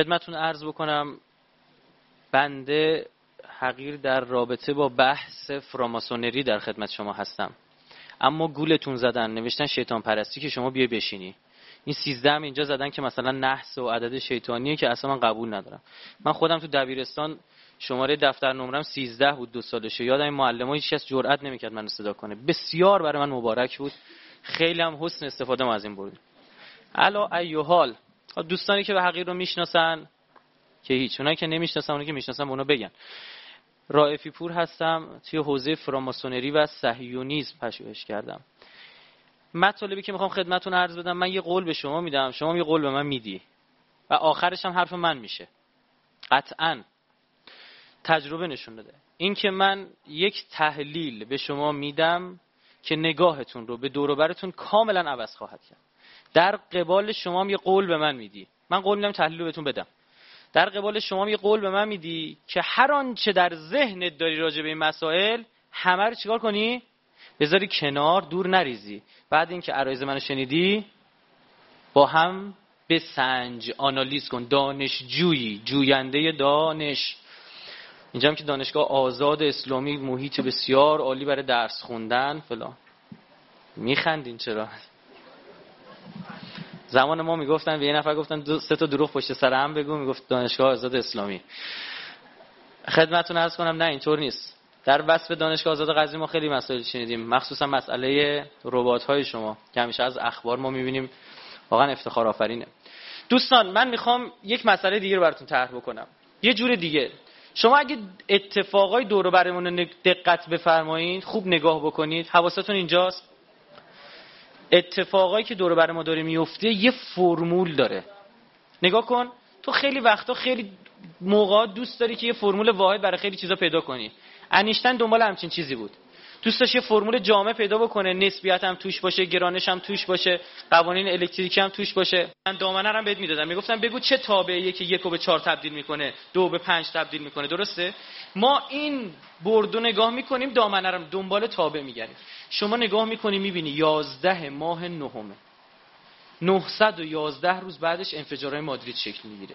خدمتون عرض بکنم بنده حقیر در رابطه با بحث فراماسونری در خدمت شما هستم. اما گولتون زدن نوشتن شیطان پرستی که شما بیای بشینی. این سیزده هم اینجا زدن که مثلا نحس و عدد شیطانیه که اصلا من قبول ندارم. من خودم تو دبیرستان شماره دفتر نمرم 13 بود دو سالشه. یادم این معلم هیچ کس جرئت نمی‌کرد من صدا کنه. بسیار برای من مبارک بود. خیلی هم حسن استفاده ما از این بود. علا ایو حال دوستانی که به حقیر رو می‌شناسن که هیچ اونایی که نمی‌شناسن اونایی که می‌شناسن اونو بگن. رائفی پور هستم توی حوزه فراماسونری و صهیونیسم پژوهش کردم. مطالبی که می‌خوام خدمتتون عرض بدم من یه قول به شما میدم. شما یه قول به من میدی. و آخرش هم حرف من میشه. قطعا. تجربه نشون داده این که من یک تحلیل به شما میدم که نگاهتون رو به دوروبرتون کاملا عوض خواهد کرد. در قبال شما یه قول به من میدی. من قول میدم تحلیل بهتون بدم. در قبال شما یه قول به من میدی که هر آنچه در ذهنت داری راجع به این مسائل همه رو چیکار کنی؟ بذاری کنار دور نریزی. بعد اینکه عرایز منو شنیدی با هم به سنج آنالیز کن. دانشجویی جوینده دانش. اینجا هم که دانشگاه آزاد اسلامی محیط بسیار عالی برای درس خوندن فلان. میخندین چرا؟ زمان ما می‌گفتن به یه نفر گفتن دو سه تا دروغ پشت سر هم بگو می‌گفت دانشگاه آزاد اسلامی. خدمتتون عرض کنم نه اینطور نیست. در وصف دانشگاه آزاد قضایی ما خیلی مسائل شنیدیم مخصوصا مسئله ربات های شما که همیشه از اخبار ما می‌بینیم. واقعا افتخار آفرینه. دوستان من می‌خوام یک مسئله دیگه رو براتون طرح بکنم. یه جور دیگه. شما اگه اتفاقای دور برمون دقت بفرمایید خوب نگاه بکنید حواستون اینجاست. اتفاقایی که دور بر ما داره میفته یه فرمول داره. نگاه کن تو خیلی وقتا خیلی موقع دوست داری که یه فرمول واحد برای خیلی چیزا پیدا کنی. انیشتن دنبال همچین چیزی بود. دوست داشت یه فرمول جامع پیدا بکنه نسبیت هم توش باشه گرانش هم توش باشه قوانین الکتریکی هم توش باشه. من دامنه هم بهت می‌دادم. می‌گفتم بگو چه تابعیه که یک به چهار تبدیل می‌کنه دو به پنج تبدیل می‌کنه. درسته؟ ما این بردو نگاه می‌کنیم دامنه رو دنبال تابع میگردیم شما نگاه می‌کنی می‌بینی یازده ماه نهمه. 911 روز بعدش انفجارهای مادرید شکل می‌گیره.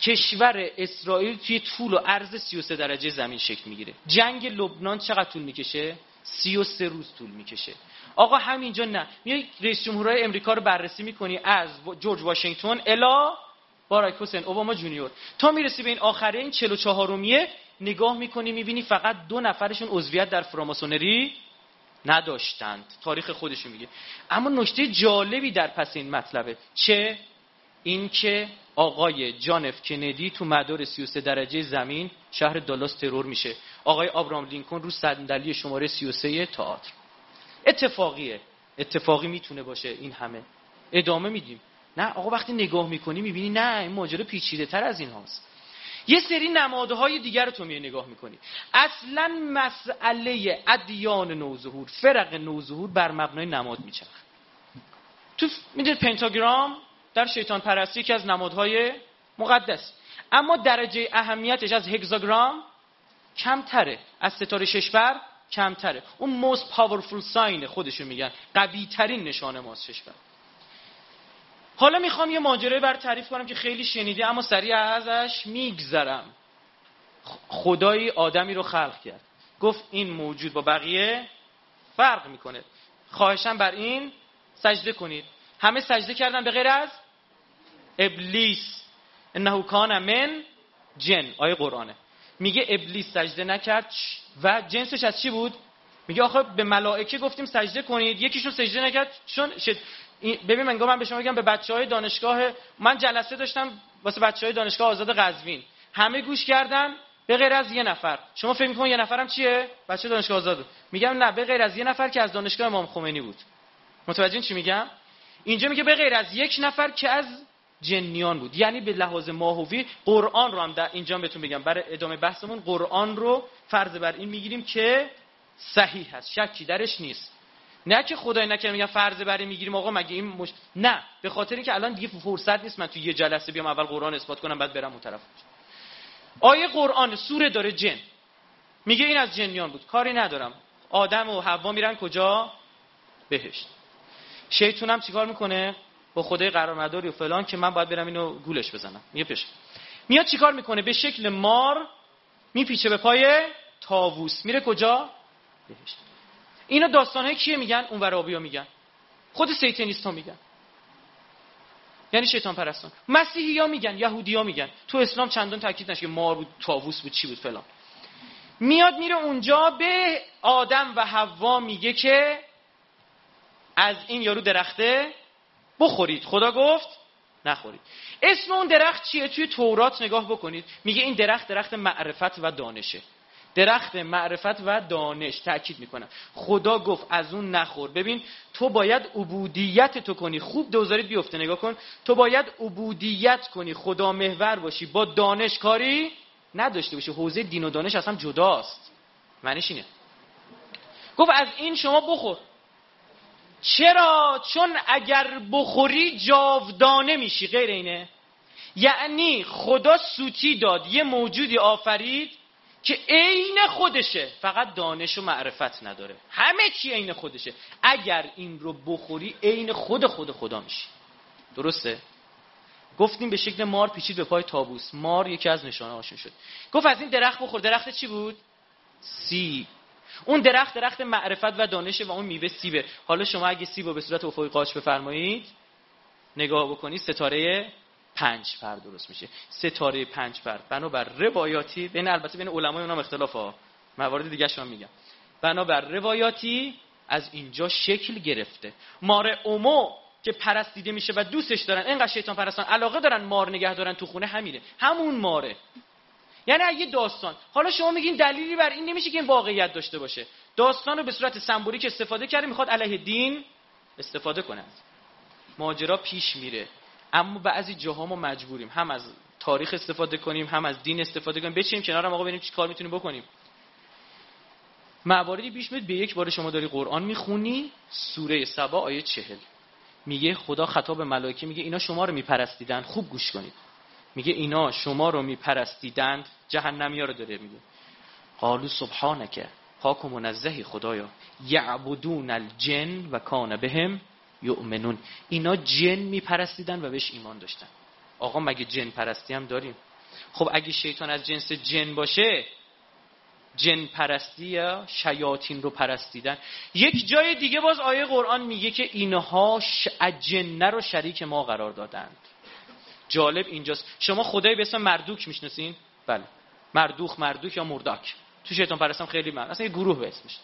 کشور اسرائیل توی طول و عرض 33 درجه زمین شکل می‌گیره. جنگ لبنان چقدر طول می‌کشه؟ 33 روز طول می‌کشه. آقا همینجا نه. میای رئیس جمهورهای امریکا رو بررسی می‌کنی از جورج واشنگتن الا باراک حسین اوباما جونیور. تا می‌رسی به این آخره این 44 رومیه نگاه می‌کنی می‌بینی فقط دو نفرشون عضویت در فراماسونری نداشتند. تاریخ خودش میگه. اما نکته جالبی در پس این مطلبه. چه؟ اینکه آقای جانف کندی تو مدار 33 درجه زمین شهر دالاس ترور میشه. آقای آبرام لینکن رو صندلی شماره 33 تئاتر. اتفاقیه. اتفاقی می‌تونه باشه این همه. ادامه میدیم. نه آقا وقتی نگاه می‌کنی می‌بینی نه این ماجرا پیچیده تر از این هاست. یه سری نمادهای دیگر رو تو می نگاه می‌کنی. اصلا مسئله ادیان نوظهور فرق نوظهور بر مبنای نماد میچرخ تو می‌دونید پنتاگرام در شیطان پرستی یکی از نمادهای مقدس. اما درجه اهمیتش از هگزاگرام کمتره از ستاره ششبر کمتره. اون موست پاورفول ساین خودشون میگن. قوی ترین نشانه ماست ششبر حالا می‌خوام یه ماجرای بر تعریف کنم که خیلی شنیده اما سریع ازش میگذرم. خدایی آدمی رو خلق کرد. گفت این موجود با بقیه فرق می‌کنه. خواهشم بر این سجده کنید. همه سجده کردن به غیر از ابلیس. انه کان من جن. آیه قرآنه. میگه ابلیس سجده نکرد. و جنسش از چی بود؟ میگه آخه به ملائکه گفتیم سجده کنید. یکیشون سجده نکرد. چون ببین من من به شما بگم به بچه های دانشگاه من جلسه داشتم واسه بچه های دانشگاه آزاد قزوین. همه گوش کردن به غیر از یه نفر. شما فکر می‌کنید یه نفرم چیه؟ بچه دانشگاه آزاد. میگم نه به غیر از یه نفر که از دانشگاه امام خمینی بود. متوجه چی میگم؟ اینجا میگه به غیر از یک نفر که از جنیان بود. یعنی به لحاظ ماهوی قرآن رو هم در اینجا بهتون بگم برای ادامه بحثمون قرآن رو فرض بر این می‌گیریم که صحیح هست. شکی درش نیست. نه که خدای نکنه میگم فرض بر این می‌گیریم آقا مگه این مش... نه. به خاطر اینکه الان دیگه فرصت نیست من تو یه جلسه بیام اول قرآن اثبات کنم بعد برم اون طرف. آیه قرآن سوره داره جن. میگه این از جنیان بود. کاری ندارم. آدم و حوا میرن کجا؟ بهشت. شیطون هم چیکار می‌کنه؟ با خدای قرارمداری و فلان که من باید برم اینو گولش بزنم. میگه پیش میاد چیکار می‌کنه؟ به شکل مار میپیچه به پای تاووس میره کجا؟ بهشت. اینو داستان های کیه میگن؟ اون ورابیا میگن. خود سیتنیست ها میگن. یعنی شیطان پرستان. مسیحی ها میگن یهودی ها میگن. تو اسلام چندان تاکید نشه که مار بود تاووس بود چی بود فلان. میاد میره اونجا به آدم و حوا میگه که از این یارو درخته بخورید. خدا گفت نخورید. اسم اون درخت چیه؟ توی تورات نگاه بکنید. میگه این درخت درخت معرفت و دانشه. درخت معرفت و دانش تاکید می‌کنم. خدا گفت از اون نخور. ببین تو باید عبودیت تو کنی. خوب دوزارید بیفته. نگاه کن. تو باید عبودیت کنی. خدا محور باشی. با دانش کاری نداشته باشی. حوزه دین و دانش اصلا جداست. معنیش اینه. گفت از این شما بخور. چرا؟ چون اگر بخوری جاودانه میشی. غیر اینه. یعنی خدا سوتی داد. یه موجودی آفرید. که عین خودشه. فقط دانش و معرفت نداره. همه چی عین خودشه. اگر این رو بخوری عین خود خود خدا میشی. درسته؟ گفتیم به شکل مار پیچید به پای تابوس. مار یکی از نشانه هاشون شد. گفت از این درخت بخور. درخت چی بود؟ سی اون درخت درخت معرفت و دانشه و اون میوه سیبه. حالا شما اگه سیب رو به صورت افقی قاچ بفرمایید نگاه بکنید ستاره پنج پر درست میشه. ستاره پنج پر بنابر روایاتی بین البته بین علمای اونم اختلاف ها موارد دیگه شما میگم. بنابر روایاتی از اینجا شکل گرفته. مار اومو که پرستیده میشه و دوستش دارن اینقدر شیطان پرستان علاقه دارن مار نگه دارن تو خونه همینه. همون ماره. یعنی اگه داستان حالا شما میگین دلیلی بر این نمیشه که این واقعیت داشته باشه. داستان رو به صورت سمبولیک استفاده کرده می‌خواد علیه دین استفاده کنه. ماجرا پیش میره. اما بعضی جاها ما مجبوریم. هم از تاریخ استفاده کنیم هم از دین استفاده کنیم. بچیم کنار آقا ببینیم چی کار می‌تونیم بکنیم. مواردی پیش میاد به یک بار شما داری قرآن می‌خونی سوره سبا آیه چهل. میگه خدا خطاب ملائکه میگه اینا شما رو میپرستیدن خوب گوش کنید. میگه اینا شما رو میپرستیدند. جهنمی ها رو داره میگه. قالو سبحانکه پاک و منزهی خدایا. یعبدون الجن و کان بهم یؤمنون. اینا جن میپرستیدن و بهش ایمان داشتن. آقا مگه جن پرستی هم داریم؟ خب اگه شیطان از جنس جن باشه جن پرستی یا شیاطین رو پرستیدن. یک جای دیگه باز آیه قرآن میگه که اینها ش... جنه رو شریک ما قرار دادند. جالب اینجاست. شما خدای به اسم مردوک می‌شناسین؟ بله. مردوخ مردوک یا مرداک؟ تو شیطان پرستم خیلی من اصلا یه گروه به اسمش.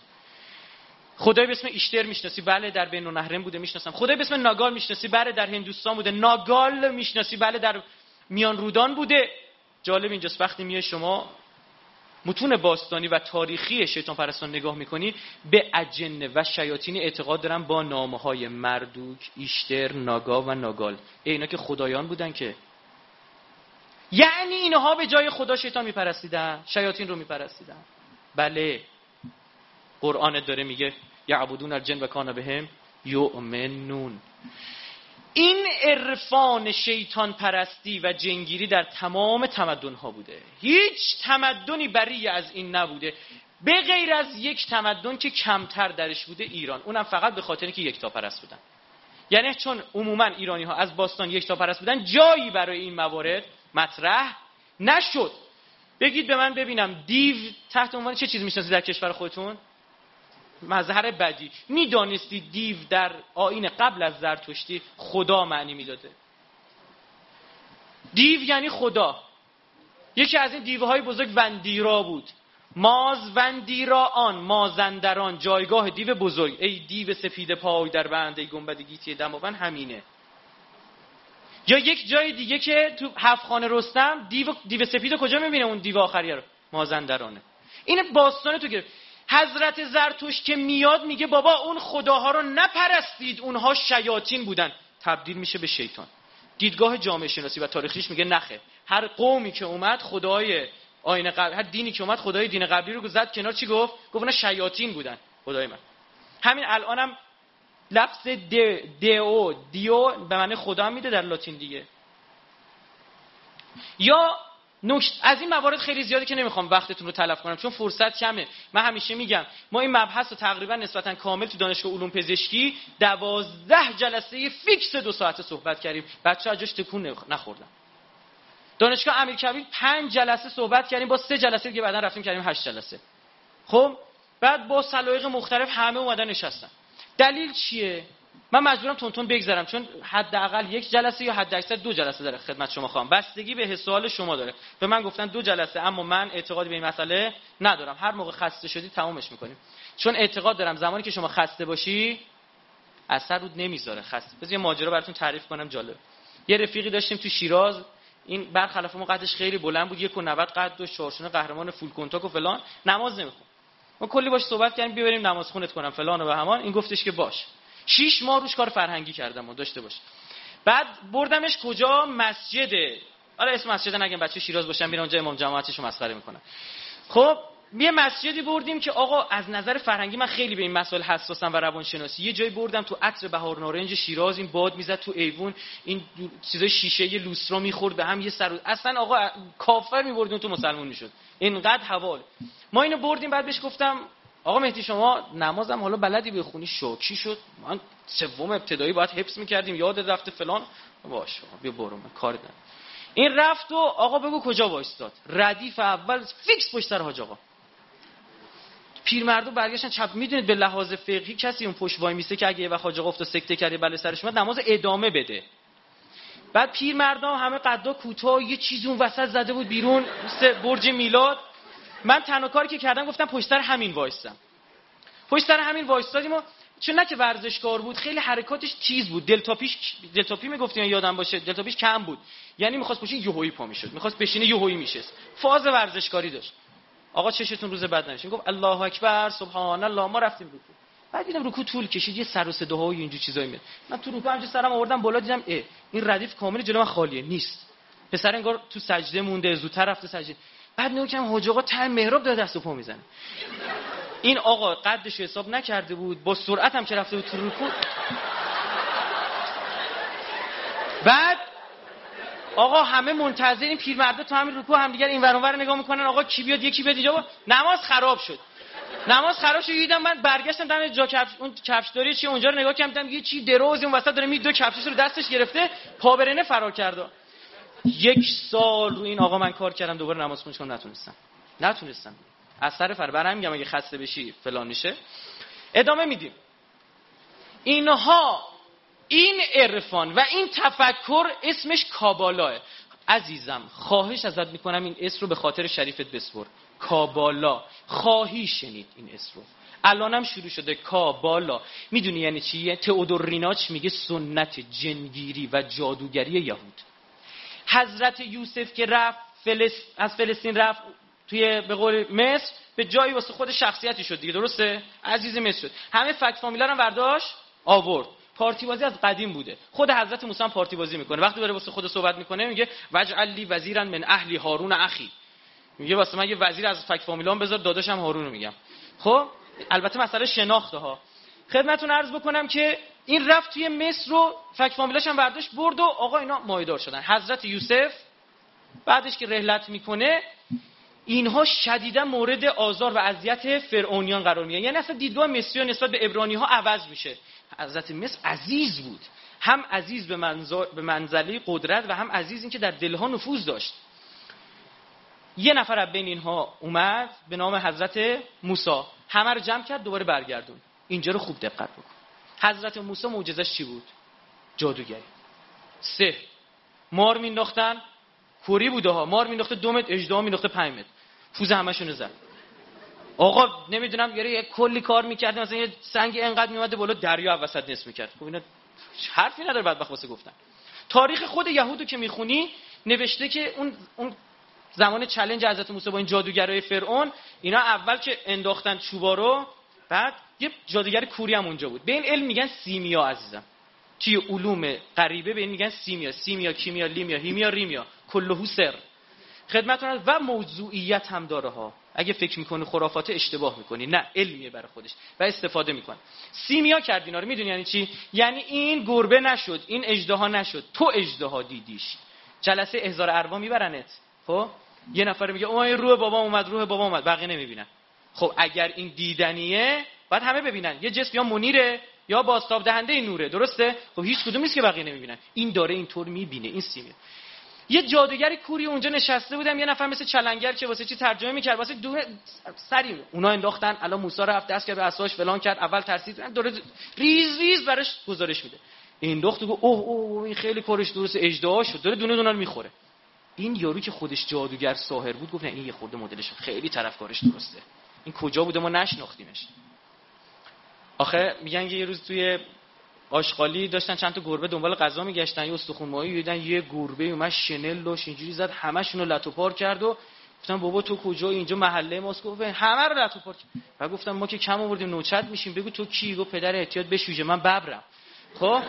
خدای به اسم ایشتر می‌شناسی. بله در بین نهرین بوده می‌شناسم. خدای به اسم ناگال می‌شناسی. بله در هندوستان بوده. ناگال می‌شناسی. بله در میان رودان بوده. جالب اینجاست وقتی میای شما متون باستانی و تاریخی شیطان پرستان نگاه می‌کنی به اجنه و شیاطین اعتقاد دارن با نامه های مردوک، ایشتر، ناگا و ناگال. اینا که خدایان بودن که. یعنی اینها به جای خدا شیطان میپرستیدن شیاطین رو میپرستیدن. بله. قرآن داره میگه یعبدون الجن و کان بهم یؤمنون. این عرفان شیطان پرستی و جنگیری در تمام تمدن ها بوده. هیچ تمدنی بری از این نبوده. به غیر از یک تمدن که کمتر درش بوده ایران. اونم فقط به خاطر که یکتا پرست بودن. یعنی چون عموما ایرانی ها از باستان یکتا پرست بودن جایی برای این موارد مطرح نشد. بگید به من ببینم دیو تحت عنوان چه چیز می‌شناسید در کشور خودتون؟ مظهر بدی. می‌دانستی دیو در آین قبل از زرتشتی خدا معنی می‌داده. دیو یعنی خدا. یکی از این دیوهای بزرگ وندیرا بود. ماز وندیرا آن مازندران جایگاه دیو بزرگ. ای دیو سفید پای در بنده گنبد گیتی دماوند همینه. یا یک جای دیگه که تو هفت خانه رستم دیو, دیو سفید کجا می‌بینه؟ اون دیو آخریه رو. مازندرانه. این باستانه تو گرفت. حضرت زرتوش که میاد میگه بابا اون خداها رو نپرستید اونها شیاطین بودن. تبدیل میشه به شیطان. دیدگاه جامعه شناسی و تاریخیش میگه نخه. هر قومی که اومد خدای آینه قبل هر دینی که اومد خدای دین قبلی رو زد کنار چی گفت؟ گفت اونا شیاطین بودن. خدای من. همین الانم لفظ او دیو به معنی خدا میده در لاتین دیگه. یا نکت از این موارد خیلی زیاده که نمی‌خوام وقتتون رو تلف کنم چون فرصت کمه. من همیشه میگم ما این مبحث رو تقریبا نسبتا کامل تو دانشگاه علوم پزشکی دوازده جلسه فیکس دو ساعته صحبت کردیم. بچه جاش تکون نخوردن. دانشگاه امیرکبیر پنج جلسه صحبت کردیم با سه جلسه دیگه بعدا رفتیم کردیم هشت جلسه. خب؟ بعد با سلایق مختلف همه اومدن نشستن. دلیل چیه؟ من مجبورم تونتون بگذرم چون حداقل یک جلسه یا حد اکثر دو جلسه داره خدمت شما خواهم. بستگی به سوال شما داره. به من گفتن دو جلسه اما من اعتقادی به این مسئله ندارم. هر موقع خسته شدی تمامش می‌کنیم. چون اعتقاد دارم زمانی که شما خسته باشی اثر رود نمی‌ذاره. خسته. بذار یه ماجرا براتون تعریف کنم جالب. یه رفیقی داشتیم تو شیراز. این برخلاف ما قدش خیلی بلند بود. یک و 90 قد و چارشونه قهرمان فول کنتاک و فلان. نماز نمیخون. ما کلی باش صحبت کردیم. بیا نماز خونت کنم فلان و همان. این گفتش که باش. شیش ماه روش کار فرهنگی کردم و داشته باش. بعد بردمش کجا؟ مسجده حالا اسم مسجد نگم بچه شیراز باشم میرن اونجا امام جماعتشو مسخره می‌کنن. خب یه مسجدی بردیم که آقا از نظر فرهنگی من خیلی به این مسائل حساسم و روانشناسی. یه جایی بردم تو عطر بهار نارنج شیراز این باد می‌زد تو ایوون این چیزای شیشه یه لوسترا می‌خورد به هم یه سر اصلا آقا کافر میبردیم تو مسلمون می‌شد. اینقدر حوال. ما اینو بردیم بعد بهش گفتم آقا مهدی شما نمازم حالا بلدی بخونی شوکی شد. من سوم ابتدایی باید حفظ می‌کردیم. یاد رفته فلان. باش بیا برو من کار دارم. این رفت و آقا بگو کجا وایستاد. ردیف اول فیکس پشت سر حاج آقا. پیرمردو برگشتن چپ. می‌دونید به لحاظ فقهی کسی اون پشت وای میسته که اگه یه وقت حاج آقا افتاد سکته کرده بله سرش اومد نماز ادامه بده. بعد پیرمردا همه قدا کوتاه یه چیزی اون وسط زده بود بیرون. برج میلاد. من تنها کاری که کردم گفتم پشت سر همین وایستم پشت سر همین وایستادیم و چون نه که ورزشکار بود خیلی حرکاتش تیز بود. دلتاپیش دلتاپی می‌گفتیم یادم باشه؟ دلتاپیش کم بود. یعنی می‌خواست پشت یهویی پا می‌شد. می‌خواست بشینه یهویی میشست. فاز ورزشکاری داشت. آقا چشتون روز بعد نشه. گفت الله اکبر سبحان الله. ما رفتیم رکوع. بعد دیدم رکوع طول کشید یه سر و صداها و اینجور چیزایی میاد. من تو رکوع همینجوری سرم آوردم بالا دیدم اه این ردیف کامل جلو من خالیه. نیست. پسر انگار تو سجده مونده زودتر رفته سجده. بعد کردم حاج آقا ته محراب داره دست و پا می‌زنه. این آقا قدش حساب نکرده بود با سرعت هم که رفته بود تو رکوع بعد آقا همه منتظر این پیرمرده تو همین رکوع هم دیگر این ور نگاه می‌کنن آقا کی بیاد یکی بیاد اینجا. نماز خراب شد. نماز خراب شد دیدم من برگشتم دم جا کفش اون کفش داری چی اونجا رو نگاه کردم یه چی دروز اون وسط داره می دو کفشش رو دستش گرفته پابرنه فرار کرده یک سال رو این آقا من کار کردم دوباره نماز خونش کنم. نتونستم. نتونستم. اثر فر برام میگم اگه خسته بشی فلان میشه. ادامه میدیم. اینها این عرفان و این تفکر اسمش کابالاه. عزیزم خواهش ازت می‌کنم این اسم رو به خاطر شریفت بسپر. کابالا. خواهی شنید این اسم رو. الانم شروع شده. کابالا. می‌دونی یعنی چیه؟ تئودور ریناچ میگه؟ سنت جنگیری و جادوگری یهود. حضرت یوسف که رفت از فلسطین رفت توی به قول مصر به جایی واسه خود شخصیتی شد دیگه درسته؟ عزیز مصر شد. همه فک فامیلا رو برداشت آورد. پارتی بازی از قدیم بوده. خود حضرت موسی هم پارتی بازی می‌کنه. وقتی داره واسه خود صحبت می‌کنه میگه وجعل لی وزیرا من اهلی هارون اخی. میگه واسه من یه وزیر از فک فامیلام بذار داداشم هارون رو میگم. خب البته مسئله شناخته ها. خدمتتون عرض بکنم که این رفت توی مصر رو فک فامیلاش هم برداشت برد و آقا اینا مایدار شدن. حضرت یوسف بعدش که رحلت می‌کنه اینها شدیدا مورد آزار و اذیت فرعونیان قرار می‌گیرن. یعنی اصلا دیدگاه مصری نسبت به ابرانی ها عوض میشه. حضرت مصر عزیز بود. هم عزیز به, به منزله قدرت و هم عزیز این که در دلها نفوذ داشت. یه نفر از بین اینها اومد به نام حضرت موسی. همه رو جمع کرد دوباره برگردون. اینجا رو خوب دقت بکن. حضرت موسی معجزش چی بود؟ جادوگری. سه. مار مینداختن کوری بوده ها. مار مینداخته دو متر اجدا مینداخته 5 متر. پوز همشون زد. آقا نمی‌دونم یه کلی کار می‌کرد مثلا یه سنگ انقدر میومده بالا دریا وسط نصف می‌کرد. خب اینا حرفی نداره بعد واسه گفتن. تاریخ خود یهودو که می‌خونی نوشته که اون اون زمان چلنج حضرت موسی با این جادوگرای فرعون اینا اول که انداختن چوبا رو بعد یه جادوگر کوری هم اونجا بود. به این علم میگن سیمیا عزیزم. توی علوم غریبه به این میگن سیمیا. سیمیا کیمیا لیمیا هیمیا ریمیا. کلهو سر. خدمتتون و موضوعیت هم داره ها. اگه فکر می‌کنی خرافات اشتباه می‌کنی. نه علمیه برای خودش. و استفاده می‌کنه. سیمیا کرد اینا رو می‌دونی یعنی چی؟ یعنی این گربه نشد این اجدها نشد. تو اجدها دیدیش. جلسه احضار اروا میبرنت. خب؟ یه نفر میگه اوه روح بابا اومد روح بابا اومد. بقیه نمی‌بینن. خب اگر این دیدنیه باید همه ببینن. یه جسم یا منیره یا بازتاب دهنده نوره درسته؟ خب هیچ کدوم نیست که بقیه نمی‌بینن. این داره اینطور می‌بینه این سیمه. یه جادوگری کوری اونجا نشسته بودم یه نفر مثل چلنگر که واسه چی ترجمه می‌کرد؟ واسه دو سری اونا انداختن الان موسی رفت دست کرد به اساش فلان کرد اول ترسید داره ریز ریز براش گزارش میده. انداخت و گفت اوه اوه این خیلی کارش درست اجدها شد. داره دونه دونه می‌خوره. این یارو که خودش جادوگر ساحر بود گفت این یه خورده مدلش خیلی طرفکارش درسته. این کجا بوده ما نشناختیمش. آخه میگن یه روز توی آشغالی داشتن چند تا گربه دنبال غذا میگشتن یه استخون ماهی دیدن یه گربه اومد شنل داشت اینجوری زد همشون رو لتو پار کرد و گفتم بابا تو کجا؟ اینجا محله ماست. گفت همه رو لتو پار کرد. و گفتم ما که کم آوردیم نوچت میشیم. بگو تو کی؟ گفت پدر احتیاط بشویه من ببرم. خب؟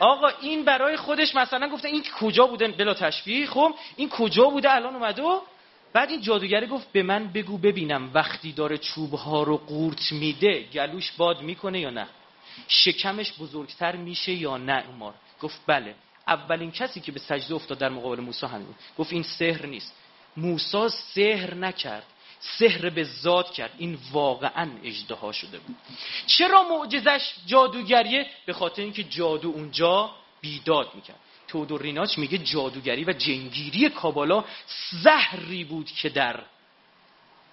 آقا این برای خودش مثلا گفته این کجا بوده؟ بلا تشبیه. خب؟ این کجا بوده؟ الان اومده و بعد این جادوگری گفت به من بگو ببینم وقتی داره چوب ها رو قورت میده گلوش باد می‌کنه یا نه. شکمش بزرگتر میشه یا نه عمر؟ گفت بله. اولین کسی که به سجده افتاد در مقابل موسی همین. گفت این سحر نیست. موسی سحر نکرد. سحر به ذات کرد. این واقعا اجدها شده بود. چرا معجزش جادوگریه؟ به خاطر اینکه جادو اونجا بیداد می‌کرد. تودور ریناچ میگه جادوگری و جنگیری کابالا زهری بود که در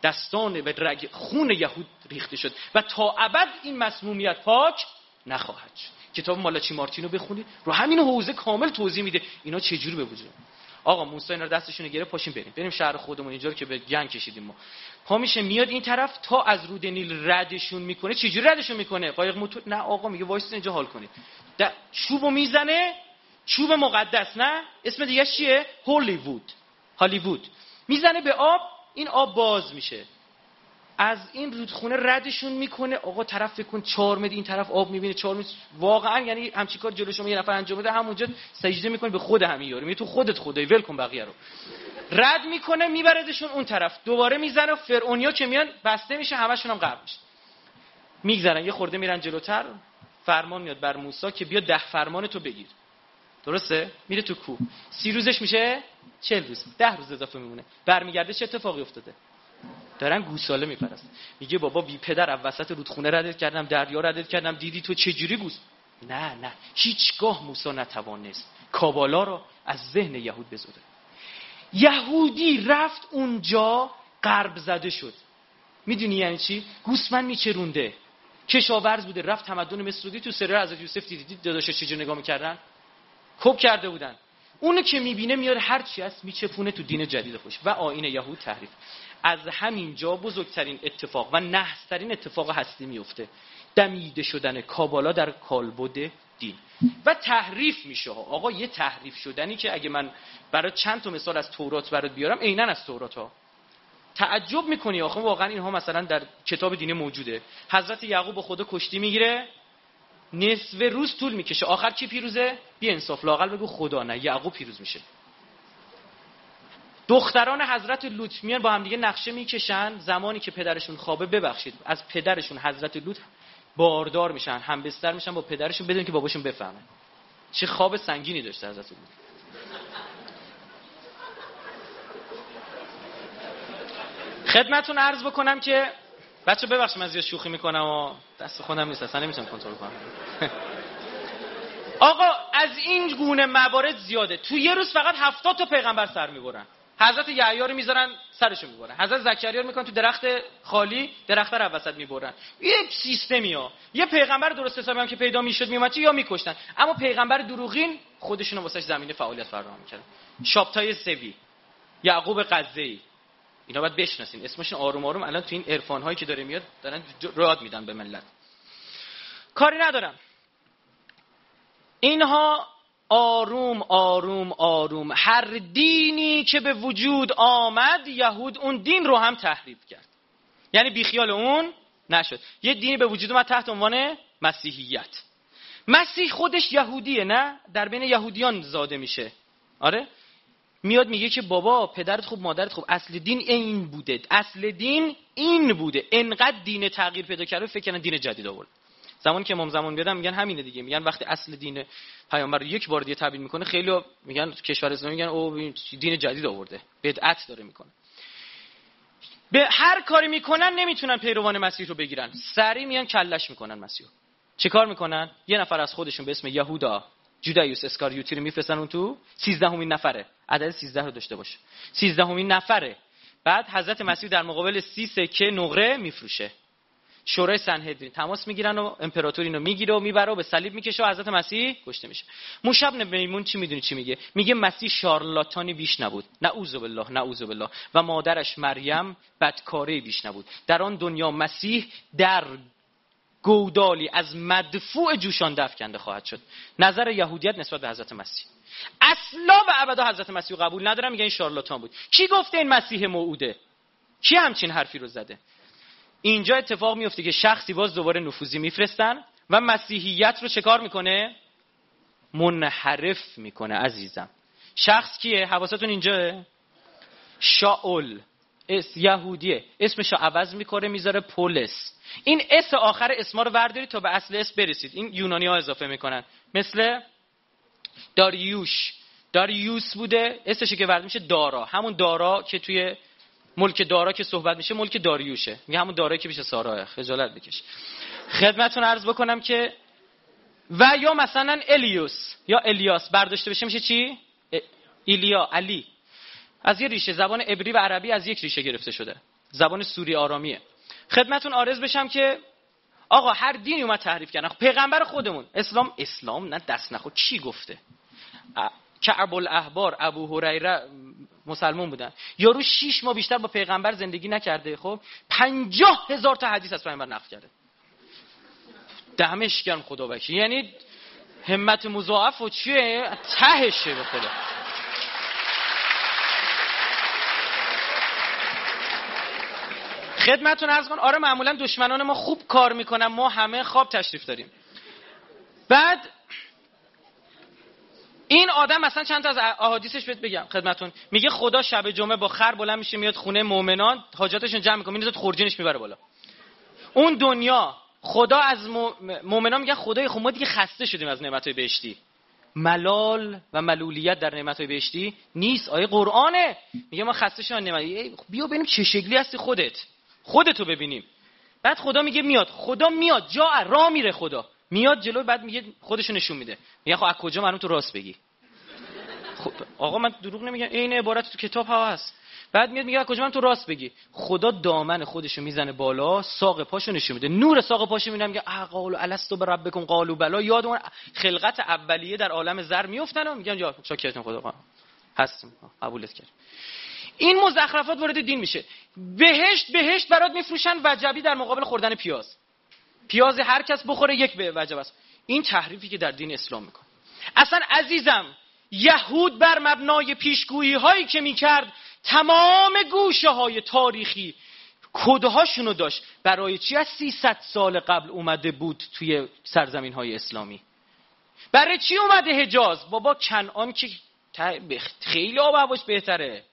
دستان به رگ خون یهود ریخته شد و تا ابد این مسمومیت پاک نخواهد شد. کتاب مالاچی مارتینو بخونید رو همین حوزه کامل توضیح میده. اینا چجوری به وجود آقا موسی اینا رو دستشون گرفت پاشیم بریم. بریم شهر خودمون اینجا که به جنگ کشیدیم ما. پا میشه میاد این طرف تا از رود نیل ردشون می‌کنه. چجوری ردشون می‌کنه؟ قایق موتور نه آقا میگه وایس اینجا حال کنید. چوبو می‌زنه چوب مقدس نه؟ اسم دیگه چیه؟ هولیوود. هالیوود. می‌زنه به آب این آب باز میشه. از این رودخونه ردشون می‌کنه. آقا طرف فکر کن 4 متر این طرف آب می‌بینه 4 متر. واقعا یعنی همچین کار جلو شما یه نفر انجام بده همونجا سجده می‌کنه به خود همین یارو. تو خودت خدای ول کن بقیه رو. رد می‌کنه میبردشون اون طرف. دوباره می‌زنه فرعونیا که میان بسته میشه همشون هم غرق میشه. میگذرن یه خورده میرن جلوتر. فرمان میاد بر موسی که بیا ده فرمان تو بگیر. درسته؟ میره تو کوه. سی روزش میشه چل روز. ده روز اضافه میمونه. برمیگرده چه اتفاقی افتاده؟ دارن گوساله میپرست میگه بابا بی پدر از وسط رودخونه ردت کردم دریا ردت کردم. دیدی تو چه جوری گوس؟ نه نه. هیچگاه موسی نتوانست کابالا رو از ذهن یهود بزوده. یهودی رفت اونجا قرب زده شد. می‌دونی یعنی چی؟ گوسمن میچرونده. کشاورز بوده. رفت تمدن مصر تو سره از یوسف دیدید داداش چجوری نگاه می‌کردن؟ کپ کرده بودن. اونو که می‌بینه میاره هر چی هست میچپونه تو دین جدید خوش. و آین یهود تحریف. از همین جا بزرگترین اتفاق و نحسترین اتفاق هستی میفته دمیده شدن کابالا در کالبد دین. و تحریف میشه آقا یه تحریف شدنی که اگه من برای چند تا مثال از تورات برات بیارم عینا از تورات ها. تعجب می‌کنی آخه واقعا اینها مثلا در کتاب دینه موجوده. حضرت یعقوب خدا کشتی می‌گیره نصف روز طول می‌کشه. آخر کی پیروزه؟ بی انصاف. لاقل بگو خدا نه یعقوب پیروز میشه. دختران حضرت لوط میان با هم دیگه نقشه می‌کشن. زمانی که پدرشون خوابه ببخشید از پدرشون حضرت لوط باردار میشن هم بستر میشن با پدرشون بدون که باباشون بفهمه چه خواب سنگینی داشته حضرت لوط. خدمتون عرض بکنم که بچه ببخشید من زیاد شوخی می‌کنم و دست خودم نیست اصلا نمی‌تونم کنترل کنم. آقا از این گونه موارد زیاده. تو یه روز فقط هفتاد تا پیغمبر سر می‌برن. حضرت یحیی رو می‌ذارن سرشو می‌برن. حضرت زکریا رو می‌کنن تو درخت خالی درخت رو وسط می‌برن. یه سیستمی ها. یه پیغمبر درست حسابی هم که پیدا می‌شد میومد یا میکشتن. اما پیغمبر دروغین خودشون واسش زمینه فعالیت فراهم می‌کردن. شابتای سوی یعقوب قزه‌ای اینا باید بشناسین. اسمشون آروم آروم الان تو این عرفان هایی که داره میاد دارن راد میدن به ملت. کاری ندارم. اینها آروم آروم آروم. هر دینی که به وجود آمد یهود اون دین رو هم تحریف کرد. یعنی بیخیال اون نشد. یه دینی به وجود اومد تحت عنوان مسیحیت. مسیح خودش یهودیه نه؟ در بین یهودیان زاده میشه. آره؟ میاد میگه که بابا پدرت خوب مادرت خوب. اصل دین این بوده. اصل دین این بوده. انقدر دین تغییر پیدا کرده فکر کنن دین جدید آورد. زمان که امام زمان بیادم میگن همینه دیگه. میگن وقتی اصل دین پیامبر یک بار دیگه تبیین می‌کنه خیلی میگن کشور اسلامی میگن او دین جدید آورده. بدعت داره می‌کنه. به هر کاری می‌کنن نمی‌تونن پیروان مسیح رو بگیرن. سری میان کلش می‌کنن مسیح چه کار می‌کنن؟ یه نفر از خودشون به اسم یهودا جودایوس اسکاریوتی رو میفرستن اون تو 13 همین نفره. عدد 13 رو داشته باشه. 13 همین نفره. بعد حضرت مسیح در مقابل سی سکه نقره میفروشه. شورای سنهدرین. تماس می‌گیرن و امپراتور اینو می‌گیره و می‌بره و به صلیب می‌کشه و حضرت مسیح کشته میشه. موشب میمون چی می‌دونی چی میگه؟ میگه مسیح شارلاتانی بیش نبود. نعوذ بالله نعوذ بالله. و مادرش مریم بدکاره بیش نبود. در آن دنیا مسیح در گودالی از مدفوع جوشان دف کنده خواهد شد. نظر یهودیت نسبت به حضرت مسیح. اصلا و ابدا حضرت مسیح قبول ندارم میگه این شارلاتان بود. کی گفته این مسیح موعوده؟ کی همچین حرفی رو زده؟ اینجا اتفاق میفته که شخصی باز دوباره نفوذی میفرستن و مسیحیت رو چه کار می‌کنه؟ منحرف می‌کنه عزیزم. شخص کیه؟ حواستون اینجا؟ شاول. اس یهودیه. اسمش رو عوض می‌کنه می‌ذاره پولس. این اس آخر اسما رو وردارید تا به اصل اس برسید. این یونانی ها اضافه می‌کنن. مثل داریوش. داریوس بوده اسمش که ورد میشه دارا. همون دارا که توی ملک دارا که صحبت میشه ملک داریوشه. میگه همون دارایی که میشه ساراه خجالت بکش. خدمتتون عرض بکنم که و یا مثلا الیوس یا الیاس برداشته بشه میشه چی؟ ایلیا علی. از یه ریشه. زبان عبری و عربی از یک ریشه گرفته شده. زبان سوری آرامیه. خدمتون عارض بشم که آقا هر دینی اومد تحریف کردن. پیغمبر خودمون. اسلام اسلام نه دست نخود چی گفته؟ کعب الاحبار ابو هریره مسلمون بودن. یارو شیش ماه بیشتر با پیغمبر زندگی نکرده خب؟ پنجاه هزار تا حدیث از پیغمبر نقل کرده. دمش گرم خدا بکی یعنی همت مضاعف و چیه؟ تهشه به خدا. خدمتون ارز کن آره معمولا دشمنان ما خوب کار می‌کنن. ما همه خواب تشریف داریم. بعد این آدم مثلا چند تا از احادیثش بهت بگم خدمتون میگه خدا شب جمعه با خر بلند میشه میاد خونه مؤمنان حاجاتشون جمع می‌کنه می‌ذاره خورجینش می‌بره بالا. اون دنیا خدا از مؤمنان میگن خدای خب ما دیگه خسته شدیم از نعمتهای بهشتی. ملال و ملولیت در نعمتهای بهشتی نیست. آیه قرآنه. میگه ما خسته شدیم نعمت بیا ببینیم چه شکلی هستی خودت. خودتو ببینیم. بعد خدا میگه میاد. خدا میاد. جا را میره خدا. میاد جلو بعد میگه خودشو نشون میده. میگه خب از کجا معلوم تو راست بگی؟ خب آقا من دروغ نمیگم. این عبارت تو کتاب ها هست. بعد میاد میگه کجا من تو راست بگی؟ خدا دامن خودشو می‌زنه بالا ساق پاشو نشون میده. نور ساق پاشو می‌بینه میگه قالو الستو به ربکم قالو بلا. یاد اون خلقت اولیه در عالم زر میافتن و میگن یا شاکرتون خدا. هستیم قبولت کرد این مزخرفات وارد دین میشه. بهشت بهشت برات میفروشن وجبی در مقابل خوردن پیاز. پیاز هر کس بخوره یک به وجب است. این تحریفی که در دین اسلام می‌کنه. اصلا عزیزم یهود بر مبنای پیشگویی هایی که می‌کرد تمام گوشه های تاریخی کدهاشونو داشت. برای چی از 300 سال قبل اومده بود توی سرزمین های اسلامی؟ برای چی اومده حجاز؟ بابا کنعان که خیلی آب هواش بهتره.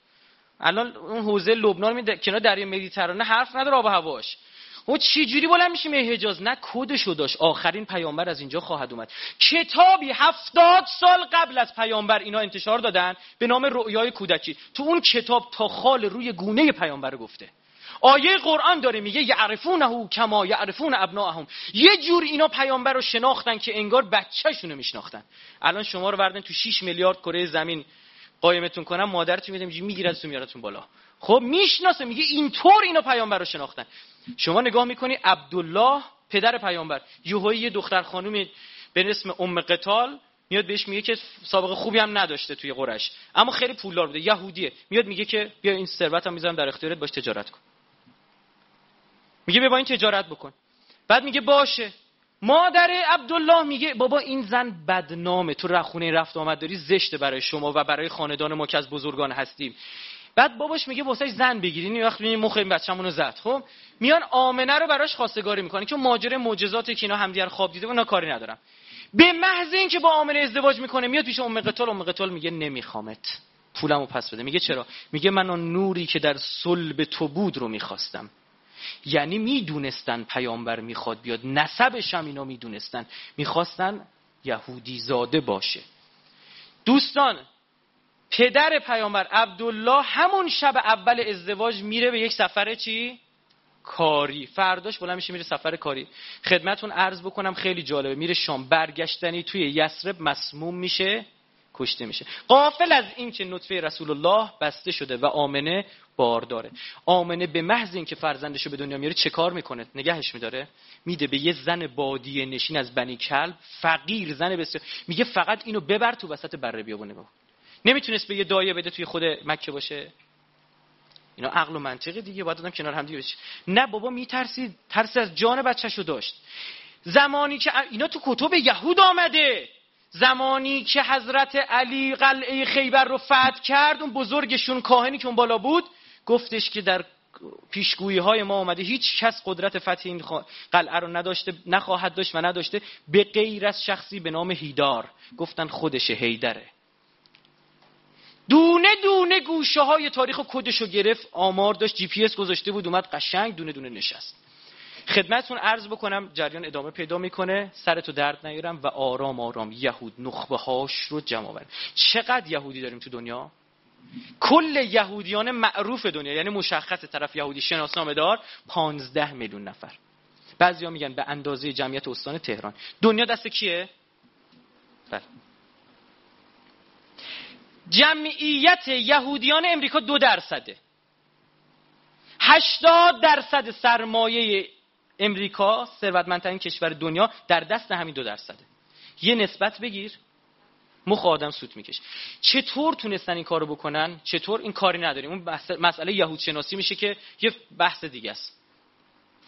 الان اون حوزه لبنان می کنار دریا مدیترانه حرف نداره آب هواش. و چی جوری بلند میشیم حجاز نه کدشو داشت. آخرین پیامبر از اینجا خواهد اومد. کتابی هفتاد سال قبل از پیامبر اینا انتشار دادن به نام رؤیای کودکی. تو اون کتاب تا خال روی گونه پیامبر گفته. آیه قرآن داره میگه یعرفونه کما یعرفون ابناهم. یه جور اینا پیامبر رو شناختن که انگار بچه‌شونو میشناختن. الان شما رو بردن تو 6 میلیارد کره زمین. قایمتون کنم مادرتون میگه می‌گیرد تو میارتون بالا. خب می‌شناسه میگه اینطور اینو پیامبر رو شناختن. شما نگاه می‌کنی عبدالله پدر پیامبر. یوهایی یه دختر خانومی به اسم ام قتال میاد بهش میگه که سابقه خوبی هم نداشته توی قرش. اما خیلی پولدار بوده یهودیه. میاد میگه که بیا این ثروتم می‌ذارم در اختیارت باش تجارت کن. میگه بیا با این تجارت بکن. بعد میگه باشه. مادر عبدالله میگه بابا این زن بدنامه. تو رخونه رفت آمد داری زشته برای شما و برای خاندان ما که از بزرگان هستیم. بعد باباش میگه واسه زن بگیرین. این وقت می‌بینی مخ این بچه‌مونو زد. خب؟ میان آمنه رو براش خواستگاری می‌کنه که ماجره معجزاتی که اینا همدیگر خواب دیده اونا کاری ندارم به محض اینکه با آمنه ازدواج می‌کنه میاد پیش ام قتال ام قتال میگه نمیخوامت. پولمو پس بده. میگه چرا؟ میگه من اون نوری که در صلب تو بود رو می‌خواستم. یعنی می‌دونستن پیامبر می‌خواد بیاد. نسبش هم اینا می‌دونستن. می‌خواستن یهودی زاده باشه. دوستان پدر پیامبر عبدالله همون شب اول ازدواج میره به یک سفر چی؟ کاری. فرداش بلند میشه میره سفر کاری. خدمتون عرض بکنم خیلی جالبه. میره شام. برگشتنی توی یسرب مسموم میشه کشته میشه. قافل از این که نطفه رسول الله بسته شده و آمنه بارداره آمنه به محض اینکه فرزندشو به دنیا میاره چه کار می‌کنه؟ نگهش میداره. میده به یه زن بادی نشین از بنی کلب. فقیر زن بسیار. میگه فقط اینو ببر تو وسط بره بیابون نگاه نمی‌تونست به یه دایه بده توی خود مکه باشه. اینا عقل و منطقه دیگه. باید دادم کنار هم دیگه نه بابا میترسید. ترس از جان بچهشو داشت. زمانی که اینا تو کتب یهود آمده. زمانی که حضرت علی قلعه خیبر رو فتح کرد اون بزرگشون کاهنی که اون بالا بود گفتش که در پیشگویی های ما آمده هیچ کس قدرت فتح این قلعه رو نداشته نخواهد داشت و نداشته به غیر از شخصی به نام هیدار. گفتن خودش هیدره. دونه دونه گوشه های تاریخ و کدش رو گرفت آمار داشت جی پی اس گذاشته بود اومد قشنگ دونه دونه نشست. خدمتتون عرض بکنم جریان ادامه پیدا می‌کنه. سرتو درد نیارم و آرام آرام یهود نخبه هاش رو جمع آورد چقدر یهودی داریم تو دنیا؟ کل یهودیان معروف دنیا یعنی مشخص طرف یهودی شناسنامه دار 15 میلیون نفر. بعضیا میگن به اندازه جمعیت استان تهران. دنیا دست کیه؟ بله. جمعیت یهودیان امریکا دو درصده. هشتاد درصد سرمایه امریکا ثروتمندترین کشور دنیا در دست همین دو درصده. یه نسبت بگیر. مخ آدم سوت میکش چطور تونستن این کارو بکنن؟ چطور این کاری نداریم؟ اون مسئله یهود شناسی میشه که یه بحث دیگه است.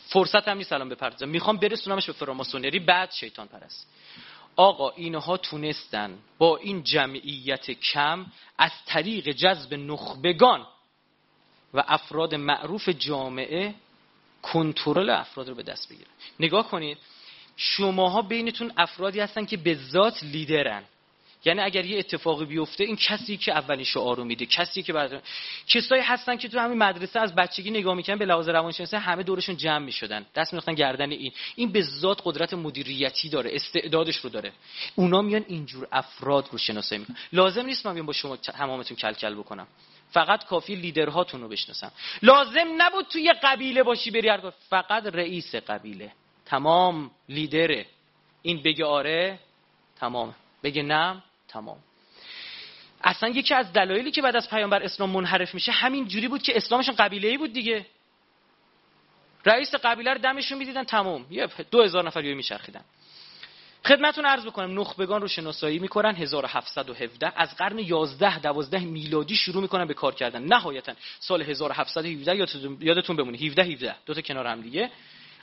فرصت هم نیست الان بپردازم. می‌خوام برسونمش به فراماسونری. بعد شیطان پرست. آقا اینها تونستن با این جمعیت کم از طریق جذب نخبگان و افراد معروف جامعه کنترل افراد رو به دست بگیرن. نگاه کنید شماها بینتون افرادی هستن که به ذات لیدرن. یعنی اگر یه اتفاقی بیفته این کسی که اولین شعار رو میده کسی که بعد کسایی هستن که تو همین مدرسه از بچگی نگاه می‌کنن به لحاظ روانشناسی همه دورشون جمع می‌شدن. دست میختن گردن این. این به ذات قدرت مدیریتی داره استعدادش رو داره. اونا میان اینجور افراد رو شناسایی می‌کنن. لازم نیست من با شما تمامتون کل کل بکنم. فقط کافی لیدرهاتون رو بشناسم. لازم نبود توی قبیله باشی بری فقط رئیس قبیله. تمام لیدره. این بگه آره تمام. بگه نه تمام. اصلا یکی از دلایلی که بعد از پیامبر اسلام منحرف میشه همین جوری بود که اسلامشون قبیله ای بود دیگه. رئیس قبیله رو دمشون می‌دیدن تمام. یه دو هزار نفر یه میچرخیدن. خدمتون عرض بکنم نخبگان رو شناسایی می‌کنن. 1717 از قرن 11 12 میلادی شروع می‌کنن به کار کردن. نهایتا سال 1717 یادتون بمونه. 17 17 دو تا کنار هم دیگه.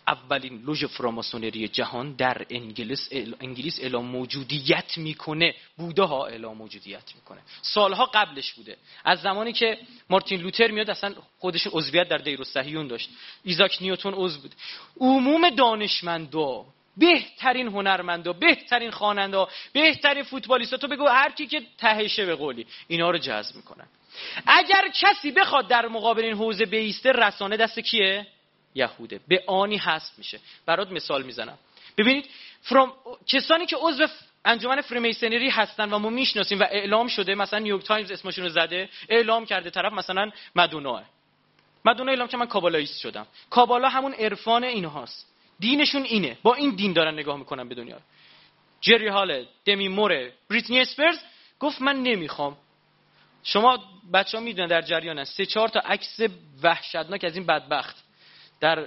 اولین لوژ فراماسونری جهان در انگلیس انگلیس اعلام موجودیت می‌کنه. بوده ها اعلام موجودیت می‌کنه. سالها قبلش بوده. از زمانی که مارتین لوتر میاد اصلا خودش عضویت در دیر صهیون داشت. ایزاک نیوتن عضو بود. عموم دانشمندا بهترین هنرمندا بهترین خواننده بهترین فوتبالیستا تو بگو هر کی که تهشه به قولی اینا رو جذب می‌کنن. اگر کسی بخواد در مقابل این حوزه بایسته رسانه دست کیه؟ یهوده. به آنی هست میشه. برات مثال می‌زنم. ببینید فرام... کسانی که عضو انجمن Freemasonry هستن و ما می‌شناسیم و اعلام شده مثلا نیویورک تایمز اسمشون رو زده اعلام کرده طرف مثلا مدونا مدونا اعلام که من کابالاییست شدم. کابالا همون عرفان اینهاست دینشون اینه. با این دین دارن نگاه می‌کنن به دنیا. جری هال دمی موره بریتنی اسپرز گفت من نمی‌خوام. شما بچه ها می‌دونن در جریان سه چهار تا عکس وحشتناک از این بدبخت. در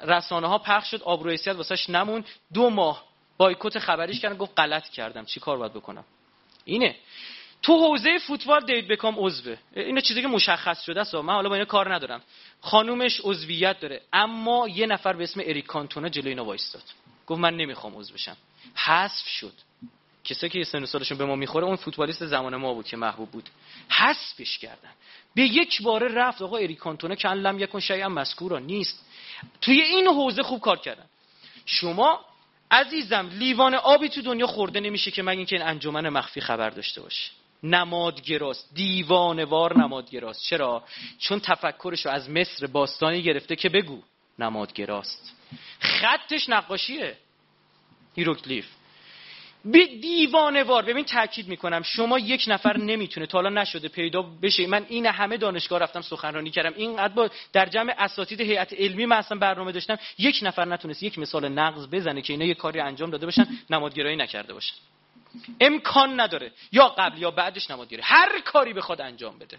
رسانه ها پخش شد آبروی سیاد واسش نمون دو ماه بایکوت خبریش کردن گفت غلط کردم. چی کار باید بکنم؟ اینه. تو حوزه فوتبال دیوید بکام عضوه. اینا چیزی که مشخص شده است. من حالا با اینا کار ندارم. خانومش عضویت داره. اما یه نفر به اسم اریک کانتونا جلوی اینا وایستاد. گفت من نمی‌خوام عضو بشم. حذف شد. کسایی که سن سالشون به ما می‌خوره اون فوتبالیست زمان ما بود که محبوب بود. حذفش کردن. به یک باره رفت آقا اریک کانتونا که لم یکن شیئا مذکورا نیست. توی این حوزه خوب کار کردن. شما عزیزم لیوان آبی تو دنیا خورده نمیشه که مگه اینکه این انجمن مخفی خبر داشته باشه. نمادگراست. دیوانوار نمادگراست. چرا؟ چون تفکرش رو از مصر باستانی گرفته که بگو نمادگراست. خطش نقاشیه. هیروگلیف. بی دیوانه وار ببین تاکید می‌کنم. شما یک نفر نمی‌تونه تا حالا نشده پیدا بشه. من این همه دانشگاه رفتم سخنرانی کردم. اینقدر با در جمع اساتید هیئت علمی من اصلا برنامه داشتم. یک نفر نتونست یک مثال نقض بزنه که اینا یه کاری انجام داده باشن نمادگرایی نکرده باشن. امکان نداره. یا قبل یا بعدش نمادگرایی. هر کاری بخواد انجام بده.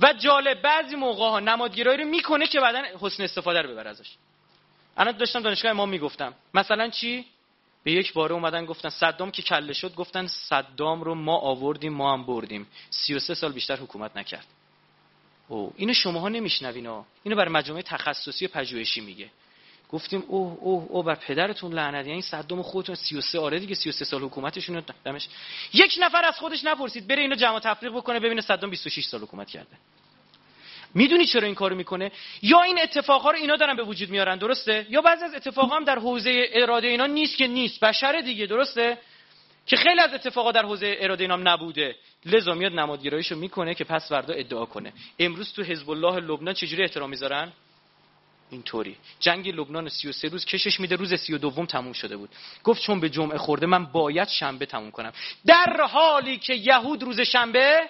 و جالب بعضی موقع ها نمادگرایی رو می‌کنه که بعدا حسن استفاده رو ببره ازش. الان داشتم دانشگاه ما می‌گفتم. مثلا چی؟ به یک باره اومدن گفتن صدام که کله شد گفتن صدام رو ما آوردیم ما هم بردیم. 33 سال بیشتر حکومت نکرد. او اینو شماها نمیشنوین ها اینو برای مجامع تخصصی و پژوهشی میگه. گفتیم اوه اوه اوه بر پدرتون لعنت. یعنی صدام خودتون 33 آره دیگه 33 سال حکومتشون دمش. یک نفر از خودش نپرسید بره اینو جمع تفریق بکنه ببینه صدام 26 سال حکومت کرده. می‌دونی چرا این کارو می‌کنه؟ یا این اتفاقا رو اینا دارن به وجود میارن درسته؟ یا بعضی از اتفاقا هم در حوزه اراده اینا نیست که نیست بشر دیگه درسته؟ که خیلی از اتفاقا در حوزه اراده اینا نبوده. لذا میاد نمادگراییشو می‌کنه که پس فردا ادعا کنه. امروز تو حزب الله لبنان چجوری احترام می‌ذارن اینطوری. جنگ لبنان 33 روز کشش میده روز 32 تموم شده بود. گفت چون به جمعه خورده من باید شنبه تموم کنم. در حالی که یهود روز شنبه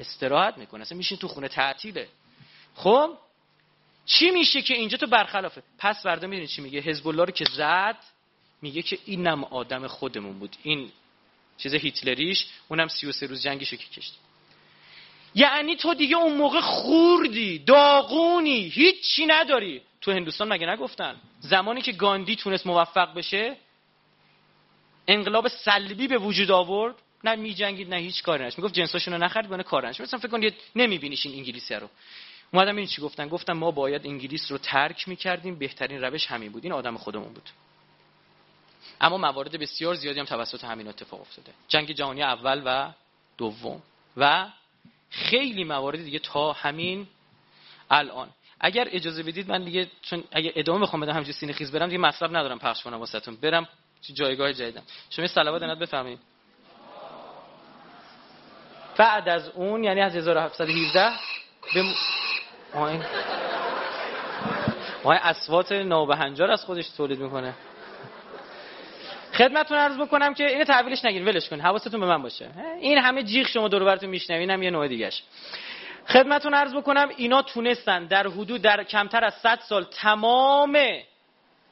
استراحت می‌کنه. اصلا میشین تو خونه تعطیله. خب؟ چی میشه که اینجا تو برخلافه؟ پس فردا می‌دونی چی میگه؟ حزب الله رو که زد میگه که اینم آدم خودمون بود. این چیز هیتلریش اونم 33 روز جنگیشو که کشت. یعنی تو دیگه اون موقع خوردی داغونی هیچی نداری. تو هندوستان مگه نگفتن؟ زمانی که گاندی تونست موفق بشه انقلاب سلبی به وجود آورد نه میجنگید نه هیچ کاری نش می‌گفت جنساشونو نخرید بونه کار نش مثلا فکر کنید نمیبینیش این انگلیسی رو. اومدم این چی گفتن؟ گفتم ما باید انگلیس رو ترک می‌کردیم. بهترین روش همین بود. این آدم خودمون بود. اما موارد بسیار زیادی هم توسط همین اتفاق افتاده. جنگ جهانی اول و دوم. و خیلی موارد دیگه تا همین الان. اگر اجازه بدید من دیگه چون اگه ادامه بخوام بدم همینجوری سینه خیز برم دیگه مطلب ندارم پخش کنم واسهتون. برم جایگاه جدیدم. شما صلوات نت بفهمید بعد از اون یعنی از 1717 به آین آین اسوات نابهنجار از خودش تولید می‌کنه. خدمتتون عرض بکنم که اینو تحویلش نگیرین ولش کن. حواستون به من باشه. این همه جیغ شما دور براتون میشنوین هم یه نوع دیگهش. خدمتتون عرض بکنم اینا تونستن در حدود در کمتر از 100 سال تمام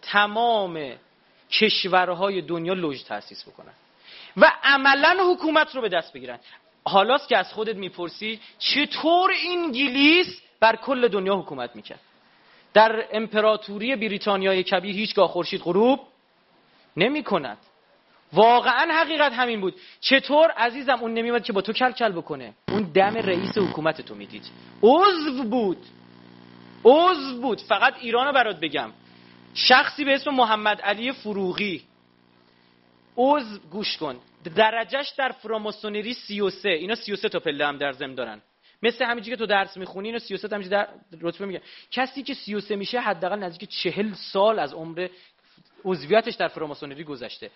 تمام کشورهای دنیا لوژ تاسیس بکنن و عملا حکومت رو به دست بگیرن. حالاست که از خودت می‌پرسی چطور انگلیس بر کل دنیا حکومت می‌کرد. در امپراتوری بریتانیای کبیر هیچگاه خورشید غروب نمی کند واقعا حقیقت همین بود. چطور عزیزم اون نمیومد که با تو کل کل بکنه؟ اون دم رئیس حکومت تو می‌دید. عضو بود. عضو بود. فقط ایران رو برات بگم. شخصی به اسم محمد علی فروغی. عضو گوش کن. درجهش در فراماسونری 33 اینا 33 تا پله هم در زم دارن. مثل همینجوری که تو درس می‌خونی اینو 33 همینجوری در رتبه میگه کسی که 33 میشه حداقل نزدیک 40 سال از عمر عضویتش در فراماسونری گذشته.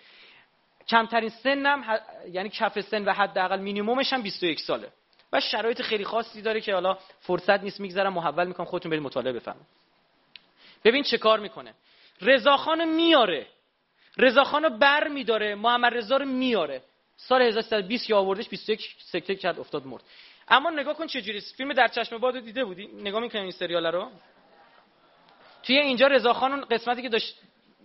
کمترین سنم ح... یعنی کف سن و حداقل مینیممش هم 21 ساله. و شرایط خیلی خاصی داره که حالا فرصت نیست میگذرم محول می‌کنم خودتون برید مطالعه بفهمید ببین چه کار می‌کنه. رضاخان میاره. رضاخان رو بر میداره محمد رضا رو میاره سال 1320 که آوردش 21 سکته کرد افتاد مرد. اما نگاه کن چجوری فیلم در چشم باد دیده بودی؟ نگاه می‌کنی این سریال رو؟ توی اینجا رضاخان اون قسمتی که داشت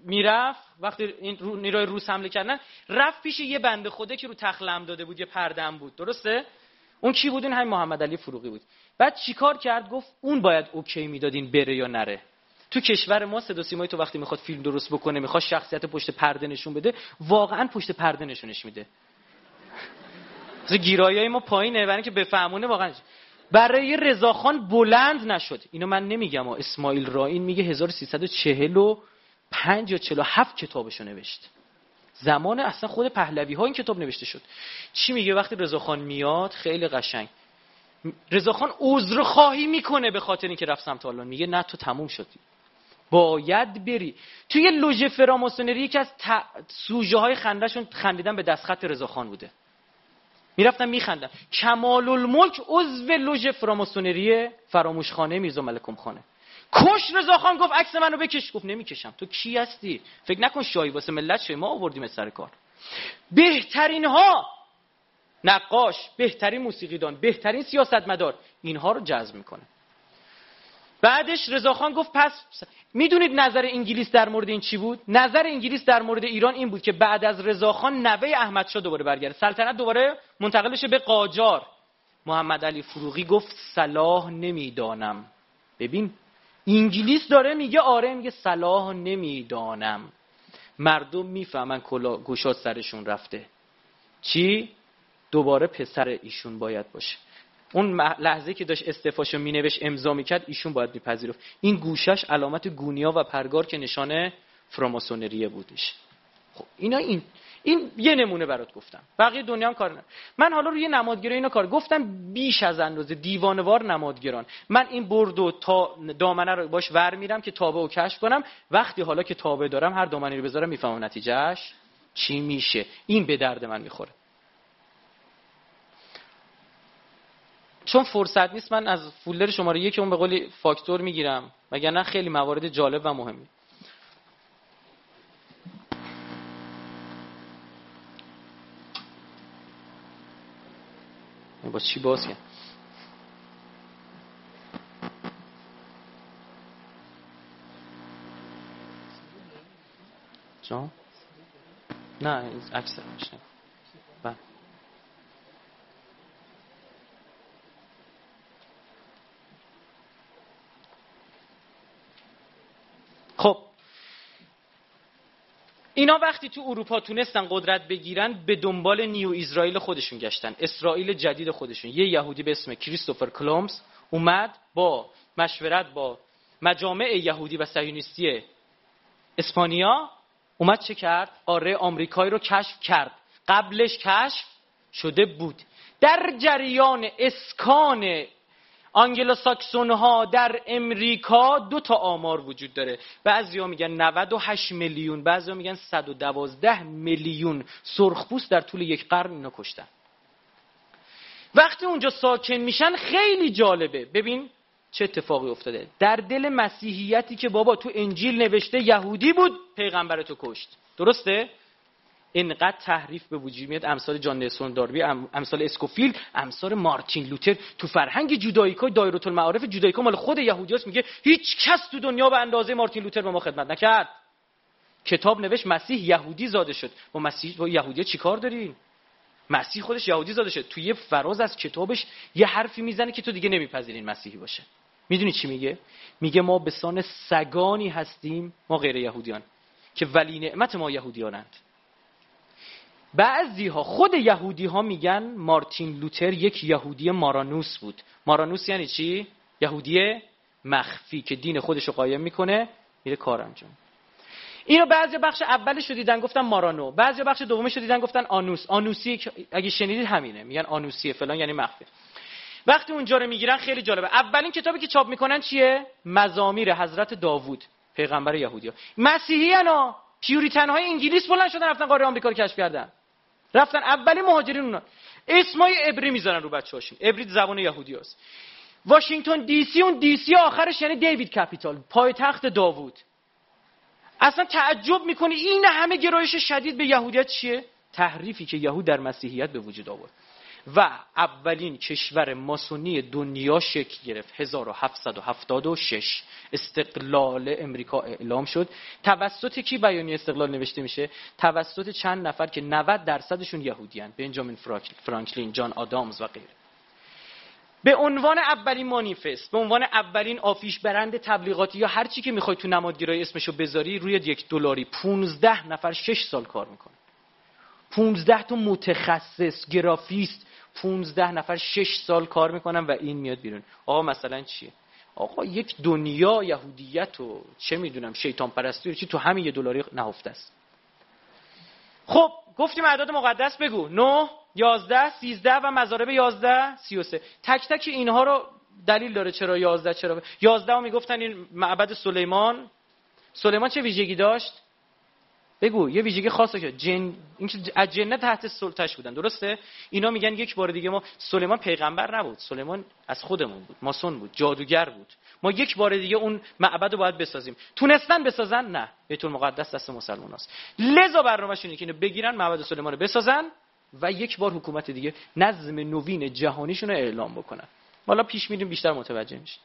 می‌رفت وقتی این نیروی روس حمله کردن رفت پیش یه بنده خوده که رو تخلم داده بود یه پردم بود. درسته؟ اون کی بود؟ این همین محمد علی فروغی بود. بعد چیکار کرد؟ گفت اون باید اوکی می‌دادین بره یا نره. تو کشور ما صدا سیمای تو وقتی می‌خواد فیلم درست بکنه می‌خواد شخصیت پشت پرده نشون بده واقعا پشت پرده نشونش میده. گیرایی ما پایینه برای اینکه بفهمونه واقعا. برای رضاخان بلند نشد. اینو من نمیگم. و اسماعیل رائین میگه 1345 یا 47 کتابشو نوشت. زمان اصلا خود پهلوی ها این کتاب نوشته شد. چی میگه وقتی رضاخان میاد؟ خیلی قشنگ. رضاخان عذر خواهی می‌کنه به خاطر اینکه رفت سمت آلمان. میگه نه تو تموم شدی. باید بری. توی لوژه فراماسونری یکی از ت... سوژه های خندهشون خندیدن به دستخط رضاخان بوده. می‌رفتن میخندن. کمال الملک عضو لوژ فراماسونری فراموشخانه میرزا ملکم خانه. کش رضاخان گفت عکس منو بکش. گفت نمی‌کشم. تو کی هستی؟ فکر نکن شاهی واسه ملت شوی ما آوردیم سر کار. بهترین ها نقاش بهترین موسیقیدان بهترین سیاستمدار اینها رو جذب می‌کنه. بعدش رضاخان گفت پس می‌دونید نظر انگلیس در مورد این چی بود؟ نظر انگلیس در مورد ایران این بود که بعد از رضاخان نوه احمدشاه دوباره برگرده. سلطنت دوباره منتقل بشه به قاجار. محمد علی فروغی گفت صلاح نمی‌دانم. ببین انگلیس داره میگه آره میگه صلاح نمی‌دانم. مردم می‌فهمن کلا گوشات سرشون رفته. چی؟ دوباره پسر ایشون باید باشه. اون لحظه که داشت استفاشو مینوشت امضا می‌کرد ایشون باید میپذیرفت. این گوشش علامت گونیا و پرگار که نشانه فراماسونریه بودش. خب اینا این این یه نمونه برات گفتم. بقیه دنیا هم کار نه من حالا روی نمادگرا اینا کار گفتم بیش از اندازه دیوانوار نمادگران من این برد تا دامنه رو باش ور میرم که تابه و کشف کنم. وقتی حالا که تابه دارم هر دامنه رو بذارم می‌فهمم نتیجهش چی میشه. این به درد من می‌خوره. چون فرصت نیست من از فولدر شماره یکی اون به قولی فاکتور می‌گیرم. وگرنه خیلی موارد جالب و مهمی. با چی باز جان؟ نه اکثر میشه بله خب. اینا وقتی تو اروپا تونستن قدرت بگیرن به دنبال نیو اسرائیل خودشون گشتن. اسرائیل جدید خودشون. یه یهودی به اسم کریستوفر کلومز اومد با مشورت با مجامع یهودی و صهیونیستی اسپانیا. اومد چه کرد؟ آره آمریکایی رو کشف کرد. قبلش کشف شده بود. در جریان اسکان آنگلو ساکسون ها در امریکا دو تا آمار وجود داره. بعضی ها میگن 98 میلیون بعضی ها میگن 112 میلیون سرخپوست در طول یک قرن اینا کشتن. وقتی اونجا ساکن میشن خیلی جالبه. ببین چه اتفاقی افتاده. در دل مسیحیتی که بابا تو انجیل نوشته یهودی بود پیغمبر تو کشت. درسته؟ اینقدر تحریف به وجود میاد. امثال جان نلسون داروی امثال اسکوفیل امثال مارتین لوتر تو فرهنگ جوداییکا دایره المعارف جوداییکا مال خود یهودیاست میگه هیچ کس تو دنیا به اندازه مارتین لوتر به ما خدمت نکرد. کتاب نوشت مسیح یهودی زاده شد. با مسیح با یهودی چیکار دارین؟ مسیح خودش یهودی زاده شد. توی فراز از کتابش یه حرفی می‌زنه که تو دیگه نمیپذیرین مسیحی باشه. می‌دونی چی میگه؟ میگه ما به سان سگانی هستیم ما غیر یهودیان که ولی نعمت ما یهودیانند. بعضی ها خود یهودی ها میگن مارتین لوتر یک یهودی مارانوس بود. مارانوس یعنی چی؟ یهودی مخفی که دین خودش رو قایم می‌کنه میره کار انجام. اینو بعضی بخش اولش رو دیدن گفتن مارانو بعضی بخش دومش رو دیدن گفتن آنوس. آنوسی اگه شنیدید همینه میگن آنوسی فلان یعنی مخفی. وقتی اونجا رو می‌گیرن خیلی جالبه. اولین کتابی که چاپ می‌کنن چیه؟ مزامیر حضرت داوود پیغمبر یهودیا مسیحی اینا Puritan های انگلیس بلند شدن رفتن قاره آمریکا رو کشف کردن. رفتن اولی مهاجرین اونا. اسمای عبری می‌ذارن رو بچه هاشون. عبری زبان یهودی هست. واشنگتن دی سی اون دی سی آخرش یعنی David capital. پایتخت داوود. اصلا تعجب می‌کنی این همه گرایش شدید به یهودیت چیه؟ تحریفی که یهود در مسیحیت به وجود آورد. و اولین کشور ماسونی دنیا شکل گرفت. 1776 استقلال امریکا اعلام شد. توسط کی بیانیه استقلال نوشته میشه؟ توسط چند نفر که 90 درصدشون یهودیان. بنجامین فرانکلین جان آدامز و غیره. به عنوان اولین مانیفست به عنوان اولین آفیش برند تبلیغاتی یا هر چی که می‌خوای تو نمادگیرای اسمشو بذاری روی یک دلاری 15 نفر 6 سال کار می‌کنه. 15 تا متخصص گرافیست 15 نفر 6 سال کار می‌کنن و این میاد بیرون. آقا مثلا چیه؟ آقا یک دنیا یهودیت و چه می‌دونم شیطان پرستی چی تو همین یه دلاری نهفته است. خب گفتیم اعداد مقدس بگو. 9 11 13 و مضارب 11 33 تک تک اینها رو دلیل داره چرا 11 چرا 11 رو می‌گفتن این معبد سلیمان. سلیمان چه ویژگی داشت؟ بگو یه ویژگی خاصه که جن اینکه از جنه تحت سلطش بودن درسته؟ اینا میگن یک بار دیگه ما سلیمان پیغمبر نبود. سلیمان از خودمون بود ماسون بود جادوگر بود. ما یک بار دیگه اون معبد رو باید بسازیم. تونستن بسازن؟ نه. بیت المقدس دست مسلمان است لذا برنامه‌شون اینه که بگیرن معبد سلیمان رو بسازن و یک بار حکومت دیگه نظم نوین جهانیشون رو اعلام بکنن. حالا پیش میریم بیشتر متوجه میشیم.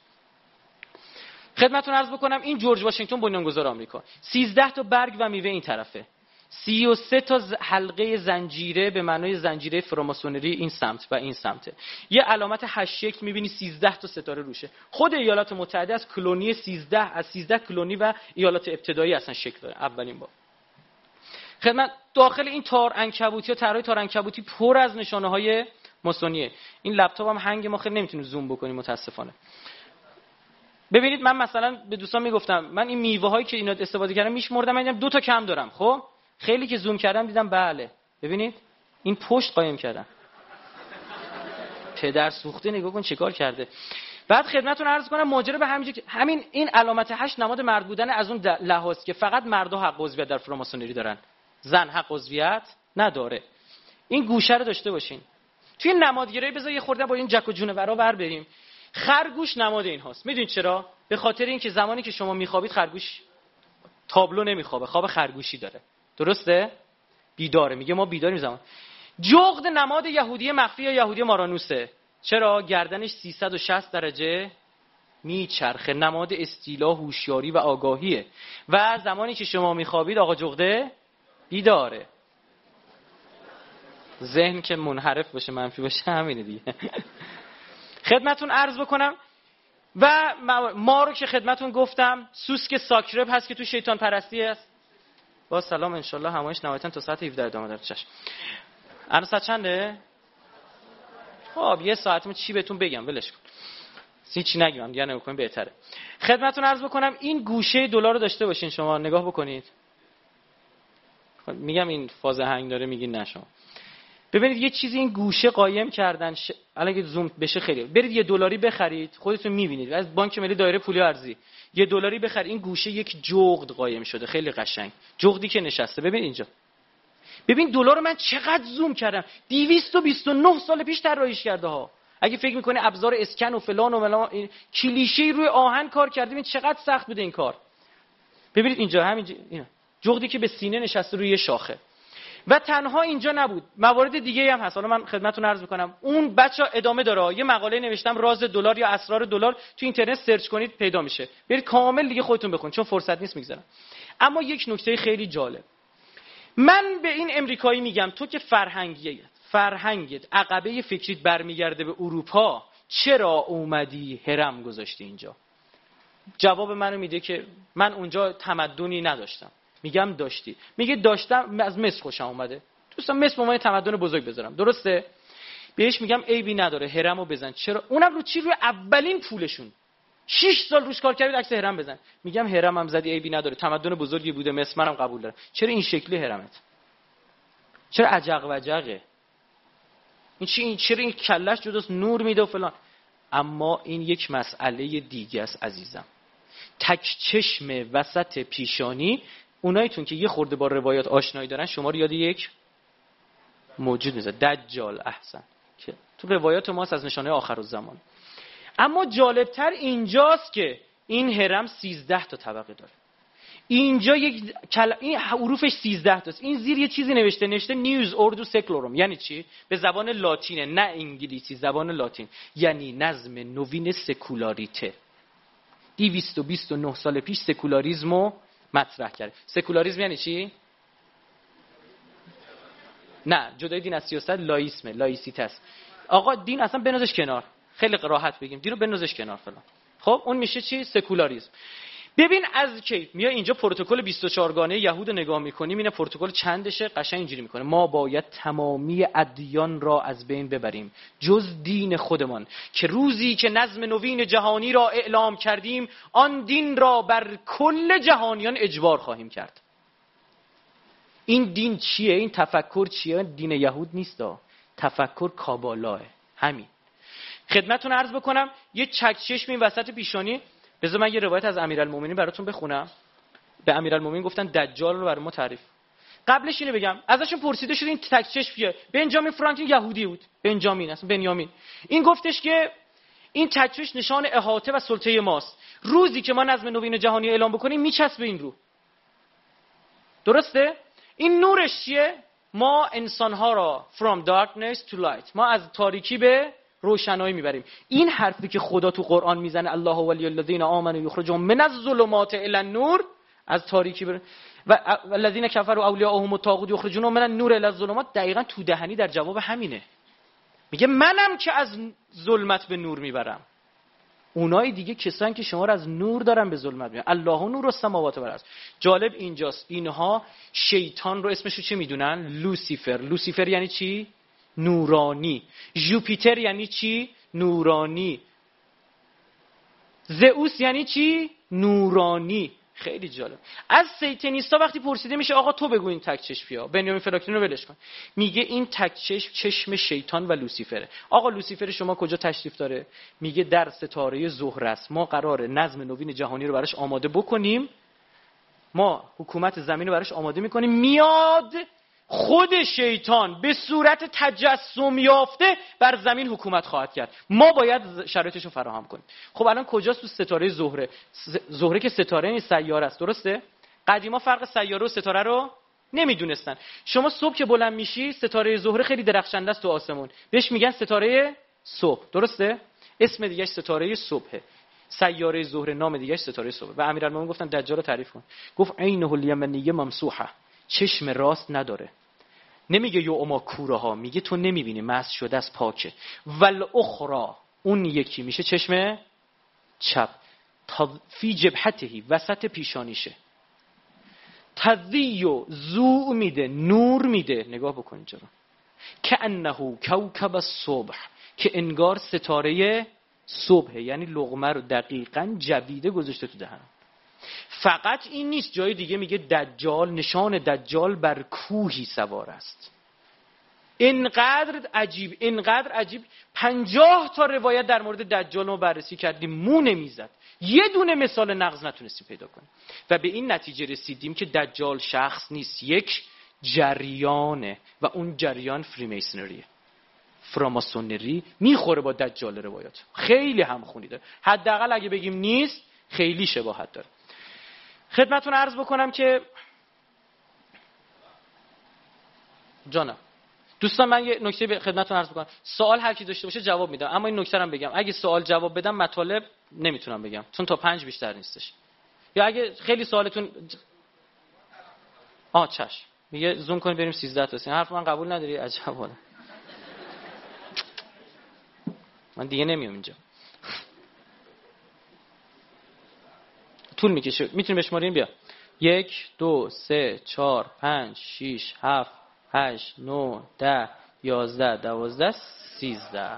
خدمتتون عرض بکنم این جورج واشنگتن بنیانگذار آمریکا. 13 تا برگ و میوه این طرفه. 33 تا حلقه زنجیره به معنای زنجیره فراماسونری این سمت و این سمته. یه علامت هشت شکل می‌بینی 13 تا ستاره روشه. خود ایالات متحده از کلونی 13 از 13 کلونی و ایالات ابتدایی اصلا شکل داره. اولین بار. خدمت داخل این تار انکبوتی یا طرح تار انکبوتی پر از نشانه های ماسونیه. این لپتاپ هم هنگ ما خیلی نمی‌تونیم زوم بکنیم متاسفانه. ببینید من مثلا به دوستان می‌گفتم من این میوه هایی که اینا استفاده کردم میشمردم من دو تا کم دارم. خب؟ خیلی که زوم کردم دیدم بله. ببینید؟ این پشت قایم کردم. پدر سوخته نگاه کن چیکار کرده. بعد خدمتتون عرض کنم ماجرا به همین همین این علامت هشت نماد مرد بودن از اون لحاظ که فقط مردا حق عضویت در فراماسونری دارن. زن حق عضویت نداره. این گوشه رو داشته باشین. توی نمادگیری بذار یه خورده با این جک و جونورا ور بریم. خرگوش نماد این هاست. می‌دونید چرا؟ به خاطر اینکه زمانی که شما میخوابید خرگوش تابلو نمیخوابه. خواب خرگوشی داره. درسته؟ بیداره. میگه ما بیداریم زمان. جغد نماد یهودی مخفی یا یهودی مارانوسه. چرا؟ گردنش 360 درجه میچرخه. نماد استیلا هوشیاری و آگاهیه. و زمانی که شما میخوابید آقا جغده بیداره. ذهن که منحرف باشه منفی باشه همینه دیگه. خدمتون عرض بکنم. و ما رو که خدمتون گفتم سوسک ساکرب هست که تو شیطان پرستی است. با سلام انشالله همایش نهایتا تا ساعت 17 ادامه داره. چشم. الان ساعت چنده؟ خب یه ساعت چی بهتون بگم؟ ولش کن. هیچی نگم دیگه نمی‌کنیم بهتره. خدمتون عرض بکنم این گوشه دلار رو داشته باشین شما. نگاه بکنید. خب، میگم این فاز هنگ داره میگین نشما ببینید یه چیزی این گوشه قایم کردن ش... الان که زوم بشه خیلی. برید یه دلاری بخرید خودتون می‌بینید. از بانک ملی دایره پولی ارزی. یه دلاری بخرید این گوشه یک جغد قایم شده خیلی قشنگ. جغدی که نشسته. ببین اینجا. ببین دلار من چقدر زوم کردم. 229 سال پیش طراحیش کرده ها. اگه فکر می‌کنه ابزار اسکن و فلان و فلان کلیشه روی آهن کار کردیم این چقدر سخت بوده این کار. ببینید اینجا همینجا جغدی که به سینه نشسته روی شاخه. و تنها اینجا نبود. موارد دیگه هم هست. حالا من خدمتتون عرض می‌کنم. اون بچه ادامه داره. یه مقاله نوشتم راز دلار یا اسرار دلار. تو اینترنت سرچ کنید پیدا میشه. برید کامل دیگه خودتون بخونید چون فرصت نیست می‌گذارم. اما یک نکته خیلی جالب. من به این امریکایی میگم تو که فرهنگیت فرهنگت عقبه فکریت برمیگرده به اروپا چرا اومدی هرم گذاشتی اینجا؟ جواب منو میده که من اونجا تمدنی نداشتم. میگم داشتی. میگه داشتم از مصر خوشم اومده. دوستان مصر به تمدن بزرگ بذارم. درسته؟ بهش میگم عیبی نداره هرمو بزن. چرا؟ اونم رو چی؟ روی اولین پولشون. 6 سال روش کار کردید عکس هرم بزن. میگم هرم هم زدی عیبی نداره. تمدن بزرگی بوده مصر منم قبول دارم. چرا این شکلی هرمت چرا عجق و عجقه این چی؟ این چرا این کلش جداست؟ نور میده و فلان. اما این یک مسئله دیگه است عزیزم. تک چشم وسط پیشانی اونایتون که یه خورده با روایات آشنایی دارن شما رو یاد یک موجود میزه دجال احسن که تو روایات ماست از نشانه آخر زمان اما جالبتر اینجاست که این هرم سیزده تا طبقه داره. اینجا یک کل... این حروفش 13 تاست. این زیر یه چیزی نوشته نوشته نیوز اردو سکلوروم یعنی چی؟ به زبان لاتینه نه انگلیسی زبان لاتین. یعنی نظم نوین سکولاریته. 229 سال پیش سکولاریزمو مطرح کرد. سکولاریسم یعنی چی؟ نه جدای دین از سیاست لائیسمه است. آقا دین اصلا بندازش کنار. خیلی راحت بگیم. دین رو بندازش کنار فلان. خب اون میشه چی؟ سکولاریسم ببین از کی؟ بیا اینجا پروتکل 24 گانه یهود نگاه می‌کنیم این پروتکل چندشه؟ قشنگ اینجوری می‌کنه. ما باید تمامی ادیان را از بین ببریم. جز دین خودمان. که روزی که نظم نوین جهانی را اعلام کردیم آن دین را بر کل جهانیان اجبار خواهیم کرد. این دین چیه؟ این تفکر چیه؟ دین یهود نیست تفکر کابالاه. همین. خدمتون عرض بکنم یه چکچشم این وسط پیشانی بذار من یه روایت از امیرالمومنین براتون بخونم. به امیرالمومنین گفتن دجال رو برای ما تعریف. قبلش اینو بگم. ازشون پرسیده شد این تک چشم بنجامین فرانکلین یهودی بود. بنجامین اصلا بنیامین. این گفتش که این تکچش نشان احاطه و سلطه ماست. روزی که ما نظم نوین جهانی اعلام بکنیم میچسبه این رو. درسته؟ این نورش چیه؟ ما انسانها را from darkness to light. ما از تاریکی به روشنایی می‌بریم. این حرفی که خدا تو قرآن می‌زنه الله ولی الذین آمنوا یخرجون من الظلمات الی النور از تاریکی بر... و الذین کفروا اولیاءهم الطاغوت یخرجون من النور الی الظلمات دقیقا تو دهنی در جواب همینه. میگه منم که از ظلمت به نور می‌برم. اونای دیگه کسان که شما رو از نور دارن به ظلمت می‌برن. الله نور السماوات و جالب اینجاست. اینها شیطان رو اسمشو چی می‌دونن؟ لوسیفر. لوسیفر یعنی چی؟ نورانی. جوپیتر یعنی چی؟ نورانی. زئوس یعنی چی؟ نورانی. خیلی جالب. از سیتنیستا وقتی پرسیده میشه آقا تو بگو این تک چشم بنیامین فراکلین رو ولش کن. میگه این تک چشم چشم شیطان و لوسیفره. آقا لوسیفر شما کجا تشریف داره؟ میگه در ستاره زهر است. ما قرار نظم نوین جهانی رو براش آماده بکنیم. ما حکومت زمین رو براش آماده می‌کنیم. میاد خود شیطان به صورت تجسم یافته بر زمین حکومت خواهد کرد. ما باید شرایطش رو فراهم کنیم. خب الان کجاست تو ستاره زهره؟ زهره که ستاره این سیاره است. درسته؟ قدیما فرق سیاره و ستاره رو نمی‌دونستن. شما صبح که بلند میشی ستاره زهره خیلی درخشنده است تو آسمون. بهش میگن ستاره صبح. درسته؟ اسم دیگه ستاره صبحه. سیاره زهره نام دیگه ستاره صبح و امیرالمومنین گفتن دجال رو تعریف کن. گفت عینه الیمنیه ممسوحه. چشم راست نداره. نمیگه یو اما کوره ها میگه تو نمی‌بینی مس شده از پاکه. ول اخرا اون یکی میشه چشم چپ. فی جبهتهی وسط پیشانیشه. تذیو زو میده نور میده. نگاه بکن اینجا رو. که انه کوکب صبح که انگار ستاره صبحه یعنی لغمه رو دقیقا جویده گذاشته تو دهن. فقط این نیست. جای دیگه میگه دجال نشان دجال بر کوهی سوار است. اینقدر عجیب اینقدر عجیب. پنجاه تا روایت در مورد دجال رو بررسی کردیم مو نمی‌زد. یه دونه مثال نقض نتونستیم پیدا کنیم. و به این نتیجه رسیدیم که دجال شخص نیست یک جریانه. و اون جریان فریمیسنریه. فراماسونری می‌خوره با دجال روایات. خیلی هم خونی داره. حداقل اگه بگیم نیست خیلی شباهت داره. خدمتون عرض بکنم که جانم دوستان من یه نکته به خدمتتون عرض بکنم. سوال هر کی داشته باشه جواب میدم اما این نکته بگم. اگه سوال جواب بدم مطالب نمی‌تونم بگم. چون تا پنج بیشتر نیستش. یا اگه خیلی سوالتون آ چش. میگه زوم کنیم بریم 13 تا حرف من قبول نداری؟ عجب. من دیگه نمیام اینجا. طول می‌کشه. می‌تونیم بشماریم بیا. یک دو سه چهار پنج شیش هفت هشت نو ده یازده دوازده سیزده.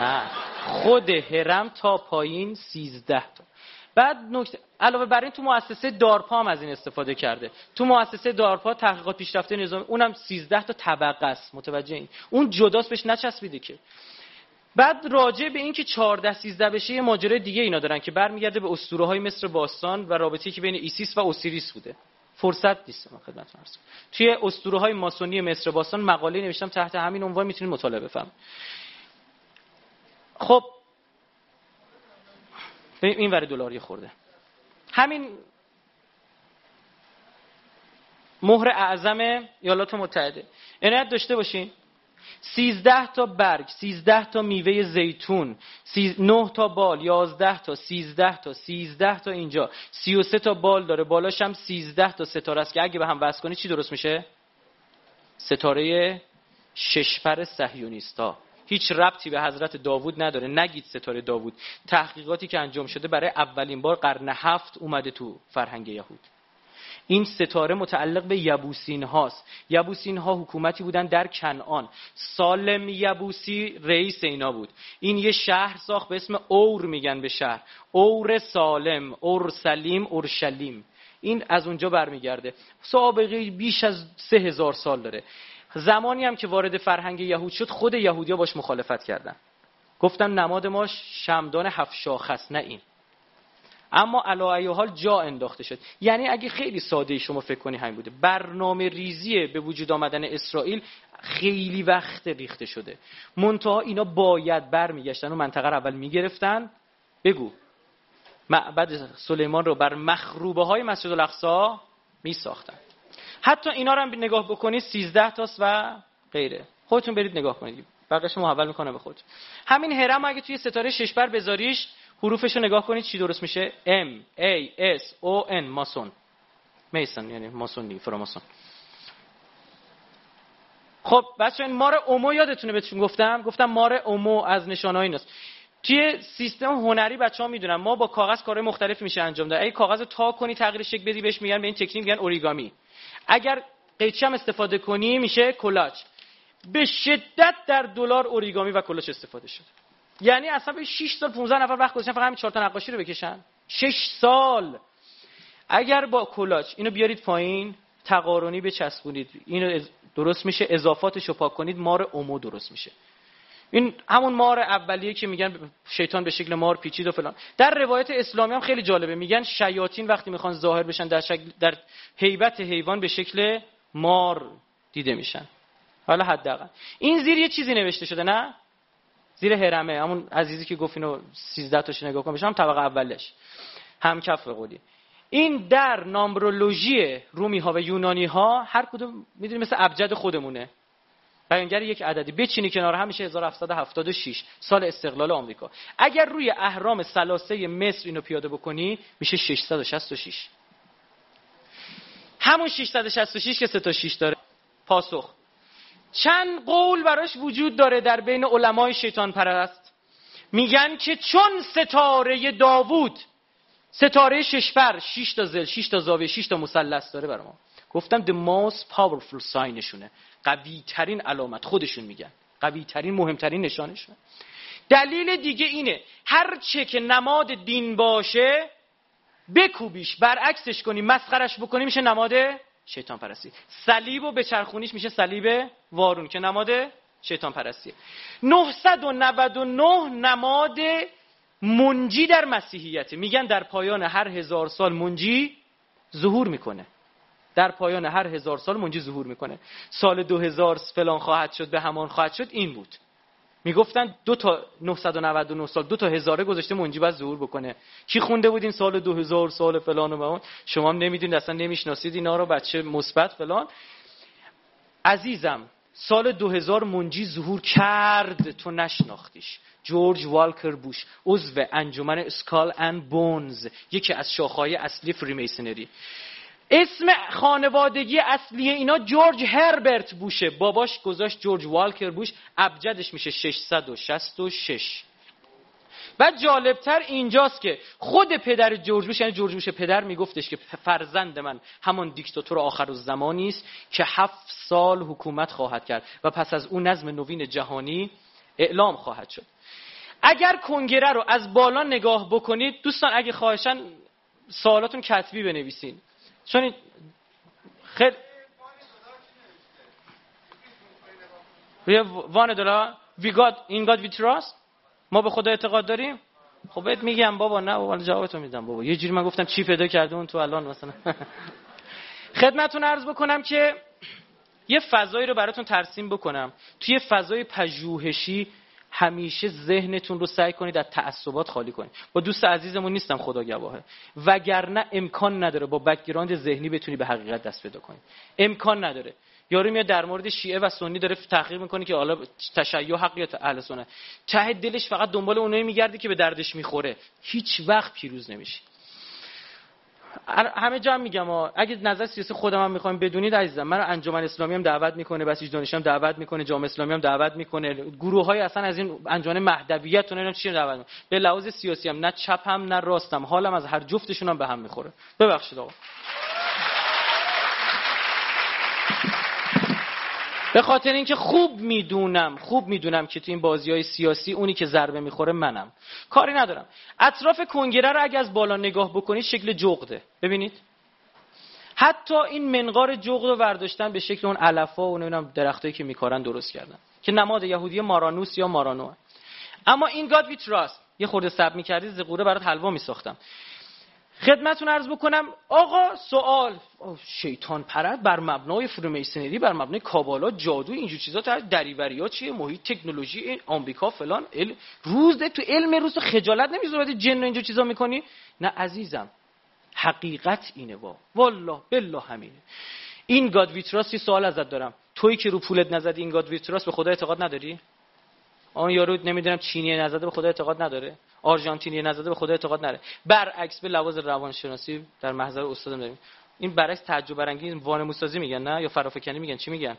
نه. خود هرم تا پایین سیزده تا. بعد نکته علاوه بر این تو مؤسسه دارپا هم از این استفاده کرده. تو مؤسسه دارپا تحقیقات پیشرفته نظام اونم 13 تا طبقه است. متوجه این؟ اون جداست بهش نچسبیده که. بعد راجع به اینکه 14 13 بشه یه ماجرای دیگه اینا دارن که برمیگرده به اسطوره های مصر باستان و رابطه‌ای که بین ایسیس و اوسیریس بوده. فرصت نیست من خدمتتون عرض توی اسطوره های ماسونی مصر باستان مقاله نوشتم تحت همین عنوان می‌تونید مطالعه بفهم خب این ور دلاری خورده. همین مهر اعظم ایالات متحده. عنایت داشته باشین. سیزده تا برگ سیزده تا میوه زیتون نه تا بال یازده تا سیزده تا سیزده تا اینجا. سی و سه تا بال داره بالاش هم سیزده تا ستاره است که اگه به هم وصل کنی چی درست میشه؟ ستاره ششپر سهیونیستا هیچ ربطی به حضرت داوود نداره. نگید ستاره داوود. تحقیقاتی که انجام شده برای اولین بار قرن هفت اومده تو فرهنگ یهود. این ستاره متعلق به یبوسین هاست. یبوسین ها حکومتی بودن در کنعان. سالم یبوسی رئیس اینا بود. این یه شهر ساخت به اسم اور میگن به شهر. اور سالم اور سلیم اورشلیم این از اونجا برمیگرده. سابقه بیش از سه هزار سال داره. زمانی هم که وارد فرهنگ یهود شد خود یهودیا باش مخالفت کردن. گفتن نماد ما شمدان هفت شاخ است نه این. اما علی حال جا انداخته شد. یعنی اگه خیلی ساده شما فکر کنی همین بوده. برنامه ریزی به وجود آمدن اسرائیل خیلی وقت ریخته شده. منتها اینا باید برمیگشتن و منطقه رو اول می‌گرفتن. بگو. معبد سلیمان رو بر مخروبه های مسجد الاقصا می ساختن حتی اینا رو هم نگاه بکنید 13 تاست و غیره. خودتون برید نگاه کنید. بقیش محول می‌کنه به خود همین هرم اگه توی ستاره شش بر بذاریش حروفش رو نگاه کنید چی درست میشه؟ M A S O N ماسون. میسن یعنی ماسونی فراماسون. خب بچه این مار اومو یادتونه بهتون گفتم؟ گفتم مار اومو از نشانه ایناست. توی سیستم هنری بچه ها می‌دونن ما با کاغذ کارهای مختلف میشه انجام داد. اگه کاغذ تا کنی تغییر شکل بدی بهش میگن به این تکنیک میگن اوریگامی. اگر قیچی هم استفاده کنی میشه کلاژ. به شدت در دلار اوریگامی و کلاژ استفاده شده یعنی اصلا به 6 سال 15 نفر وقت گذاشتن فقط همین 4 تا نقاشی رو بکشن. 6 سال. اگر با کلاژ اینو بیارید پایین تقارنی بچسبونید. اینو درست میشه اضافاتش رو پاک کنید مار اومو درست میشه. این همون مار اولیه که میگن شیطان به شکل مار پیچید و فلان. در روایت اسلامی هم خیلی جالبه. میگن شیاطین وقتی می‌خوان ظاهر بشن در شکل در هیبت حیوان به شکل مار دیده میشن. حالا حداقل. این زیر یه چیزی نوشته شده نه؟ زیر هرمه همون عزیزی که گفت اینو 13 تاش نگاه کن بشم طبقه اولش. هم کف قولی. این در نامبرولوژی رومی ها و یونانی ها هر کدوم می‌دونی مثل ابجد خودمونه. بیانگر یک عددی. بچینی کنار هم میشه 1776 سال استقلال آمریکا. اگر روی اهرام سلاسه مصر اینو پیاده بکنی میشه 666 همون 666 که سه تا 6 داره. پاسخ. چند قول براش وجود داره در بین علمای شیطان پرست. میگن که چون ستاره داوود ستاره ششبر 6 تا زل 6 تا زاویه 6 تا مثلث داره برای ما. گفتم the most powerful ساینشونه قوی ترین علامت خودشون میگن. قوی ترین مهمترین نشانشون. دلیل دیگه اینه هر چه که نماد دین باشه بکوبیش برعکسش کنی مسخرش بکنی میشه نماد شیطان پرستی. صلیب و بچرخونیش میشه صلیب وارون که نماد شیطان پرستیه 999 نماد منجی در مسیحیت میگن در پایان هر هزار سال منجی ظهور می‌کنه. در پایان هر هزار سال منجی ظهور می‌کنه. سال دو هزار فلان خواهد شد به همان خواهد شد این بود. می‌گفتن دو تا 999 سال دو تا هزاره گذاشته منجی باید ظهور بکنه. کی خونده بود این سال 2000 سال فلان و اون؟ شما هم نمی‌دونید اصلا نمی‌شناسید اینا رو بچه مثبت فلان. عزیزم سال 2000 منجی ظهور کرد تو نشناختیش. جورج والکر بوش عضو انجمن Skull and Bones یکی از شاخهای اصلی Freemasonry. اسم خانوادگی اصلی اینا جورج هربرت بوشه. باباش گذاشت جورج والکر بوش. ابجدش میشه 666 و جالبتر اینجاست که خود پدر جورج بوش یعنی جورج بوش پدر میگفتش که فرزند من همان دیکتاتور آخر زمانی است که هفت سال حکومت خواهد کرد و پس از اون نظم نوین جهانی اعلام خواهد شد. اگر کنگره رو از بالا نگاه بکنید دوستان اگه خواهشن سوالاتون کتبی بنویسین. چون خیلی وان دلار. وی گاد این گاد وی تراست ما به خدا اعتقاد داریم. خب بهت میگم بابا نه بابا جوابتو میدم بابا. یه جوری من گفتم چی پیدا کرده اون تو الان مثلا. خدمتتون عرض بکنم که یه فضایی رو براتون ترسیم بکنم. توی فضای پژوهشی همیشه ذهنتون رو سعی کنید از تعصبات خالی کنید. با دوست عزیزمون نیستم خدا گواهه وگرنه امکان نداره با background ذهنی بتونی به حقیقت دست پیدا کنی. امکان نداره. یارو میاد در مورد شیعه و سنی داره تحقیق می‌کنه که حالا تشیع حق یا اهل سنت. ته دلش فقط دنبال اونایی میگرده که به دردش می‌خوره. هیچ وقت پیروز نمیشه همه جا هم میگم اگه نظر سیاسی خودم هم می‌خوایم بدونید عزیزم من انجمن اسلامی هم دعوت می‌کنه بسیج دانش هم دعوت می‌کنه جامعه اسلامی هم دعوت می‌کنه. گروه های اصلا از این انجمن مهدویت اون چی دعوت می‌کنه به لحاظ سیاسی هم نه هم نه راستم حالم از هر جفتشون هم به هم می‌خوره. ببخشید آقا. به خاطر اینکه خوب می‌دونم خوب می‌دونم که تو این بازی های سیاسی اونی که ضربه می‌خوره منم. کاری ندارم. اطراف کنگره رو اگه از بالا نگاه بکنید شکل جغده. ببینید؟ حتی این منقار جغد رو برداشتن به شکل اون علفا و نمی‌دونم درختایی که میکارن درست کردن. که نماد یهودی مارانوس یا مارانو اما In God We Trust یه خورده صبر می‌کردی ز غوره برات حلوا میساختم. خدمتون عرض بکنم آقا سوال شیطان پرستی بر مبنای Freemasonry بر مبنای کابالا جادو اینجور چیزا دریوری ها چیه محیط تکنولوژی آمریکا فلان ال... روز تو علم روز خجالت نمی‌ذاری جن اینجور چیزا می‌کنی؟ نه عزیزم حقیقت اینه وا والله بالله همینه In God We Trust سوال ازت دارم. تویی که رو پولت نزدی In God We Trust به خدا اعتقاد نداری؟ آن یارو نمی‌دونم چینی نزده به خدا اعتقاد نداره؟ آرژانتینی نزده به خدا اعتقاد نداره برعکس به لواز روانشناسی در محضر استادم داریم. این برعکس تعجب برانگیز وانموسازی میگن نه؟ یا فرافکنی میگن. چی میگن؟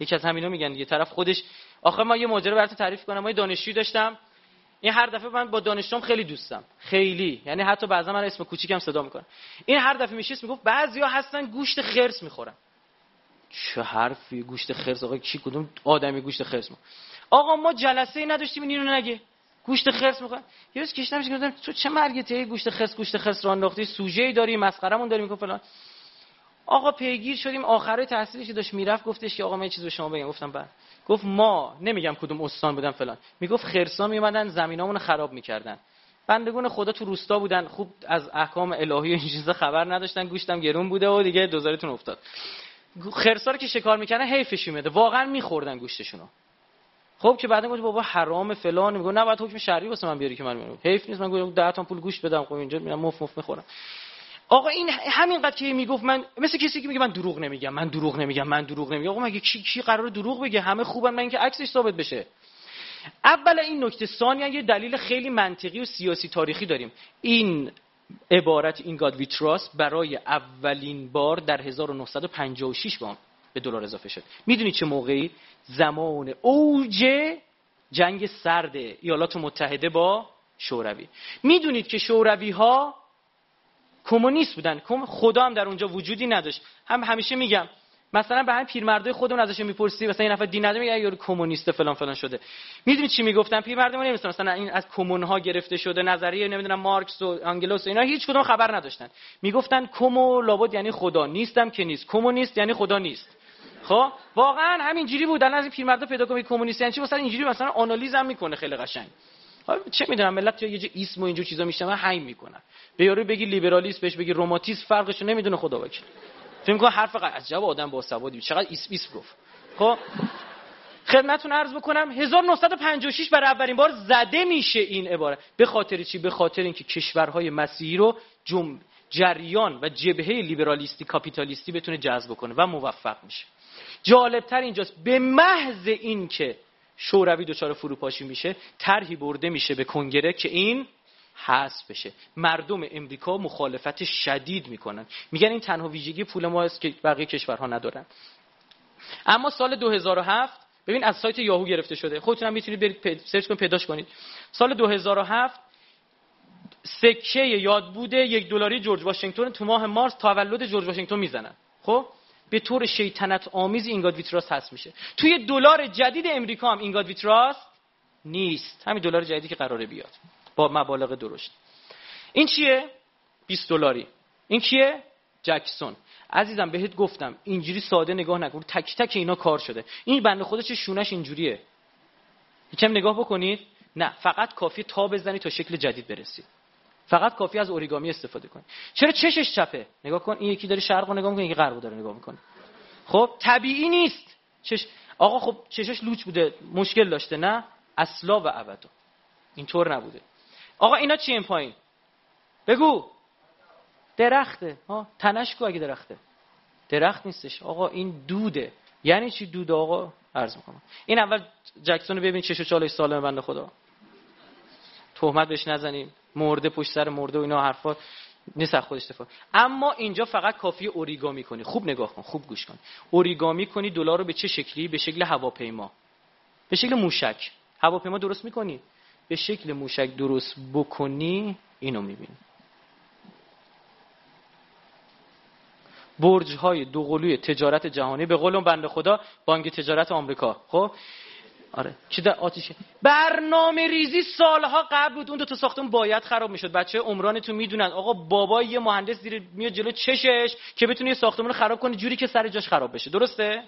یکی از همینا میگن یه طرف خودش آخه ما یه ماجرا برات تعریف کنم. ما یه دانشجو داشتم. این هر دفعه من با دانشجوام خیلی دوستم. خیلی. یعنی حتی بعضا من اسم کوچیکم صدا می‌کنم. این هر دفعه میشیست می‌گفت بعضیا هستن گوشت خرس می‌خورن. چه حرفی گوشت خرس؟ آقا کی کدوم آدمی گوشت خرس می‌خوره؟ آقا ما جلسه ای نداشتیم اینو نگه. گوشت خرس می‌خواد یه روز کشتم گفتم تو چه مرگته گوشت خرس گوشت خرس رو انداختی سوژه ای داری مسخرمون داری میگه فلان. آقا پیگیر شدیم آخره تحصیلش داشت می‌رفت گفتش که آقا من یه چیز به شما بگم. گفتم بعد گفت ما نمیگم کدوم استان بودن فلان. می‌گفت خرسا میومدن زمینامون خراب می‌کردن. بندگون خدا تو روستا بودن خوب از احکام الهی و این چیزا خبر نداشتن. گوشتم گرون بوده و دیگه دوزارتون افتاد. خرسا رو که شکار می‌کنه حیفش میاد واقعا میخوردن گوشتشونو. خب که بعد گفت بابا حرام فلان. میگه نه بعد حکم شرعی واسه من بیاری که من میگم حیف نیست. من گفتم 10 تا پول گوشت بدم. خب اینجا میرم مف مف می‌خورم. آقا این همینقدر که می‌گفت من مثل کسی که میگه من دروغ نمیگم من دروغ نمیگم من دروغ نمیگم. آقا مگه کی کی قرار دروغ بگه؟ همه خوبن. من اینکه عکسش ثابت بشه. اول این نکته ثانیا یه دلیل خیلی منطقی و سیاسی تاریخی داریم. این عبارت In God We Trust برای اولین بار در 1956 با به دلار اضافه شد. می‌دونید چه موقعی؟ زمان اوج جنگ سرد ایالات متحده با شوروی. می‌دونید که شوروی ها کمونیست بودن. خدا هم در اونجا وجودی نداشت. هم همیشه میگم مثلا به همین پیرمردای خودمون ازش می‌پرسی مثلا یه نفر دین نداره میگه یارو کمونیست فلان فلان شده. می‌دونید چی می‌گفتن؟ پیرمردای ما نمیستن مثلا این از کمون ها گرفته شده نظریه نمی‌دونم مارکس و انگلس و اینا هیچ کدوم خبر نداشتن. می‌گفتن کمو لابد یعنی خدا نیستم که نیست. کمونیست یعنی خدا نیست. خب؟ واقعا همینجوری بود. از این پیرمردا پیدا کنید کمونیست یعنی چی؟ مثلا اینجوری مثلا آنالیز هم می‌کنه خیلی قشنگ. چه می‌دونم ملت یه جه اسم و اینجور چیزا میشنن هنگ می‌کنن. به یارو بگی لیبرالیسم بهش بگی روماتیسم فرقشو نمی‌دونه خدا وکیل. فکر می‌کنه حرف عجب آدم با سوادی چقدر اسم اسم گفت. خب؟ خدمتتون عرض بکنم 1956 برای اولین بار زده میشه این عبارت. به خاطر چی؟ به خاطر اینکه کشورهای مسیحی رو جریان و جبهه لیبرالیستی کاپیتالیستی بتونه جذب کنه و موفق میشه. جالبتر اینجاست. به محض اینکه شوروی دچار فروپاشی میشه طرحی برده میشه به کنگره که این حذف بشه. مردم امریکا مخالفت شدید می‌کنن. میگن این تنها ویژگی پول ما است که بقیه کشورها ندارن. اما سال 2007 ببین از سایت یاهو گرفته شده. خودتون هم می‌تونید برید سرچ کنید پیداش کنید. سال 2007 سکه یاد بوده یک دلاری جورج واشنگتن تو ماه مارس تولد جورج واشنگتن می‌زنن. خب؟ به طور شیطنت آمیز اینگاد ویتراس هست میشه. توی دلار جدید امریکا هم اینگاد ویتراس نیست. همین دلار جدیدی که قراره بیاد. با مبالغ درشت. این چیه؟ 20 دلاری. این کیه؟ جکسون. عزیزم بهت گفتم اینجوری ساده نگاه نکن. تک تک اینا کار شده. این بنده خودش شونش اینجوریه؟ یکم نگاه بکنید. نه فقط کافی تا بزنی تا شکل جدید برسید فقط کافی از اوریگامی استفاده کنی. چرا چشش چپه؟ نگاه کن این یکی داره شرق رو نگاه می‌کنه یکی غرب داره نگاه می‌کنه. خب طبیعی نیست. چش آقا خب چشش لوچ بوده مشکل داشته نه؟ اصلا و ابدا. اینطور نبوده. آقا اینا چی این پایین؟ بگو. درخته. ها تنش کو اگه درخته. درخت نیستش. آقا این دوده. یعنی چی دود آقا؟ عرض می‌کنم. این اول جکسون رو ببین چش و چالش سالم بنده خدا. تهمت بهش نزنیم. مرده پشت سر مرده و اینا حرفا نیست خودش دفاع اما اینجا فقط کافی اوریگامی کنی. خوب نگاه کن خوب گوش کن. اوریگامی کنی دلار رو به چه شکلی؟ به شکل هواپیما. به شکل موشک. هواپیما درست می‌کنی؟ به شکل موشک درست بکنی اینو می‌بینی. برج های دوقلوی تجارت جهانی به قول بنده خدا بانک تجارت آمریکا. خب؟ آره. چی در آتیشه؟ برنامه ریزی سالها قبل بود. اون دو تا ساختمون باید خراب می‌شد. بچه عمرانتون می‌دونن. آقا بابا یه مهندس زیر میاد جلو چشش که بتونه یه ساختمون رو خراب کنه جوری که سر جاش خراب بشه. درسته؟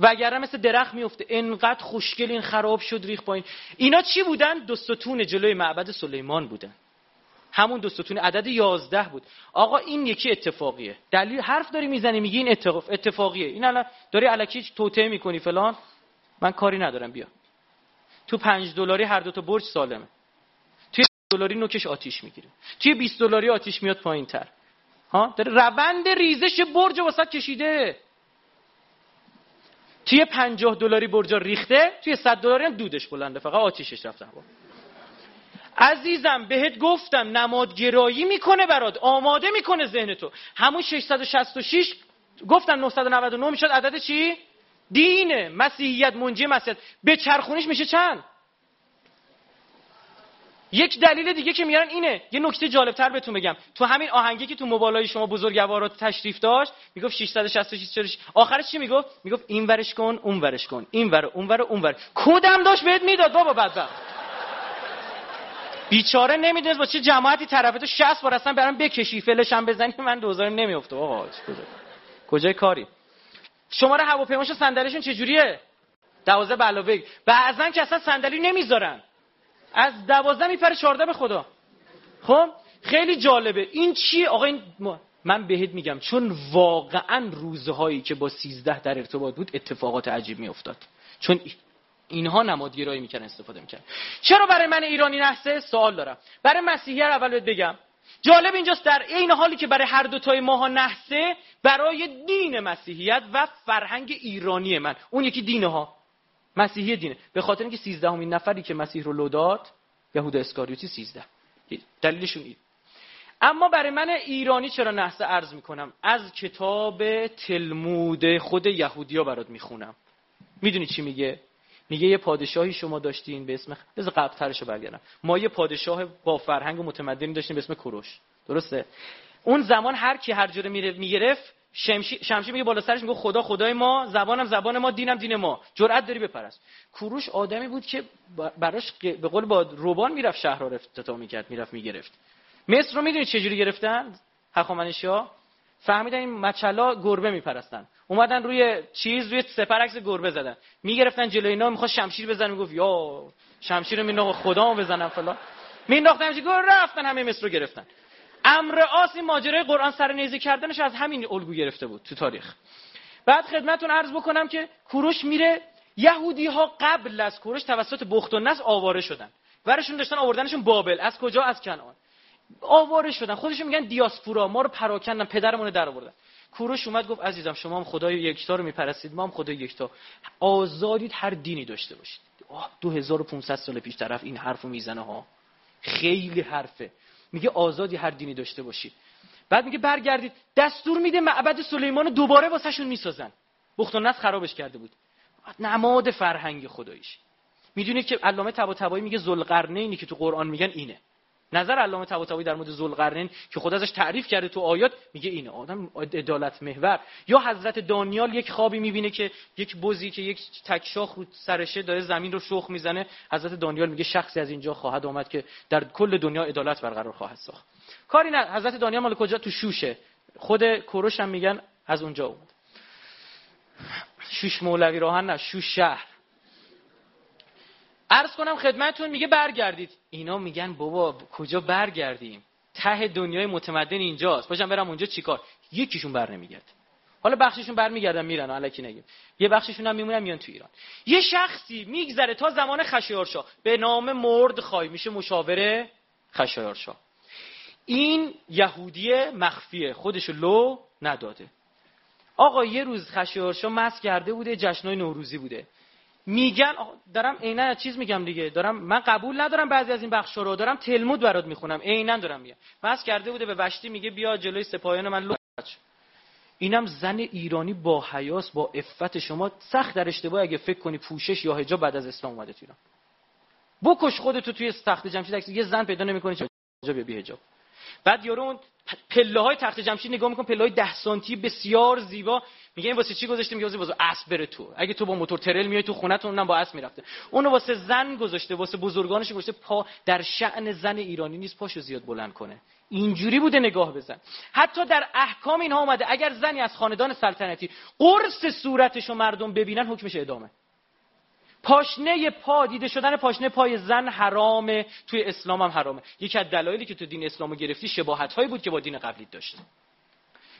وگرنه مثل درخت میفته انقدر خوشگل این خراب شد ریخ پایین. اینا چی بودن؟ دو ستون جلوی معبد سلیمان بودن. همون دو ستون عدد 11 بود. آقا این یکی اتفاقیه. دلیل حرف داری می‌زنی میگی این اتفاق اتفاقیه. این الان داری الکی توته می‌کنی فلان. من کاری ندارم بیا. تو 5 دلاری هر دو تا برج سالمه. توی دلاری نوکش آتیش می‌گیره. توی 20 دلاری آتیش میاد پایینتر. ها؟ داره روند ریزش برج وسط کشیده. توی 50 دلاری برجا ریخته توی 100 دلاری هم دودش بلنده. فقط آتیشش رفته هوا عزیزم بهت گفتم نمادگرایی می‌کنه برات. آماده می‌کنه ذهن تو. همون 666 گفتم 999 می‌شد. عدد چی؟ دینه مسیحیت منجی مسیحیت. به چرخونیش میشه چند؟ یک دلیل دیگه که میارن اینه. یه نکته جالب تر بهتون بگم. تو همین آهنگی که تو موبایلای شما بزرگوارات تشریف داشت می‌گفت 666 چرش آخرش چی می‌گفت؟ می‌گفت این ورش کن اون ورش کن. این ور اون ور اون ور. کدم داشت بهت می‌داد بابا بدبخت. بیچاره نمی‌دونست با چه جماعتی طرفه تو 60 بار اصلا برام بکشی. فلش هم بزنی من دوزار نمیافته آقا کجا کجای کاری؟ شماره هواپیماشو صندلیشون چجوریه؟ 12 به علاوه. بعضن که اصلا صندلی نمی‌ذارن. از دوازده میپره چهارده به خدا. خب؟ خیلی جالبه. این چیه آقا این من بهت میگم چون واقعا روزهایی که با سیزده در ارتباط بود اتفاقات عجیب میافتاد. چون اینها نمادگرایی می‌کنن استفاده می‌کنن چرا برای من ایرانی نحسه؟ سوال دارم. برای مسیحی اول بهت بگم. جالب اینجاست در این حالی که برای هر دو تای ماها نحسه برای دین مسیحیت و فرهنگ ایرانی من. اون یکی دینه مسیحی دینه. به خاطر اینکه 13 همین نفری که مسیح رو لو داد یهودا اسکاریوتی 13 دلیلشون این. اما برای من ایرانی چرا نحسه عرض می‌کنم؟ از کتاب تلمود خود یهودیا برات می‌خونم. می‌دونی چی میگه؟ میگه یه پادشاهی شما داشتین به اسم بذار قبل ترشو برگردم. ما یه پادشاه با فرهنگ و متمدنی داشتیم به اسم کوروش. درسته؟ اون زمان هر کی هر جوره می‌گرفت شمشی شمشیر میگه بالا سرش میگه خدا خدای ما زبانم زبان ما دینم دین ما. جرأت داری بپرست. کوروش آدمی بود که براش به قول با روبان می‌رفت شهر رو افتتاح می‌کرد می‌رفت می‌گرفت. مصر رو می‌دونید چه جوری گرفتن؟ هخامنشی‌ها؟ فهمیدن این مچلا گربه میپرستن. اومدن روی چیز روی سپر عکس گربه زدن. می‌گرفتن جلوی اینا می‌خواست شمشیر بزنه می‌گفت یا شمشیر رو خدا بزنم فلان. مینداختن گور رفتن همه مصر رو گرفتن. امر آس این ماجرای قرآن سر نیزه کردنش از همین الگو گرفته بود تو تاریخ. بعد خدمتون عرض بکنم که کوروش میره یهودی ها قبل از کوروش توسط بخت و نصر آواره شدن. ورشون داشتن آوردنشون بابل. از کجا؟ از کنعان. آواره شدن. خودشون میگن دیاسپورا. ما رو پراکندن. پدرمون در آوردن. کوروش اومد گفت عزیزم شما هم خدای یکتا رو میپرستید. ما هم خدای یکتا. آزادید هر دینی داشته باشید. آه 2500 سال پیش طرف این حرفو می‌زنه ها. خیلی حرفه. میگه آزادی هر دینی داشته باشید. بعد میگه برگردید. دستور میده معبد سلیمان دوباره واسهشون می‌سازن. بخت و خرابش کرده بود. نماد فرهنگ خداییش. می‌دونید که علامه طباطبایی میگه ذوالقرنینی که تو قرآن میگن اینه. نظر علامه طباطبایی در مورد ذوالقرنین که خدا ازش تعریف کرده تو آیات میگه اینه آدم عدالت محور. یا حضرت دانیال یک خوابی می‌بینه که یک بزی که یک تک شاخ رو سرشه داره زمین رو شخ می‌زنه. حضرت دانیال میگه شخصی از اینجا خواهد آمد که در کل دنیا عدالت برقرار خواهد ساخت. کاری نه حضرت دانیال مال کجا؟ تو شوشه. خود کوروش هم میگن از اونجا اومد. شوش مولوی راهن نه شوش شهر. عرض کنم خدمتون میگه برگردید. اینا میگن بابا کجا برگردیم؟ ته دنیای متمدن اینجاست. باشم برم اونجا چیکار؟ یکیشون بر نمیگرد. حالا بخششون برمیگردن میرن الکی نگیم. یه بخششون هم میمونن میان تو ایران. یه شخصی میگذره تا زمان خشایارشا. به نام مرد خای. میشه مشاوره خشایارشا. این یهودی مخفیه. خودشو لو نداده. آقا یه روز خشایارشا مس کرده بوده جشنای نوروزی بوده. میگن دارم عینا چیز میگم دیگه. دارم من قبول ندارم بعضی از این بخش رو. دارم تلمود برات می‌خونم. عینا دارم میگم. مس کرده بوده به وشتی میگه بیا جلوی سپاهیان من لوچ اینم زن ایرانی با حیاس با عفت شما. سخت در اشتباه اگه فکر کنی پوشش یا حجاب بعد از اسلام اومده تو ایران. بکش خودتو توی تخت جمشید. یه زن پیدا نمی‌کنی چه حجاب یا بی حجاب. بعد یارو پله های تخت جمشید نگاه میکن پله های 10 سانتی بسیار زیبا. میگه این واسه چی گذاشته میگه واسه اسب بره تو. اگه تو با موتور ترل میای تو خونتون اونم با اسب می‌رفته. اونو واسه زن گذاشته واسه بزرگانش گذاشته. پا در شأن زن ایرانی نیست پاشو زیاد بلند کنه. اینجوری بوده نگاه بزن. حتی در احکام اینها اومده اگر زنی از خاندان سلطنتی قرص صورتشو مردم ببینن حکمش ادامه. پاشنه پا دیده شدن پاشنه پای زن حرامه توی اسلام هم حرامه. یکی از دلایلی که تو دین اسلامو گرفتی شباهت هایی بود که با دین قبلی داشت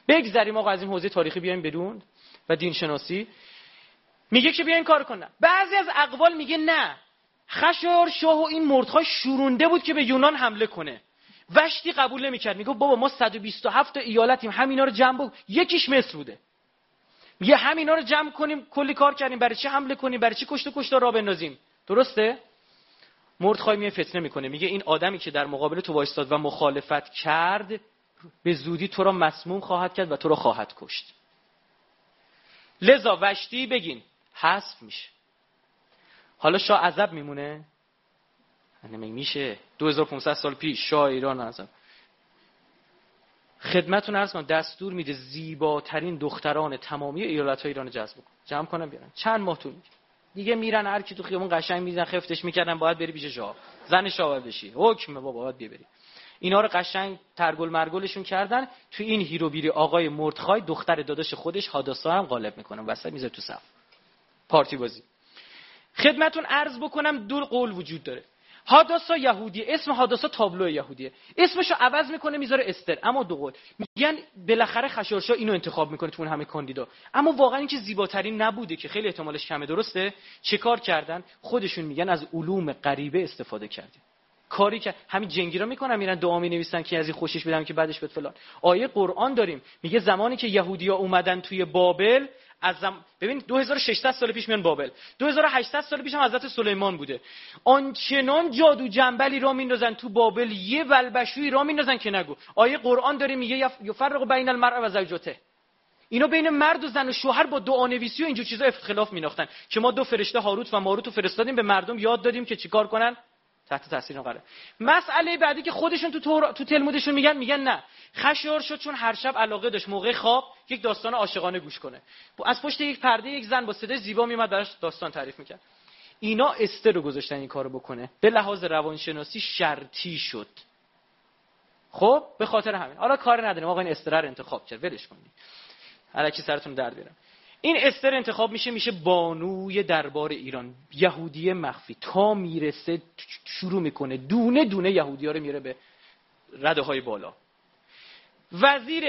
بگذریم آقا از این حوزه تاریخی بیایم بدون و دین شناسی میگه که بیاین کار کنن بعضی از اقوال میگه نه. خشار شاه و این مردهای شورونده بود که به یونان حمله کنه. وشتی قبول نمی‌کرد. میگه بابا ما 127 تا ایالتیم همینا رو جمع بود یکیش مصر بوده. میگه همینا رو جمع کنیم کلی کار کردیم. برای چی حمله کنیم؟ برای چی کشت و کشت را بندازیم؟ درسته؟ مردخای میه فتنه می‌کنه. میگه این آدمی که در مقابل تو وایستاد و مخالفت کرد به زودی تو را مسموم خواهد کرد و تو را خواهد کشت. لذا وشتی بگین حذف میشه. حالا شاه عذب میمونه؟ نمی میشه؟ 2500 سال پیش شاه ایران عذب. خدمتون ارز کنم دستور میده زیباترین دختران تمامی ایالت های ایران جذب کن جمع کنم بیارن. چند ماه طول میگه دیگه میرن هر کی تو خیابون قشنگ میزن خفتش می‌کردن باید بری پیش شاه. زن شاه بشی. حکم بابا باید بری. اینا رو قشنگ ترگل مرگلشون کردن. تو این هیروبیری آقای مردخای دختر داداش خودش حادثا هم غالب می‌کنن وسط می‌ذاره تو صف. پارتی بازی. خدمتون عرض بکنم دو قول وجود داره. حادثا یهودی اسم حادثا تابلو یهودیه. اسمشو عوض می‌کنه می‌ذاره استر. اما دو قول. میگن بالاخره خشارشا اینو انتخاب می‌کنه تو اون همه کاندیدا. اما واقعا اینکه زیباترین نبوده که خیلی احتمالش کمه. درسته؟ چه کار کردن؟ خودشون میگن از علوم غریبه استفاده کردیم کاری که همین جنگی را می‌کنن میرن دعا می نویسن که از این خوشش بدم که بعدش بد فلان. آیه قرآن داریم. میگه زمانی که یهودیا اومدن توی بابل از زم... ببین 2600 سال پیش میان بابل. 2800 سال پیش هم حضرت سلیمان بوده. آنچنان جادو جنبلی را میندازن تو بابل یه ولبشوی را میندازن که نگو. آیه قرآن داره میگه یفرق بین المرء و زوجته. اینا بین مرد و زن و شوهر با دعا نویسی و اینجور چیزا اختلاف میناختن که ما دو فرشته هاروت و ماروت رو فرستادیم به مردم یاد دادیم که چیکار کنن؟ تحت تاثیر قرار مسئله بعدی که خودشون تو تور... تو تلمودشون میگن میگن نه. خشور شد چون هر شب علاقه داشت. موقع خواب یک داستان عاشقانه گوش کنه. از پشت یک پرده یک زن با صدای زیبا میومد براش داستان تعریف می‌کرد. اینا استر رو گذاشتن این کارو بکنه. به لحاظ روانشناسی شرطی شد. خب به خاطر همین. حالا کار نداریم. آقا این استر رو انتخاب کرد. ولش کنید. الکی سرتون درد بیارم این استر انتخاب میشه میشه بانوی دربار ایران. یهودی مخفی. تا می‌رسه شروع می‌کنه. دونه دونه یهودی ها رو میره به رده های بالا. وزیر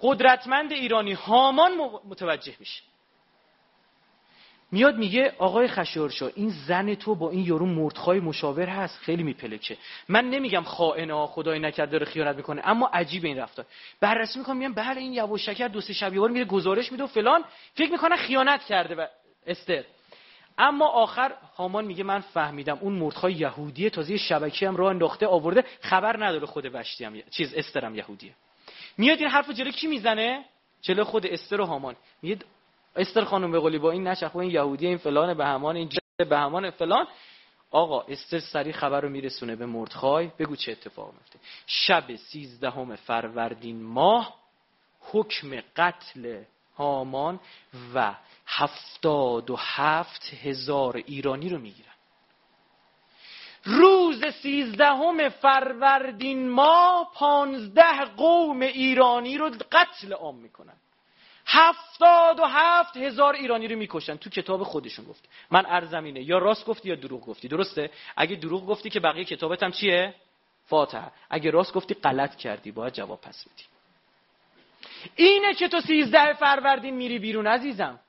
قدرتمند ایرانی هامان متوجه میشه. میاد میگه آقای خشورشا این زن تو با این یارو مردخای مشاور هست خیلی میپلکه. من نمیگم خائنه خدای نکرده داره خیانت می‌کنه اما عجیب این رفتار. بررسی می‌کنم میگم بله این یواشکی دو سه شب میره گزارش میده و فلان فکر می‌کنه خیانت کرده و استر. اما آخر هامان میگه من فهمیدم اون مردخای یهودیه تازه شبکه هم راه انداخته آورده خبر نداره خود وشتی هم چیز استرم یهودیه. میاد این حرف جلو کی می‌زنه؟ جلو خود استر و هامان. میگه استر خانم به قولی با این نشخ این یهودی این فلان به همان این به همان فلان. آقا استر سری خبر رو میرسونه به مردخای. بگو چه اتفاق میفته شب سیزدهم فروردین ماه حکم قتل هامان و هفتاد و هفت هزار ایرانی رو می‌گیرن. روز سیزدهم فروردین ماه پانزده قوم ایرانی رو قتل عام می‌کنن. هفتاد و هفت هزار ایرانی رو می‌کشن تو کتاب خودشون گفت. من ارزمینه. یا راست گفتی یا دروغ گفتی. درسته؟ اگه دروغ گفتی که بقیه کتابت هم چیه؟ فاتحه. اگه راست گفتی غلط کردی. باید جواب پس بدی. اینه که تو سیزده فروردین میری بیرون عزیزم.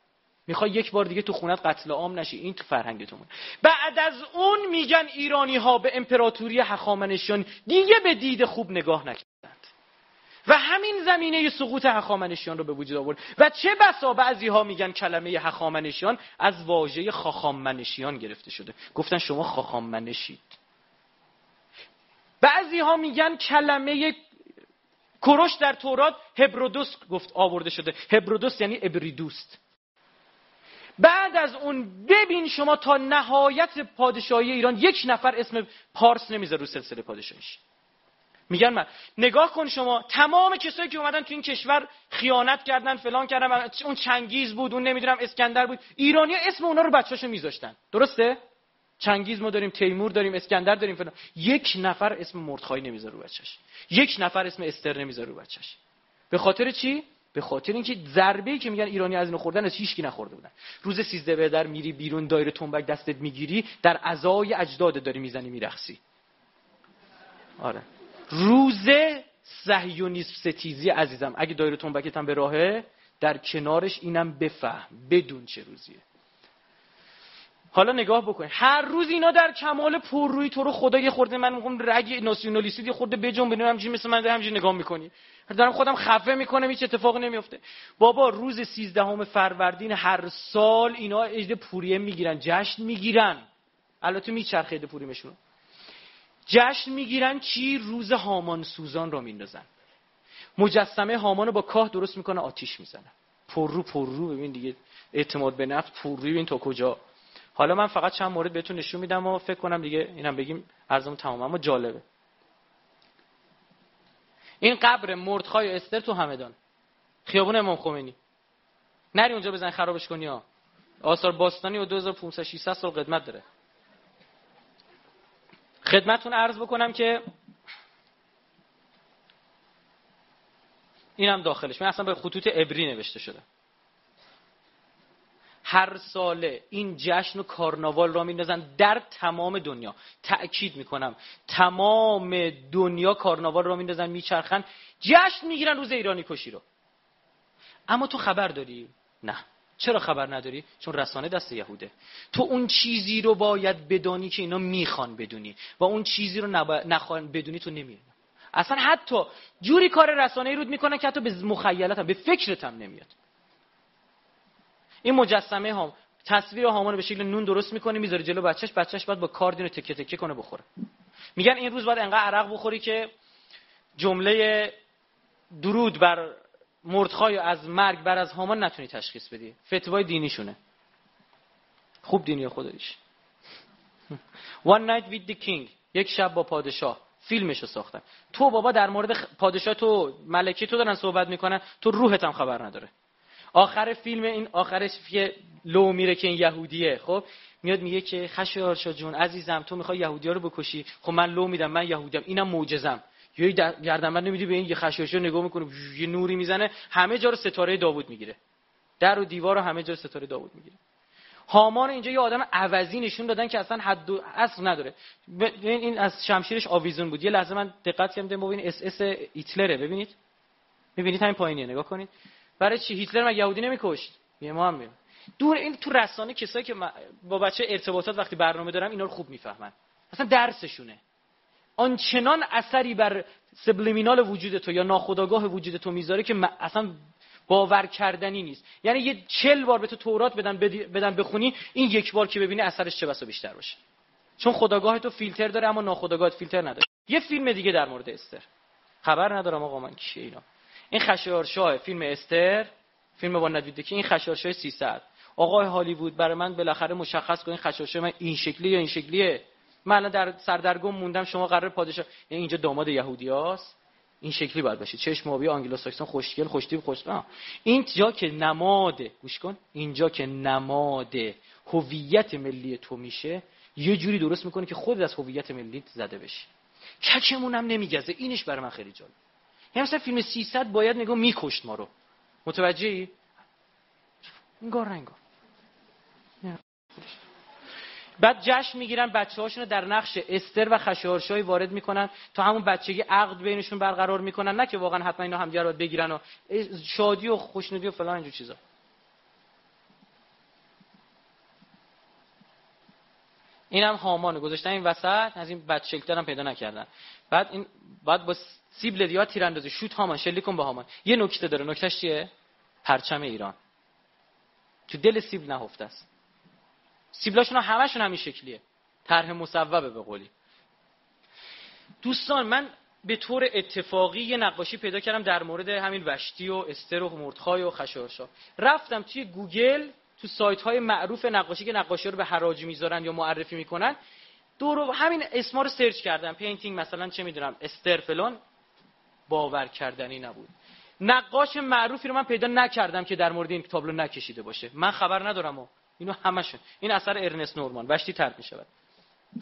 می‌خوای یک بار دیگه تو خونت قتل عام نشی. این تو فرهنگتون. بعد از اون میگن ایرانی ها به امپراتوری هخامنشیان دیگه به دید خوب نگاه نکردند و همین زمینه سقوط هخامنشیان رو به وجود آورد. و چه بسا بعضی ها میگن کلمه هخامنشیان از واژه خاخامنشیان گرفته شده. گفتن شما خاخامنشید. بعضی ها میگن کلمه کروش در تورات هبرودوس گفت آورده شده. هبرودوس یعنی ابریدوست بعد از اون ببین شما تا نهایت پادشاهی ایران یک نفر اسم پارس نمی‌ذاره رو سلسله پادشاهیش. میگن من. نگاه کن شما تمام کسایی که اومدن تو این کشور خیانت کردن فلان کردن اون چنگیز بود اون نمی‌دونم اسکندر بود. ایرانی اسم اونا رو بچه‌شو میذاشتن. درسته؟ چنگیز ما داریم تیمور داریم اسکندر داریم فلان. یک نفر اسم مردخای نمی‌ذاره رو بچه‌ش. یک نفر اسم استر نمی‌ذاره رو بچه‌ش. به خاطر چی؟ به خاطر اینکه ضربه ای که میگن ایرانی از اینو خوردن از هیچکی نخورده بودن. روز 13 به در میری بیرون دایره تنبک دستت می‌گیری در ازای اجداد داری می‌زنی میرخسی آره. روز صهیونیسم ستیزی عزیزم. اگه دایره تنبکت هم به راهه در کنارش اینم بفهم. بدون چه روزیه. حالا نگاه بکن. هر روز اینا در کمال پررویی تو رو خدا یه خورده. من میگم رگ ناسیونالیستی یه خورده بجنبونیم همینجوری مثل من همینجوری نگاه می‌کنی. دارم خودم خفه می‌کنم. هیچ اتفاقی نمیفته بابا روز 13 فروردین هر سال اینا اجده پوریه می‌گیرن. جشن می‌گیرن. البته میچرخه اجده پوریمشون. جشن می‌گیرن چی روز هامان سوزان رو میندازن. مجسمه هامان رو با کاه درست می‌کنه آتیش می‌زنه. پر رو پر رو. ببین دیگه اعتماد به نفس پر رو. ببین تا کجا. حالا من فقط چند مورد بهتون نشون میدم و فکر کنم دیگه اینم بگیم ارزمون تمام اما جالبه. این قبر مردخای استر تو همدان. خیابون امام خمینی. نری اونجا بزن خرابش کنی ها. آثار باستانی و 2500 600 سال قدمت داره. خدمتون عرض بکنم که اینم داخلش. من اصلا به خطوط ابری نوشته شده هر ساله این جشن و کارناوال را میندازن در تمام دنیا. تأکید می‌کنم. تمام دنیا کارناوال را میندازن میچرخن. جشن می‌گیرن روز ایرانی کشی رو. اما تو خبر داری؟ نه. چرا خبر نداری؟ چون رسانه دست یهوده. تو اون چیزی رو باید بدانی که اینا می‌خوان بدونی و اون چیزی رو نخوان بدونی تو نمیاد اصلا حتی جوری کار رسانه ای رود می‌کنن که حتی به مخیلت هم به فکرت هم نمیاد. این مجسمه هم تصویر هامان به شکل نون درست می‌کنه می‌ذاره جلو بچهش بچهش باید با کاردین تکه تکه کنه بخوره. میگن این روز باید انقدر عرق بخوری که جمله درود بر مردخای از مرگ بر از هامان نتونی تشخیص بدی. فتوای دینیشونه. خوب دینی خودش. One night with the king. یک شب با پادشاه. فیلمشو ساختن. تو بابا در مورد پادشاه تو ملکه تو دارن صحبت می‌کنن. تو روحت هم خبر نداره. آخر فیلم این آخرش یه لو میره که این یهودیه. خب؟ میاد میگه که خشایارشا جون عزیزم تو می‌خوای یهودی ها رو بکشی. خب من لو میدم من یهودیم. اینم معجزم. یه گردنبند نمیدی به این یه خشایارشا نگاه می‌کنه یه نوری می‌زنه همه جا رو ستاره داوود می‌گیره. در و دیوار رو همه جا ستاره داوود می‌گیره. هامان اینجا یه آدم عوضی نشون دادن که اصلا حد و حصر نداره. این از شمشیرش آویزون بود. یه لحظه من دقت کردم ببینید اس اس هیتلره ببینید؟ ببینید همین پایینیه نگاه کنید. برای چی؟ هیتلر ما یهودی نمیکشت؟ یه ما هم دور این تو رسانه کسایی که با بچه ارتباطات وقتی برنامه دارم اینا رو خوب می‌فهمن. اصلا درسشونه. آنچنان اثری بر سبلیمینال وجود تو یا ناخودآگاه وجود تو می‌ذاره که اصلا باور کردنی نیست. یعنی یه چل بار به تو تورات بدن بدن بخونی این یک بار که ببینی اثرش چه بسا بیشتر باشه. چون خداگاه تو فیلتر داره اما ناخداگاهت فیلتر نداره. یه فیلم دیگه در مورد استر. خبر ندارم آقا من کیه اینا. این خشایارشاه فیلم استر فیلم با ندیده که این خشایارشاه 300 آقای هالیوود برای من بالاخره مشخص کن این خشایارشاه من این شکلی یا این شکلیه. من الان در سردرگم موندم شما قرار پادشاه یعنی اینجا داماد یهودیاست این شکلی باید باشه. چشم آبی آنگلو ساکسون خوشگل خوشتیب خوش اینجا که نماد گوش کن. اینجا که نماد هویت ملی تو میشه یه جوری درست می‌کنه که خود از هویت ملی زده بشی. کچمون هم نمیگزه. اینش برای من خیلی جالب. یعنی مثلا فیلم 300 باید نگاه میکشت ما رو. متوجهی؟ انگار. بعد جشن می‌گیرن بچه هاشون در نقش استر و خشایارشاهی وارد می‌کنن تا همون بچگی عقد بینشون برقرار می‌کنن نه که واقعا حتما اینا همدیگه رو بگیرن و شادی و خوشنودی و فلان اینجور چیزا. این هم هامان گذاشتن این وسط از این شکل هم پیدا نکردن. بعد این بعد با سیبل یا تیراندازی shoot هامان شلیک کن به هامان. یه نکته داره نکتهش چیه؟ پرچم ایران. تو دل سیبل نهفته است. سیبلاشون همشون همین شکلیه. طرح مصوبه به قولی. دوستان من به طور اتفاقی یه نقاشی پیدا کردم در مورد همین وشتی و استر و مردخای و خشارشا رفتم توی گوگل تو سایت های معروف نقاشی که نقاشی رو به حراج می‌ذارن یا معرفی می‌کنن دور همین اسما رو search کردم. painting مثلا چه می‌دونم استر فلان. باور کردنی نبود. نقاش معروفی رو من پیدا نکردم که در مورد این تابلو نکشیده باشه. من خبر ندارم و اینو همشون. این اثر ارنست نورمان وشتی ترک می‌شود.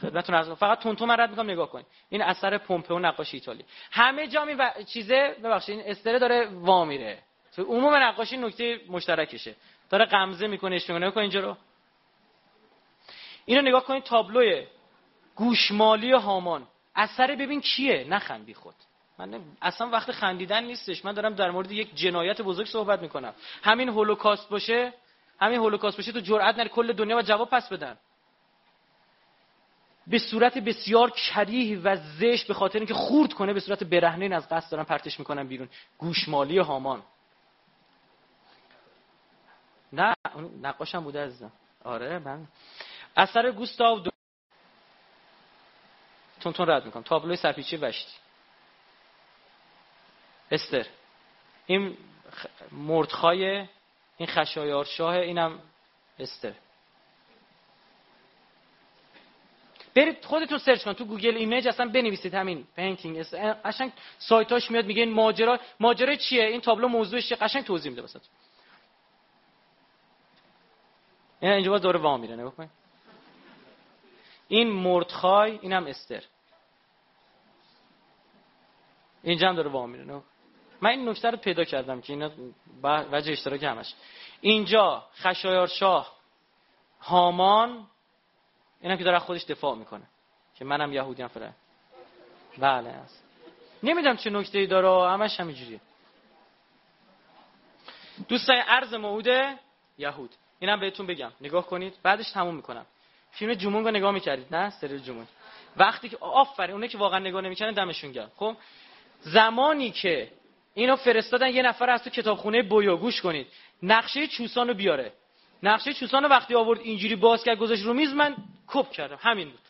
خدمتتون عرض فقط تون من رد می‌کنم نگاه کنید این اثر پومپئو نقاش ایتالی همه جا و چیزه ببخشید این استره داره وا میره. تو عموم نقاشی نکته مشترکشه. داره غمزه می‌کنه اشاره می‌کنه. اینجا رو. اینو نگاه کنید تابلوی گوشمالی هامان. اثر ببین کیه؟ نخندی خود. من اصلا وقت خندیدن نیستش. من دارم در مورد یک جنایت بزرگ صحبت می‌کنم. همین هولوکاست باشه همین هولوکاست باشه تو جرأت نری کل دنیا و جواب پس بدن. به صورت بسیار کریه و زشت به خاطر اینکه خورد کنه به صورت برهنه از قصد دارن پرتش می‌کنن بیرون. گوشمالی هامان. نه نقاشم بوده عزیزم. آره من. اثر گوستاو دو... تون تون رد می‌کنم. تابلوی سرپیچی وشتی. استر. این مردخای این خشایار شاه اینم استر. برید خودتون search کن تو گوگل image اصلا بنویسید همین painting قشنگ سایتاش میاد میگه این ماجرا ماجرا چیه؟ این تابلو موضوعش چیه؟ قشنگ توضیح میده واسه این اینجا باز داره وا میره نگاه کن این مردخای اینم استر. اینجا هم داره وا میره نگاه من این نکته رو پیدا کردم که اینا وجه اشتراک همش. اینجا خشایار شاه هامان اینا که داره خودش دفاع می‌کنه. که منم یهودی هم بله هست. نمی‌دونم چه نکته ای داره همش همینجوریه. دوستای ارز موعود یهود. اینم بهتون بگم. نگاه کنید. بعدش تموم می‌کنم. فیلم جمونگ رو نگاه می‌کردید نه؟ سری جمونگ. وقتی که آفرین اونه که واقعا نگاه نمی‌کنن دمشون گرم. خب زمانی که اینو فرستادن یه نفر از تو کتابخونه بویا گوش کنید. نقشه چوسان رو بیاره. نقشه چوسان رو وقتی آورد اینجوری باز کرد گذاشت رو میز من کپ کردم. همین بود.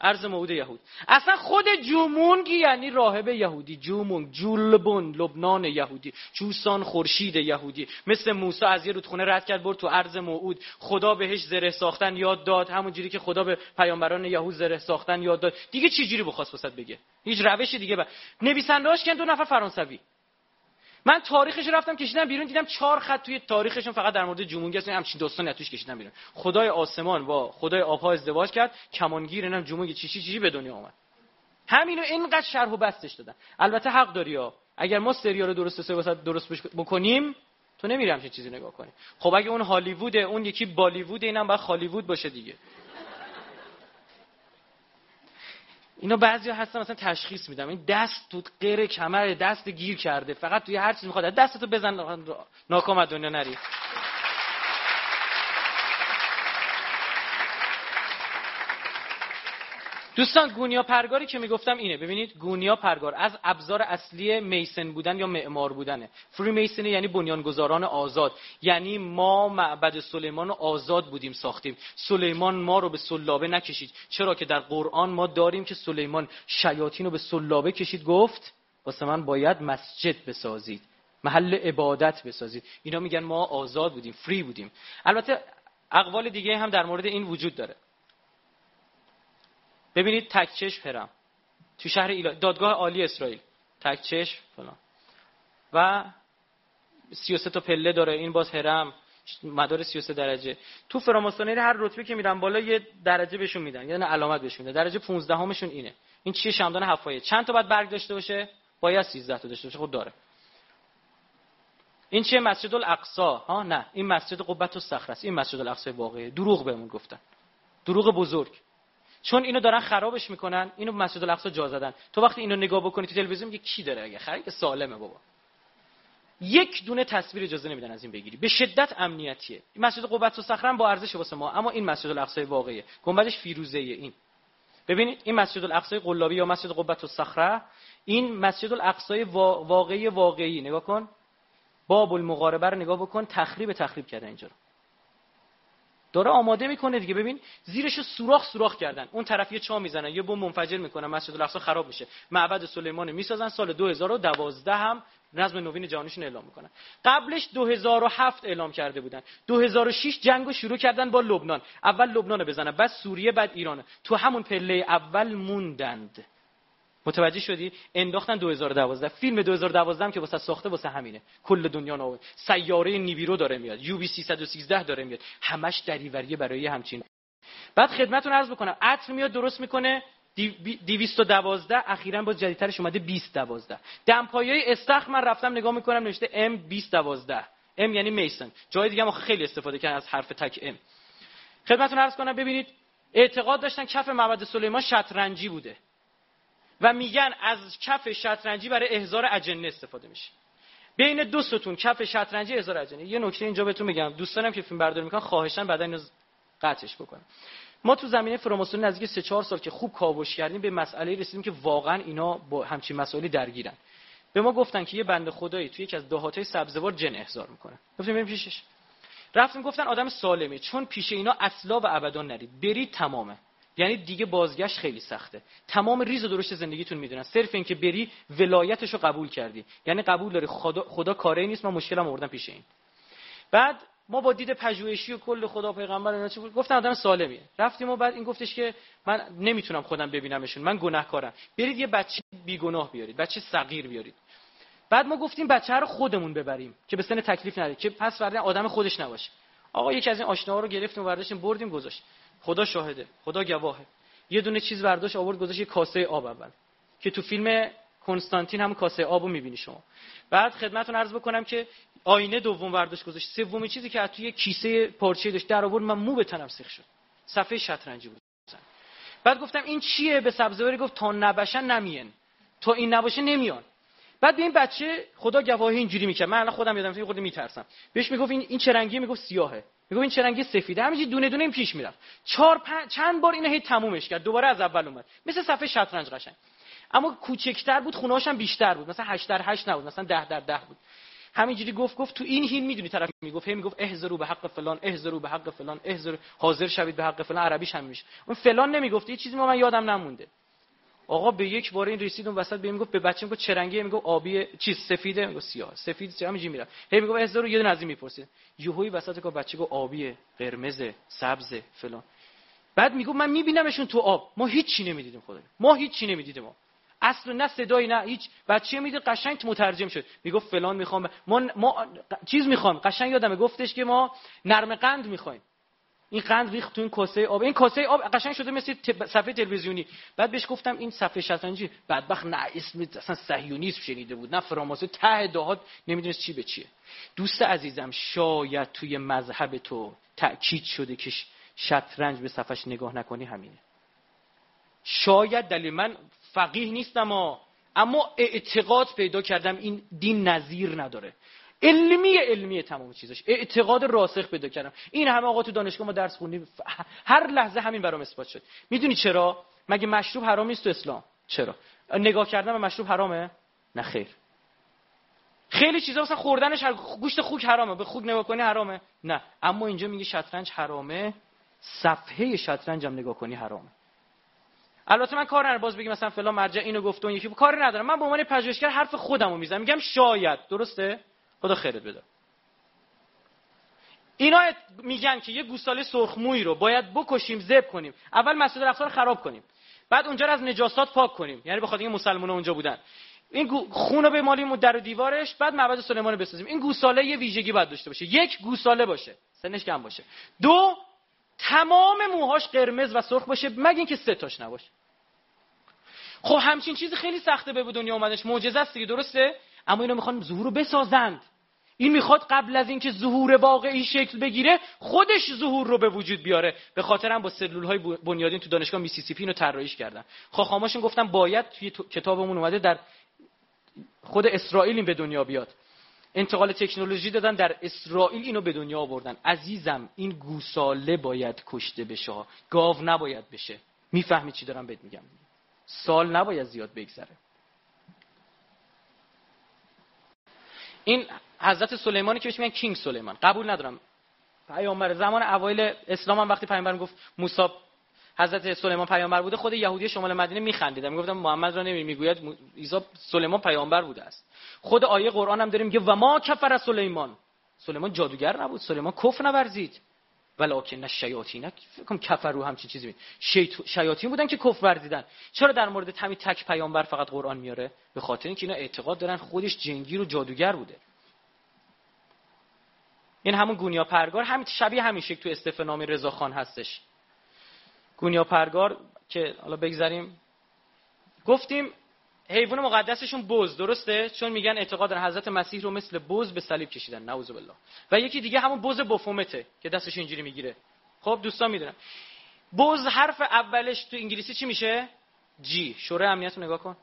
عرض موعود یهود. اصلا خود جومونگی یعنی راهب یهودی. جومونگ جولبون لبنان یهودی. چوسان خورشید یهودی. مثل موسی از یه رودخونه رد کرد برد تو عرض موعود. خدا بهش زره ساختن یاد داد. همونجوری که خدا به پیامبران یهود زره ساختن یاد داد. دیگه چی جوری بخواست بگه؟ هیچ روشی دیگه با نویسنده‌اش کن دو نفر فرانسوی. من تاریخش رفتم کشیدم بیرون دیدم چهار خط توی تاریخشون فقط در مورد جمونگی هست همچین داستانی توش کشیدم بیرون. خدای آسمان با خدای آبها ازدواج کرد کمانگیر اینم جمونگی چی چی چی به دنیا آمد. همینو اینقدر شرح و بستش دادن. البته حق داری ها. اگر ما سریال درست سه درست بکنیم تو نمیری همچین چیزی نگاه کنی. خب اگه اون هالیووده اون یکی بالیوود اینم باید خالیوود باشه دیگه. اینا بعضی هستن مثلا تشخیص میدم. این دست تو غیر کمر دست گیر کرده. فقط توی هر چیز می‌خواد. دستتو بزن ناکام از دنیا نری. دوستان گونیا پرگاری که می‌گفتم اینه. ببینید گونیا پرگار از ابزار اصلی میسن بودن یا معمار بودنه. فری میسن یعنی بنیانگذاران آزاد. یعنی ما معبد سلیمان رو آزاد بودیم ساختیم. سلیمان ما رو به سلابه نکشید. چرا که در قرآن ما داریم که سلیمان شیاطین رو به سلابه کشید؟ گفت واسه من باید مسجد بسازید. محل عبادت بسازید. اینا میگن ما آزاد بودیم فری بودیم. البته اقوال دیگه هم در مورد این وجود داره. ببینید تکچش هرم تو شهر ایلا... دادگاه عالی اسرائیل. تکچش فلان. و 33 تا پله داره. این باز هرم مدار 33 درجه. تو فراماسونری هر رتبه که میرن بالا یه درجه بهشون میدن. یعنی علامت بهشون میدن. درجه 15 همشون اینه. این چیه؟ شمدان هفایه چند تا باید برگ داشته باشه؟ باید 13 تا داشته باشه. خود داره. این چیه؟ مسجد الاقصا ها؟ نه. این مسجد قبت الصخره است. این مسجد الاقصا واقعی دروغ بهمون گفتن. دروغ بزرگ. چون اینو دارن خرابش می‌کنن اینو مسجد الاقصا جا زدن. تو وقتی اینو نگاه بکنی تو تلویزیون میگه کی داره اگه؟ خرید سالمه بابا. یک دونه تصویر اجازه نمیدن از این بگیری. به شدت امنیتیه. این مسجد قبت و صخره با ارزش واسه ما اما این مسجد الاقصا واقعیه. گنبدش فیروزه این. ببینید این مسجد الاقصا قلابی یا مسجد قبت و صخره این مسجد الاقصا واقعی واقعی. نگاه کن. باب المغاربه رو نگاه بکن تخریب تخریب کرده اینجا داره آماده می‌کنه دیگه. ببین زیرش سوراخ سوراخ کردن. اون طرف یه چا می‌زنن یه بمب منفجر می‌کنن مسجد الاقصا خراب میشه. معبد سلیمان می‌سازن سال 2012 هم نظم نوین جهانیشون اعلام می‌کنن. قبلش 2007 اعلام کرده بودن. 2006 جنگو شروع کردن با لبنان. اول لبنان بزنن بعد سوریه بعد ایران. تو همون پله اول موندند. متوجه شدی؟ انداختن 2012 فیلم 2012 هم که واسه ساخته واسه همینه. کل دنیا نو سیاره نیویرو داره میاد. یو بی 313 داره میاد. همش دریوریه برای همچین. بعد خدمتتون عرض بکنم. عطر میاد درست می‌کنه. 212 اخیرا با جدیدترش اومده 2012 دمپایی استخر من رفتم نگاه می‌کنم نوشته ام 2012 ام یعنی میسن. جای دیگه ما خیلی استفاده کردن از حرف تک ام خدمتتون عرض کنم ببینید اعتقاد داشتن کف معبد سلیمان شطرنجی بوده. و میگن از کف شطرنجی برای احضار اجنه استفاده میشه. بین دو ستون کف شطرنجی احضار اجنه. یه نکته اینجا بهتون میگم. دوستانم که فیلم برداری می‌کنن خواهشن بعدا اینو قطعش بکنم. ما تو زمینه فراماسونی نزدیک 3 4 سال که خوب کاوش کردیم به مسئله رسیدیم که واقعا اینا با همچین مسائلی درگیرن. به ما گفتن که یه بنده خدایی توی یکی از دهاتای سبزوار جن احضار می‌کنه. گفتیم بریم پیشش. رفتیم گفتن آدم سالمه. چون پیش اینا اصلا و ابدا نرید. برید تمامه. یعنی دیگه بازگشت خیلی سخته. تمام ریز و درشت زندگیتون می‌دونن. صرف اینکه بری ولایتش رو قبول کردی. یعنی قبول داری خدا, خدا کاری نیست من مشکلم آوردم پیش این. بعد ما با دید پژوهشی و کل خدا پیغمبر اینا چی گفتن آدم سالمیه. رفتیم و بعد این گفتش که من نمی‌تونم خودم ببینمشون. من گناهکارم. برید یه بچه بیگناه بیارید. بچه صغیر بیارید. بعد ما گفتیم بچه رو خودمون ببریم. که به سن تکلیف نده که پس فردا آدم خودش نباشه. آقا یکی از این آشناها رو گرفتیم و بردیم گذاشت. خدا شاهده خدا گواهه. یه دونه چیز برداشت آورد گذاشت یه کاسه آب اول. که تو فیلم کنستانتین هم کاسه آبو می‌بینی شما. بعد خدمتتون عرض بکنم که آینه دوم برداشت گذاشت. سومی چیزی که توی کیسه پارچه داشت در آورد من مو به تنم سیخ شد. صفحه شطرنجی بود. بعد گفتم این چیه؟ به سبزواری گفت تا نباشن نمین تا این نباشه نمیان. بعد به این بچه خدا گواهی اینجوری می‌کرد. من الان خودم یادم خود میترسم. بهش می‌گفت این این چه رنگی می‌گفت سیاهه. می‌گفت این چه رنگی سفیده. همینجوری دونه دونه این پیش می‌رفت. چهار چند بار اینو هی تمومش کرد. دوباره از اول اومد. مثل صفحه شطرنج قشنگ. اما کوچکتر بود خونه‌هاش هم بیشتر بود. مثلا 8 در 8 نبود مثلا 10 در 10 بود. همینجوری گفت گفت تو این هین می‌دونی طرف می‌گفت. هی می‌گفت احذروا به حق فلان احذروا به حق فلان احذر حاضر شوید به حق فلان. عربیش هم میشه اون فلان نمی‌گفت. یه چیزی ما من یادم نمونده. آقا به یک بار این رسید اون وسط بهم گفت به بچه می‌گفت چه رنگیه؟ می‌گفت آبی چیز سفیده. می‌گفت سیاه. سفید چه همینجوری میره هی می‌گفت احذروا یه دونه از این می‌پرسید یهویی وسط که بچه گفت آبیه قرمز سبز فلان. بعد می‌گفت من میبینمشون تو آب. ما هیچ چی نمی‌دیدیم خدا ما هیچ چی نمی‌دیدیم. ما اصل نه صدایی نه هیچ. بچه میده قشنگ مترجم شد. می‌گفت فلان می‌خوام. ما, ما چیز می‌خوام. قشنگ یادمه گفتش که ما نرم قند می‌خوایم. این قند ریخت تو این کاسه آب. این کاسه آب قشنگ شده مثل صفحه تلویزیونی. بعد بهش گفتم این صفحه شطرنجی. بدبخت نه اسم اصلا صهیونیسم شنیده بود. نه فراماسه. ته دهات نمی‌دونست چی به چیه. دوست عزیزم شاید توی مذهب تو تاکید شده که شطرنج به صفحش نگاه نکنی همینه. شاید دلیل من فقیه نیستم اما اعتقاد پیدا کردم این دین نظیر نداره. علمی علمی تمام چیزش اعتقاد راسخ پیدا کردم. این همه آقا تو دانشگاه ما درس خوندیم. هر لحظه همین برام اثبات شد. می‌دونی چرا؟ مگه مشروب حرام نیست تو اسلام؟ چرا؟ نگاه کردن به مشروب حرامه؟ نه خیر. خیلی چیزا مثلا خوردنش گوشت خوک حرامه. به خوک نگاه کنی حرامه؟ نه. اما اینجا میگه شطرنج حرامه. صفحه شطرنج هم نگاه کنی حرامه. البته من کار ندارم. باز بگم مثلا فلان مرجع اینو گفت اون یکی. کاری ندارم. من به عنوان پژوهشگر حرف خودمو می‌زنم. میگم شاید. درسته؟ خدا خیرت بده. اینا میگن که یه گوساله سرخمویی رو باید بکشیم ذبح کنیم. اول مسجد الاقصا رو خراب کنیم. بعد اونجا رو از نجاسات پاک کنیم. یعنی بخاطر اینکه مسلمان‌ها اونجا بودن. این خون رو بمالیم در و دیوارش بعد معبد سلیمان رو بسازیم. این گوساله یه ویژگی باید داشته باشه. یک گوساله باشه. سنش کم باشه. دو تمام موهاش قرمز و سرخ باشه. مگه اینکه سه تاش نباشه. خب همچین چیزی خیلی سخته به دنیا اومدش معجزه است دیگه درسته؟ اما اینا می‌خوان ظهور رو بسازند. این می‌خواد قبل از اینکه ظهور واقعی شکل بگیره خودش ظهور رو به وجود بیاره. به خاطر هم با سلول های بنیادین تو دانشگاه میسیسیپی اینو طراحیش کردن. خاخاماشون گفتم باید توی کتابمون اومده در خود اسرائیل این به دنیا بیاد. انتقال تکنولوژی دادن در اسرائیل اینو به دنیا آوردن. عزیزم این گوساله باید کشته بشه گاو نباید بشه. می‌فهمی چی دارم بهت میگم؟ سال نباید زیاد بگذره. این حضرت سلیمانی که بهش میگن کینگ سلیمان. قبول ندارم. پیامبر زمان اوایل اسلام هم وقتی پیامبر گفت موسی حضرت سلیمان پیامبر بوده خود یهودی شمال مدینه میخندیدن می‌گفتن محمد را نمی می‌گوید عیسی سلیمان پیامبر بوده است. خود آیه قرآن هم داره میگه و ما کفر سلیمان. سلیمان جادوگر نبود. سلیمان کفر نورزید. ولکن الشیاطین فکر کنم رو همچین چیزی. شیط... شیاطین بودن که کفر ورزیدن چرا در مورد همین تک پیامبر فقط قرآن میاره؟ به خاطر اینکه اینا اعتقاد دارن خودش جنگیر و جادوگر بوده. این همون گونیا پرگار همین شبیه همین شکل تو استفنامی رضا خان هستش. گونیا پرگار که حالا بگذاریم گفتیم حیوان مقدسشون بز درسته؟ چون میگن اعتقاد دارن حضرت مسیح رو مثل بز به صلیب کشیدن نعوذ بالله. و یکی دیگه همون بز بفومته که دستش اینجوری می‌گیره. خب دوستان می‌دونن بز حرف اولش تو انگلیسی چی میشه؟ جی شورای امنیت رو نگاه کن.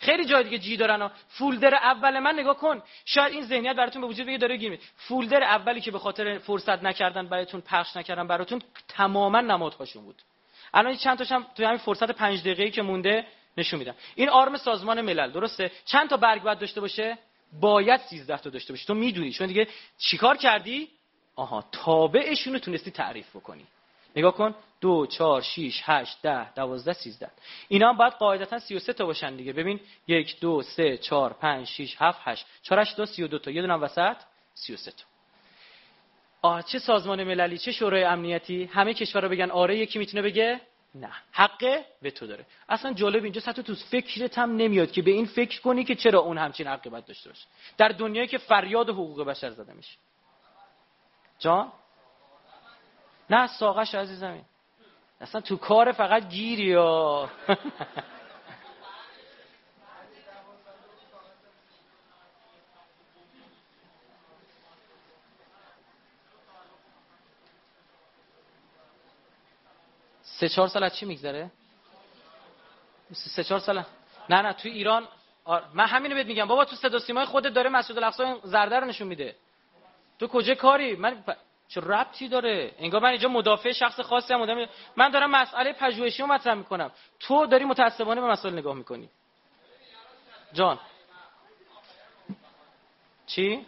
خیلی جای دیگه جی دارن فولدر اول من نگاه کن. شاید این ذهنیت براتون به وجود بگه داره گیر فولدر اولی که به خاطر فرصت نکردن براتون پخش نکردن براتون تماما نمادهاشون بود. الان چند تاشم توی همین فرصت پنج دقیقه‌ای که مونده نشون میدم. این آرم سازمان ملل درسته؟ چند تا برگ باید داشته باشه؟ باید 13 تا داشته باشه. تو می‌دونی. چون دیگه چیکار کردی؟ آها تابعشون رو تونستی تعریف بکنی. نگاه کن. دو چهار شیش هشت ده دوازده سیزده. اینا هم باید قاعدتا سی و سه تا باشن دیگه. ببین یک دو سه چهار پنج شیش هفت هشت. چهار هشت دو سی و دو تا. یه دونم وسط سی و سه تا. آه چه سازمان مللی چه شورای امنیتی؟ همه کشورها بگن آره یکی می‌تونه بگه نه. حقه به تو داره. اصلا جالب اینجا حتی تو فکرت هم نمیاد که به این فکر کنی که چرا اون همچین حقی باید داشته باشه. در دنیایی که فریاد حقوق بشر زده میشه. جان؟ نه ساقش عزیزم اصلا تو کار فقط گیری یا سه چهار سال از چی میگذره؟ سه چهار سال نه نه تو ایران آر... من همینو بهت میگم. بابا تو صدا سیمای خودت داره مسجد الاقصا زرده رو نشون میده. تو کجا کاری؟ من چه ربطی داره؟ انگار من اینجا مدافع شخص خاصی هم من دارم مسئله پژوهشی رو مطرح می‌کنم. تو داری متعصبانه به مسائل نگاه می‌کنی. جان. چی؟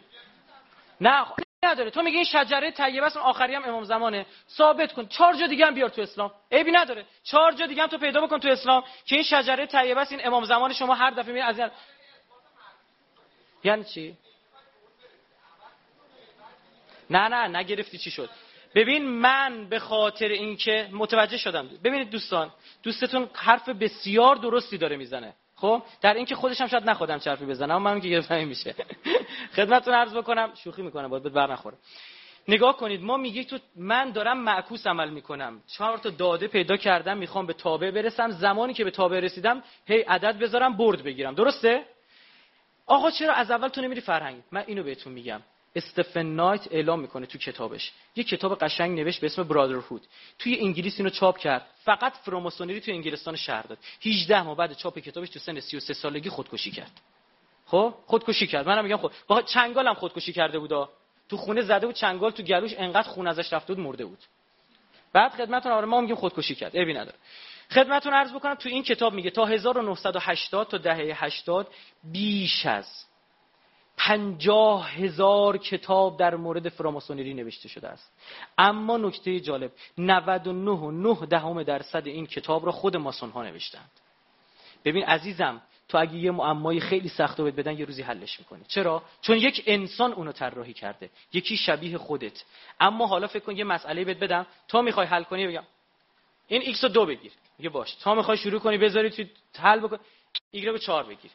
نه نداره. تو میگی این شجره طیبه است آخری هم امام زمانه. ثابت کن. چهار جا دیگه هم بیار تو اسلام. عیبی نداره. چهار جا دیگه هم تو پیدا بکن تو اسلام که این شجره طیبه است این امام زمان شما هر دفعه میاد از یعنی چی؟ نه نه نگرفتی چی شد. ببین من به خاطر اینکه متوجه شدم. ببینید دوستان دوستتون حرف بسیار درستی داره می‌زنه. خب در اینکه خودش هم شاید نخودم چرفی بزنم اما من که گرفتم میشه. خدمتتون عرض بکنم شوخی می‌کنم باید بر نخوره. نگاه کنید ما میگی تو من دارم معکوس عمل می‌کنم. چهار تا داده پیدا کردم می‌خوام به تابع برسم. زمانی که به تابع رسیدم هی عدد بذارم برد بگیرم. درسته؟ آقا چرا از اول تو نمیری فرهنگ؟ من اینو بهتون میگم. استفن نایت اعلام می‌کنه تو کتابش. یه کتاب قشنگ نوشت به اسم برادرهود توی انگلیس اینو چاپ کرد. فقط فراماسونری تو انگلستان شهر داد. 18 ماه بعد چاپ کتابش تو سن 33 سالگی خودکشی کرد. خب؟ خودکشی کرد. منم میگم خود با چنگال هم خودکشی کرده بودا تو خونه زده بود چنگال تو گلوش انقدر خون ازش رفته بود مرده بود. بعد خدمتتون آره ما میگیم خودکشی کرد. ابی نداره. خدمتتون عرض بکنم تو این کتاب میگه تا 1980 تا دهه 80 بیش از پنجاه هزار کتاب در مورد فراماسونری نوشته شده است. اما نکته جالب 99 و 9 دهم درصد این کتاب را خود ماسون ها نوشتند. ببین عزیزم تو اگه یه معمایی خیلی سخت رو بدن یه روزی حلش می‌کنی. چرا؟ چون یک انسان اونو طراحی کرده. یکی شبیه خودت. اما حالا فکر کن یه مسئله بهت بدم. تا می‌خوای حل کنی بگم این ایکس رو دو بگیر. میگه باش. تا می‌خوای شروع کنی بذاری تو حل بکن. ایگره به چهار بگیر.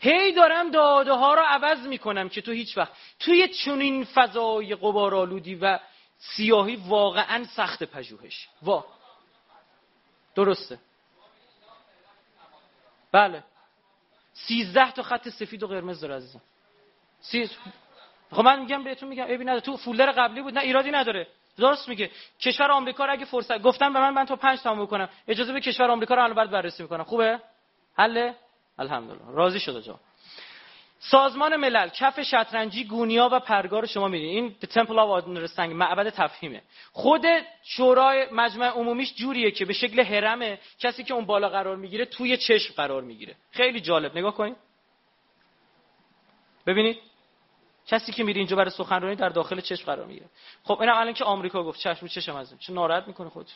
هی دارم داده ها رو عوض می‌کنم که تو هیچ وقت. توی چنین فضای قبارالودی و سیاهی واقعا سخت پژوهش. وا. درسته. بله. سیزده تا خط سفید و قرمز داره عزیزم. سی... خب من میگم بهتون میگم. ابی نداره تو فولدر قبلی بود. نه ایرادی نداره. درست میگه. کشور آمریکا رو اگه فرصت گفتن به من من تا پنج تا بکنم. اجازه به کشور آمریکا رو الان بعد بررسی می‌کنم. خوبه؟ حله؟ الحمدلله. راضی شده جا. سازمان ملل کف شطرنجی گونیا و پرگار شما میدین این تمپل آف Understanding معبد تفهیمه. خود شورای مجمع عمومیش جوریه که به شکل هرمه کسی که اون بالا قرار می‌گیره توی چشم قرار می‌گیره. خیلی جالب. نگاه کنید. ببینید. کسی که میره اینجا برای سخنرانی در داخل چشم قرار می‌گیره. خب اینم الان که آمریکا گفت. چشم چشم از چه ناراحت می‌کنه خود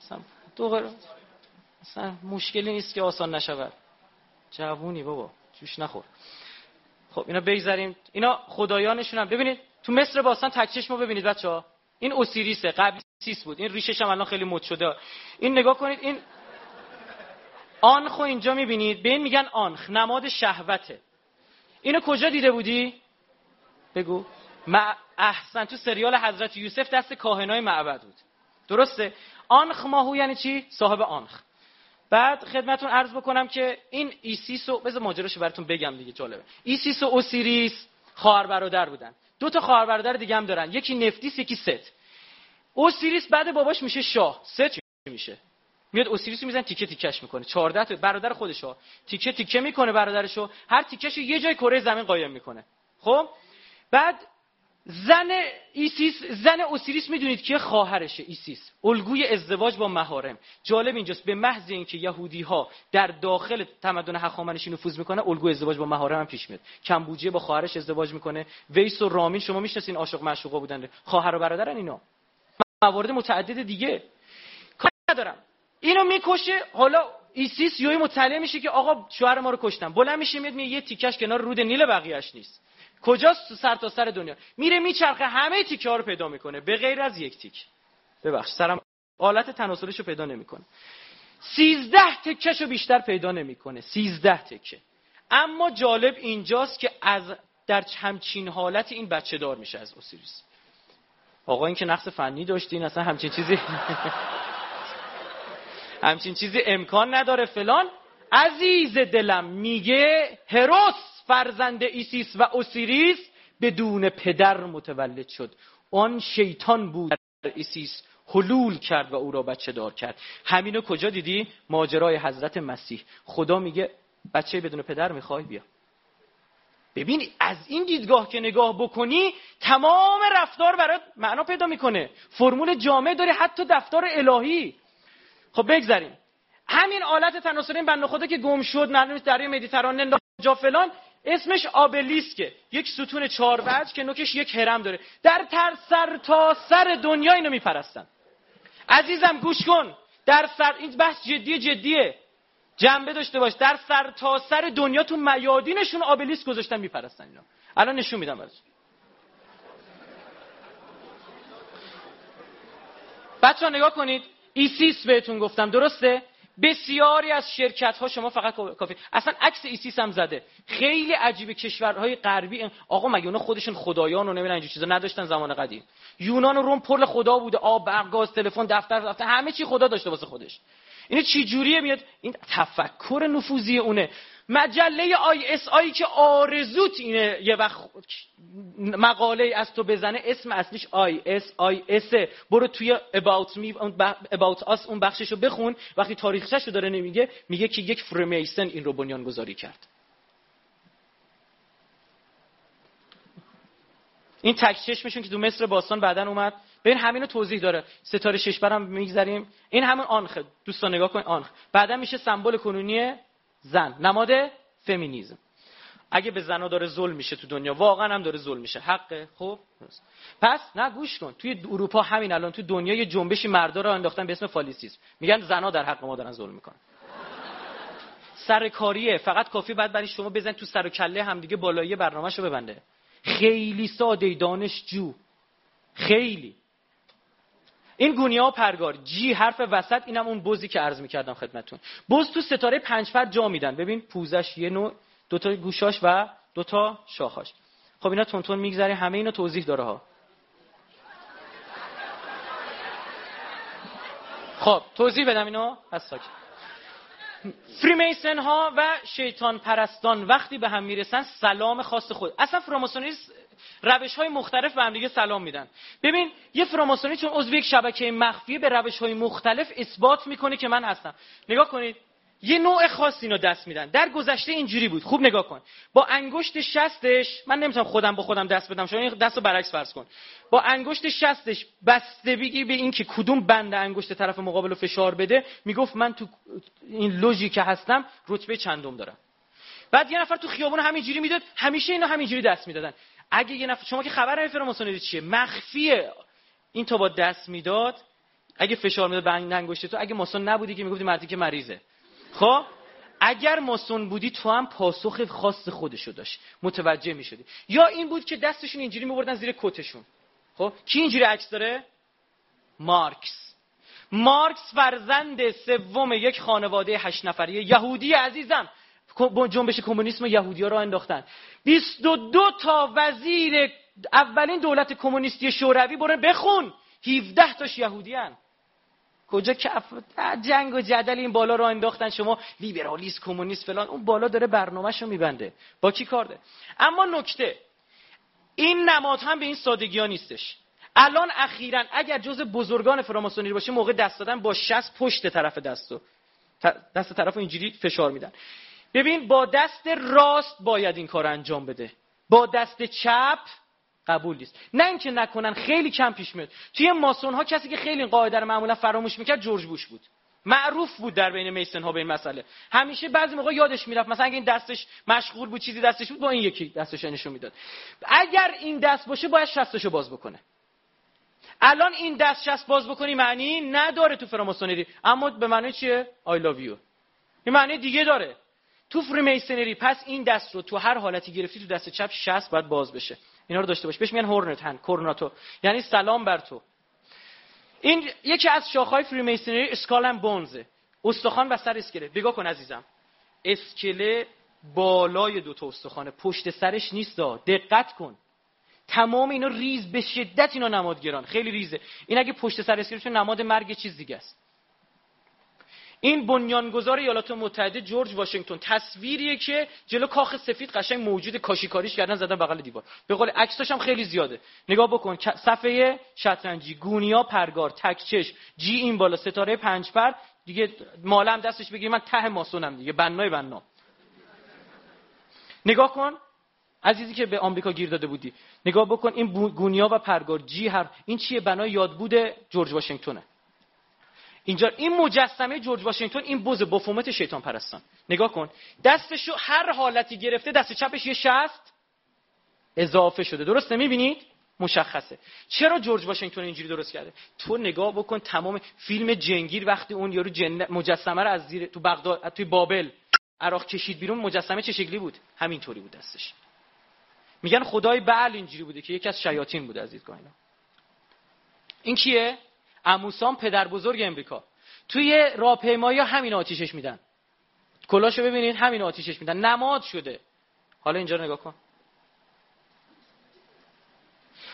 مثلا دو مشکلی نیست که آسان نشود. جوونی بابا جوش نخور. خب اینا بگذاریم اینا خدایانشون هم ببینید تو مصر باستان تک ما ببینید بچه ها این اوسیریسه قبل سیس بود. این ریشش هم الان خیلی مد شده. این نگاه کنید این آنخو اینجا می‌بینید. به این میگن آنخ نماد شهوته. اینو کجا دیده بودی؟ بگو. احسن تو سریال حضرت یوسف دست کاهنای معبد بود. درسته؟ آنخ ماهو یعنی چی؟ صاحب آنخ. بعد خدمتون عرض بکنم که این ایسیس و بذار ماجراشو براتون بگم دیگه جالبه. ایسیس و اوسیریس خواهر برادر بودن. دو تا خواهر برادر دیگه هم دارن. یکی نفتیس یکی ست. اوسیریس بعد باباش میشه شاه. ست میشه؟ میاد اوسیریس میزن تیکه تیکش می‌کنه. 14 تا برادر خودشو. تیکه تیکه می‌کنه برادرشو. هر تیکهشو یه جای کره زمین قایم می‌کنه. خب؟ بعد زن ایسیس زن اوسیریس می‌دونید که خواهرشه ایسیس. الگوی ازدواج با محارم جالب اینجاست. به محض اینکه یهودی ها در داخل تمدن هخامنشی نفوذ می‌کنه الگوی ازدواج با محارم هم پیش میاد. کمبوجیه با خواهرش ازدواج می‌کنه. ویس و رامین شما می‌شناسین عاشق معشوقا بودن. خواهر و برادرن اینا. موارد متعدد دیگه. کار ندارم. اینو می‌کشه حالا ایسیس یهویی مطلع میشه که آقا شوهر ما رو کشتن. بلند میشه میاد یه تیکش کنار رود نیل بقیه‌اش نیست. کجاست سر تا سر دنیا؟ میره میچرخه همه تیکه ها رو پیدا می‌کنه. به غیر از یک تیکه. ببخشید آلت تناسلیش رو پیدا نمی‌کنه. سیزده تکش رو بیشتر پیدا نمی‌کنه. سیزده تکه. اما جالب اینجاست که از در همچین حالت این بچه دار میشه از اوسیریس. آقا این که نقص فنی داشتین اصلا همچین چیزی همچین چیزی امکان نداره. فلان عزیز دلم میگه هروس. فرزند ایسیس و اوسیریس بدون پدر متولد شد. آن شیطان بود در ایسیس حلول کرد و او را بچه دار کرد. همینو کجا دیدی؟ ماجرای حضرت مسیح. خدا میگه بچه بدون پدر می‌خوای؟ بیا. ببین از این دیدگاه که نگاه بکنی تمام رفتار برات معنا پیدا می‌کنه. فرمول جامع داره حتی دفتار الهی. خب بگذاریم. همین آلت تناسل این بنده خدا که گم شد معلومه دریا مدیترانه جا فلان اسمش آبلیسکه. یک ستون چهار وجه که نوکش یک هرم داره. در تر سر تا سر دنیا اینو میپرستن. عزیزم گوش کن. در سر این بحث جدی جدیه. جنبه داشته باش. در سر تا سر دنیا تو میادینشون obelisk گذاشتن میپرستن اینا. الان نشون میدم براتون. بچه ها نگاه کنید. ایسیس بهتون گفتم. درسته؟ بسیاری از شرکت ها شما فقط کافی. اصلا عکس ایسیس هم زده. خیلی عجیبه کشورهای غربی آقا مگه اونا خودشون خدایان و نمی‌دونن اینجور چیزا؟ نداشتن زمان قدیم. یونان و روم پر خدا بوده. آب برق گاز تلفن دفتر دفتر همه چی خدا داشته واسه خودش. اینو چی جوریه میاد؟ این تفکر نفوذی اونه. مجله ISI که آرزوت اینه یه وقت مقاله از تو بزنه اسم اصلیش ISIS. برو توی about me about us اون بخششو بخون. وقتی تاریخچه‌ش رو داره نمیگه میگه که یک Freemason این رو بنیان گذاری کرد. این تک چشمشون که تو مصر باستان بعدا اومد. ببین همین رو توضیح داره. ستاره شش برم میگذریم. این همون آنخه. دوستان نگاه کن آنخ. بعدا میشه سمبل کنونی زن. نماد فمینیزم. اگه به زنا داره ظلم میشه تو دنیا واقعا هم داره ظلم میشه. حقه؟ خب پس نه گوش کن. توی اروپا همین الان تو دنیا یه جنبشی مردا رو انداختن به اسم فالیسیسم. میگن زنا در حق ما دارن ظلم می‌کنن. سرکاریه. فقط کافی بعد برای شما بزن تو سر و کله همدیگه بالایی برنامهشو ببنده. خیلی ساده دانشجو. خیلی. این گونیا ها پرگار. جی حرف وسط اینم اون بزی که عرض می‌کردم خدمتون. بز تو ستاره پنج پر جا میدن. ببین پوزش یه نوع دوتا گوشاش و دوتا شاخاش. خب اینا تون میگذره همه اینو توضیح داره ها. خب توضیح بدم اینو؟ از ساکت فریمیسن ها و شیطان پرستان وقتی به هم می‌رسن سلام خاص خود. اصلا فراماسونی روش های مختلف به هم دیگه سلام میدن. ببین یه فراماسونی چون عضو یک شبکه مخفی به روش های مختلف اثبات می‌کنه که من هستم. نگاه کنید. یه نوع خاص اینو دست میدن. در گذشته اینجوری بود. خوب نگاه کن. با انگشت شستش من نمی‌تونم خودم با خودم دست بدم شما این دست رو برعکس فرض کن. با انگشت شستش بستگی به اینکه کدوم بند انگشت طرف مقابل رو فشار بده می‌گفت من تو این لوژی که هستم رتبه چندم دارم. بعد یه نفر تو خیابون همینجوری می‌داد همیشه اینا همینجوری دست می‌دادن. اگه یه نفر شما که خبر نمیفره ماسونری چیه؟ مخفیه این تا با دست می‌داد اگه فشار می‌داد به انگشت تو اگه ماسون نبودی که می‌گفتی مردی که مریضه. خب؟ اگر ماسون بودی تو هم پاسخ خاص خودشو داشت متوجه می‌شدی. یا این بود که دستشون اینجوری میبردن زیر کتشون. خب؟ کی اینجوری عکس داره؟ مارکس. مارکس فرزند سوم یک خانواده هشت نفری یهودی عزیزم. جنبش کمونیسم یهودی ها را انداختن. 22 تا وزیر اولین دولت کمونیستی شوروی برن بخون. 17 تاش یهودی هن. کجا کف جنگ و جدل این بالا رو انداختن. شما لیبرالیست کمونیست فلان اون بالا داره برنامه‌شو میبنده. با کی کار ده اما نکته این نماد هم به این سادگی ها نیستش. الان اخیرا اگر جز بزرگان فراماسونری باشه موقع دست دادن با شست پشت طرف دستو دست طرف اینجوری فشار میدن. ببین با دست راست باید این کار انجام بده. با دست چپ قبول نیست. نه اینکه نکنن خیلی کم پیش میاد. توی ماسون ها کسی که خیلی این قاعده رو معمولا فراموش می‌کرد جورج بوش بود. معروف بود در بین میسن ها به این مسئله. همیشه بعضی موقع یادش می‌رفت مثلا اگه این دستش مشغول بود چیزی دستش بود با این یکی دستش نشون می‌داد. اگر این دست باشه باید شستشو باز بکنه. الان این دست شست باز بکنی معنی نداره تو فراماسونری. اما به معنی چیه؟ آی لاو یو این معنی دیگه داره. تو Freemasonry پس این دست رو تو هر حالتی گرفتی تو دست چپ شست باید باز بشه. اینا رو داشته باش. بهش میگن horned hand cornuto یعنی سلام بر تو. این یکی از شاخهای Freemasonry Skull Bones ه استخوان و سر اسکله. نگاه کن عزیزم. اسکله بالای دو تا استخوانه. پشت سرش نیست دقت کن. تمام اینا ریز. به شدت اینا نمادگران. خیلی ریزه. این اگه پشت سر اسکله نماد مرگ چیز دیگه است. این بنیانگذار ایالات متحده جورج واشنگتن تصویریه که جلو کاخ سفید قشنگ موجود کاشیکاریش کردن زدن بغل دیوار. به قول عکساش هم خیلی زیاده. نگاه بکن صفحه شطرنجی گونیا پرگار تکچش جی این بالا ستاره پنج پر. دیگه مالم دستش بگیر من ته ماسونم دیگه بنای بنا. نگاه کن عزیزی که به آمریکا گیر داده بودی. نگاه بکن این گونیا و پرگار جی هر این چیه؟ بنای یادبود جورج واشنگتنه. اینجا این مجسمه جورج واشنگتن این بز بفومت شیطان پرستان. نگاه کن. دستشو هر حالتی گرفته دست چپش یه شست اضافه شده. درسته؟ می‌بینید؟ مشخصه. چرا جورج واشنگتن اینجوری درست کرده؟ تو نگاه بکن تمام فیلم جنگیر وقتی اون یارو جن... مجسمه رو از زیر تو بغداد توی بابل عراق کشید بیرون مجسمه چه شکلی بود؟ همینطوری بود دستش. میگن خدای بعل اینجوری بوده که یکی از شیاطین بوده از دیدگاه اینا. این کیه؟ اموسان پدر بزرگ امریکا. توی راهپیمایی همین آتیشش میدن. کلاشو ببینید همین آتیشش میدن. نماد شده. حالا اینجا نگاه کن.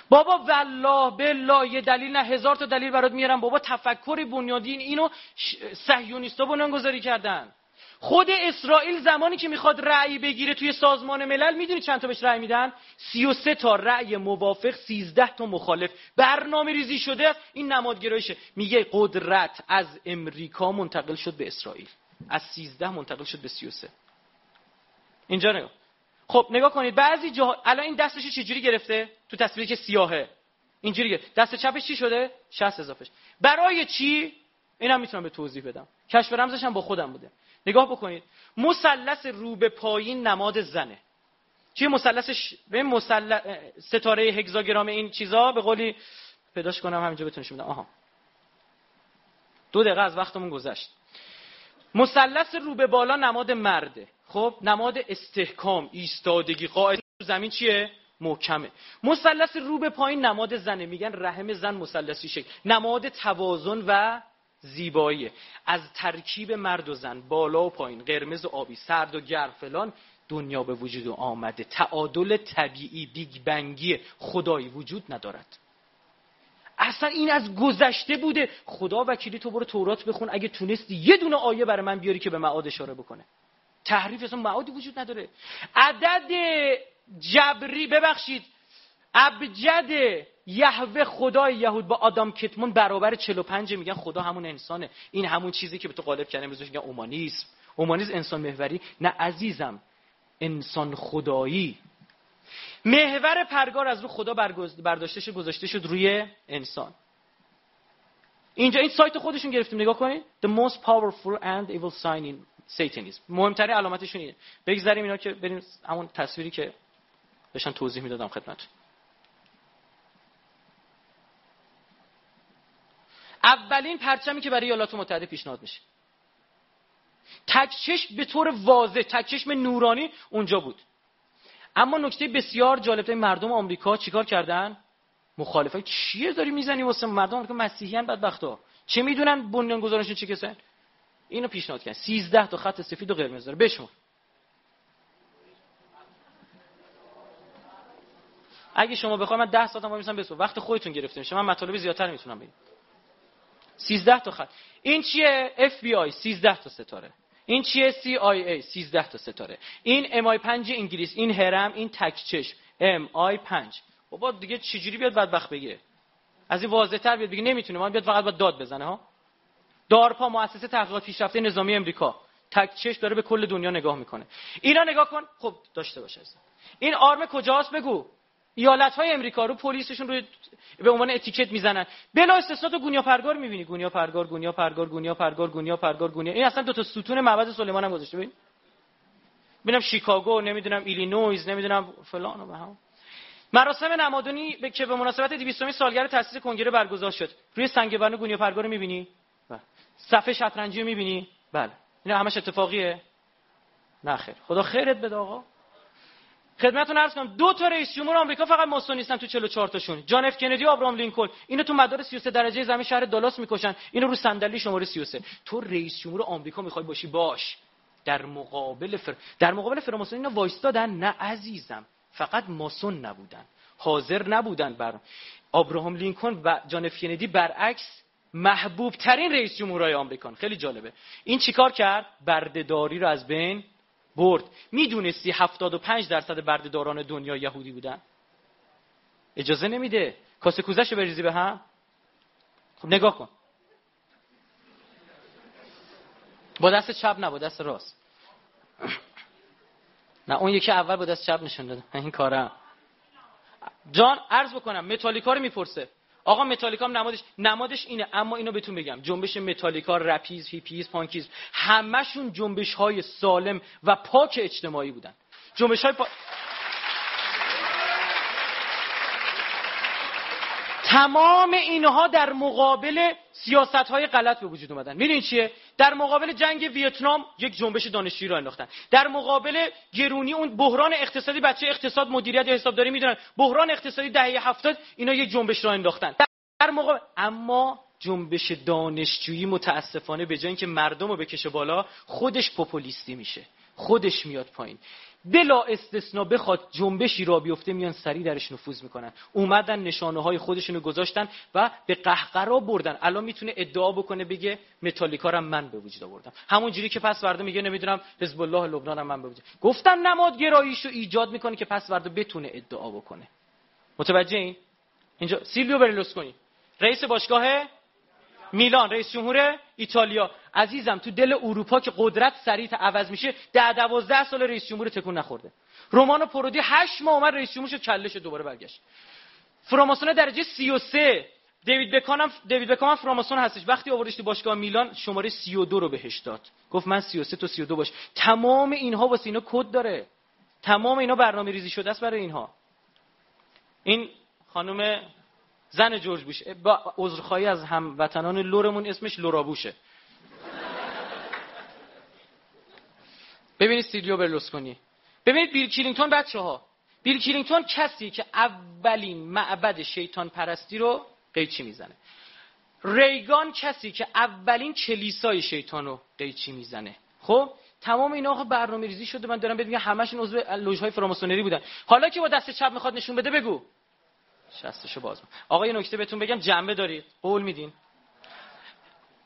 بابا والله بالله یه دلیل نه هزار تا دلیل برات میارم. بابا تفکر بنیادین اینو صهیونیستا بنیانگذاری کردن. خود اسرائیل زمانی که می‌خواد رأی بگیره توی سازمان ملل می‌دونی چند تا بهش رأی میدن؟ 33 تا رأی موافق 13 تا مخالف. برنامه ریزی شده این نمادگرایشه. میگه قدرت از امریکا منتقل شد به اسرائیل. از 13 منتقل شد به 33 اینجا نگاه. خب نگاه کنید بعضی جاها الان این دستش چجوری گرفته؟ تو تصویری که سیاهه. اینجوری دست چپش چی شده؟ 60 اضافهش. برای چی؟ اینم می‌تونم به توضیح بدم. کشف رمزش هم با خودم بوده. نگاه بکنید. مثلث رو به پایین نماد زنه. چیه مثلثش؟ به مثلث ستاره هگزاگرام این چیزا به قولی پیداش کنم همینجا بتونش میدم آها. دو دقیقه از وقتمون گذشت. مثلث رو به بالا نماد مرده. خب نماد استحکام ایستادگی قاعده زمین چیه؟ محکمه. مثلث رو به پایین نماد زنه. میگن رحم زن مثلثی شکل. نماد توازن و زیبایی از ترکیب مرد و زن بالا و پایین قرمز و آبی سرد و گرم فلان دنیا به وجود آمده. تعادل طبیعی بیگ بنگی خدایی وجود ندارد. اصلا این از گذشته بوده. خدا وکیلی تو برو تورات بخون. اگه تونستی یه دونه آیه برای من بیاری که به معاد اشاره بکنه. تحریف اصلا معادی وجود نداره. عدد جبری ببخشید. ابجد یهوه خدای یهود با آدام کتمون برابر 45 میگن خدا همون انسانه. این همون چیزی که به تو قالب کردن امروز میگن اومانیسم. اومانیسم انسان محوری نه عزیزم انسان خدایی. محور پرگار از رو خدا برداشته شد گذاشته شد روی انسان. اینجا این سایت خودشون گرفتیم نگاه کنید the most powerful and evil sign in Satanism. مهمترین علامتشون اینه. بگذاریم اینا که بریم همون تصویری که داشتن توضیح می‌دادم خدمتتون. اولین پرچمی که برای ایالات متحده پیشنهاد میشه. تکچشم به طور واضح تکچشم نورانی اونجا بود. اما نکته بسیار جالب مردم آمریکا چیکار کردن؟ مخالفای چیه داری می‌زنی واسه مردم؟ آمریکا مسیحیان بدبختا چه می‌دونن بنیان گذارشون چه کسن؟ اینو پیشنهاد کردن. 13 تا خط سفید و قرمز داره. بشمر اگه شما بخواید من 10 ساعتم بسو وقت خودتون گرفته میشه. من مطالب زیادتر می‌تونم بگم. 13 تا خط. این چیه؟ اف بی آی 13 تا ستاره. این چیه CIA 13 تا ستاره. این MI 5 انگلیس این هرم این تک چشم. I 5 بابا دیگه چجوری بیاد بدبخت بگه؟ از این واضح تر بیاد بگه نمی‌تونه. ما بیاد فقط با داد بزنه ها؟ DARPA مؤسسه تحقیقات پیشرفته نظامی امریکا. تک چش داره به کل دنیا نگاه می‌کنه. اینا نگاه کن. خب داشته باشه این آرم کجاست؟ بگو. ایالت های امریکا رو پلیسشون رو به عنوان اتیکت می‌زنن. بلا استثنا تو گونیا پرگار می‌بینی. گونیا پرگار گونیا پرگار گونیا پرگار گونیا پرگار گونیا این اصلا دو تا ستون معبد سلیمان هم گذاشته. ببین. ببینم شیکاگو نمی‌دونم ایلینویز نمی‌دونم فلان و هم مراسم ماسونی که به مناسبت 200 سالگرد تأسیس کنگره برگزار شد. روی سنگ بنا گونیا پرگار رو می‌بینی؟ بله. صفحه شطرنجی رو می‌بینی؟ بله. این همش اتفاقیه. نه خیر. خدا خیرت بده آقا. خدمتتون عرض کنم دو تا رئیس جمهور آمریکا فقط ماسون نیستن تو 44 تاشون. جان اف کندی و ابراهام لینکلن اینو تو مدار 33 درجه زمین شهر دالاس می‌کشن اینو رو صندلی شماره 33 تو رئیس جمهور آمریکا می‌خوای باشی؟ باش. در مقابل فر... در مقابل فراماسون اینا وایستادن نه عزیزم. فقط ماسون نبودن. حاضر نبودن بر ابراهام لینکلن و جان اف کندی برعکس محبوب ترین رئیس جمهورهای آمریکان. خیلی جالبه. این چیکار کرد؟ بردهداری رو از بین برد. می‌دونستی 75 درصد بردهداران دنیا یهودی بودن؟ اجازه نمیده. کاسه کوزش بریزی به هم؟ خب نگاه کن. با دست چپ نه با دست راست. نه اون یکی اول با دست چپ نشون داده. این کارم. جان عرض بکنم متالیکا رو می‌پرسه. آقا متالیکا هم نمادش نمادش اینه اما اینو بهتون بگم جنبش متالیکا rappies hippies punkies همشون جنبش های سالم و پاک اجتماعی بودن. جنبش های پا... تمام اینها در مقابل سیاست های غلط به وجود اومدن. می‌دونید چیه؟ در مقابل جنگ ویتنام یک جنبش دانشجویی راه انداختن. در مقابل گرونی اون بحران اقتصادی بچه اقتصاد مدیریت یا حسابداری می‌دونن. بحران اقتصادی دهه هفتاد اینا یک جنبش را انداختن. در مقابل اما جنبش دانشجویی متاسفانه به جای اینکه مردم رو بکشه بالا خودش پوپولیستی میشه. خودش میاد پایین. بلا استثنا بخواد جنبشی را بیفته میان سری درش نفوذ می‌کنن. اومدن نشانه های خودشونو گذاشتن و به قهقرا بردن. الان می‌تونه ادعا بکنه بگه متالیکا رو من به وجود آوردم. همون جوری که پس ورده میگه نمی‌دونم حزب الله لبنان من به وجود گفتم نماد گراییشو ایجاد می‌کنه که پس ورده بتونه ادعا بکنه. متوجه این اینجا سیلویو برلوسکونی رئیس باشگاه میلان رئیس جمهور ایتالیا. عزیزم تو دل اروپا که قدرت سریع عوض میشه ده دوازده سال رئیس جمهور تکون نخورده. رومانو پرودی هشت ماه اومد رئیس جمهور شد کلش دوباره برگشت. فراماسون درجه 33 دیوید بکام هم دیوید بکام هم فراماسون هستش. وقتی آوردش تو باشگاه میلان شماره 32 رو بهش داد. گفت من 33 تا 32 باش. تمام اینها واسه اینا کد داره. تمام اینا برنامه ریزی شده است برای اینها. این خانم زن جورج بوش با عذرخواهی از هموطنان لرمون اسمش لورا بوشه. ببینید سیلیو برلوسکونی ببینید بیل کلینتون بچه ها بیل کلینتون کسی که اولین معبد شیطان پرستی رو قیچی می‌زنه. ریگان کسی که اولین کلیسای شیطان رو قیچی می‌زنه. خب؟ تمام اینا آقا برنامه ریزی شده. من دارم بهت میگم همشون عضو لوژهای فراماسونری بودن. حالا که با دست چپ می‌خواد نشون بده بگو. شستشو باز آقا یه نکته بهتون بگم جنبه دارید. قول میدین.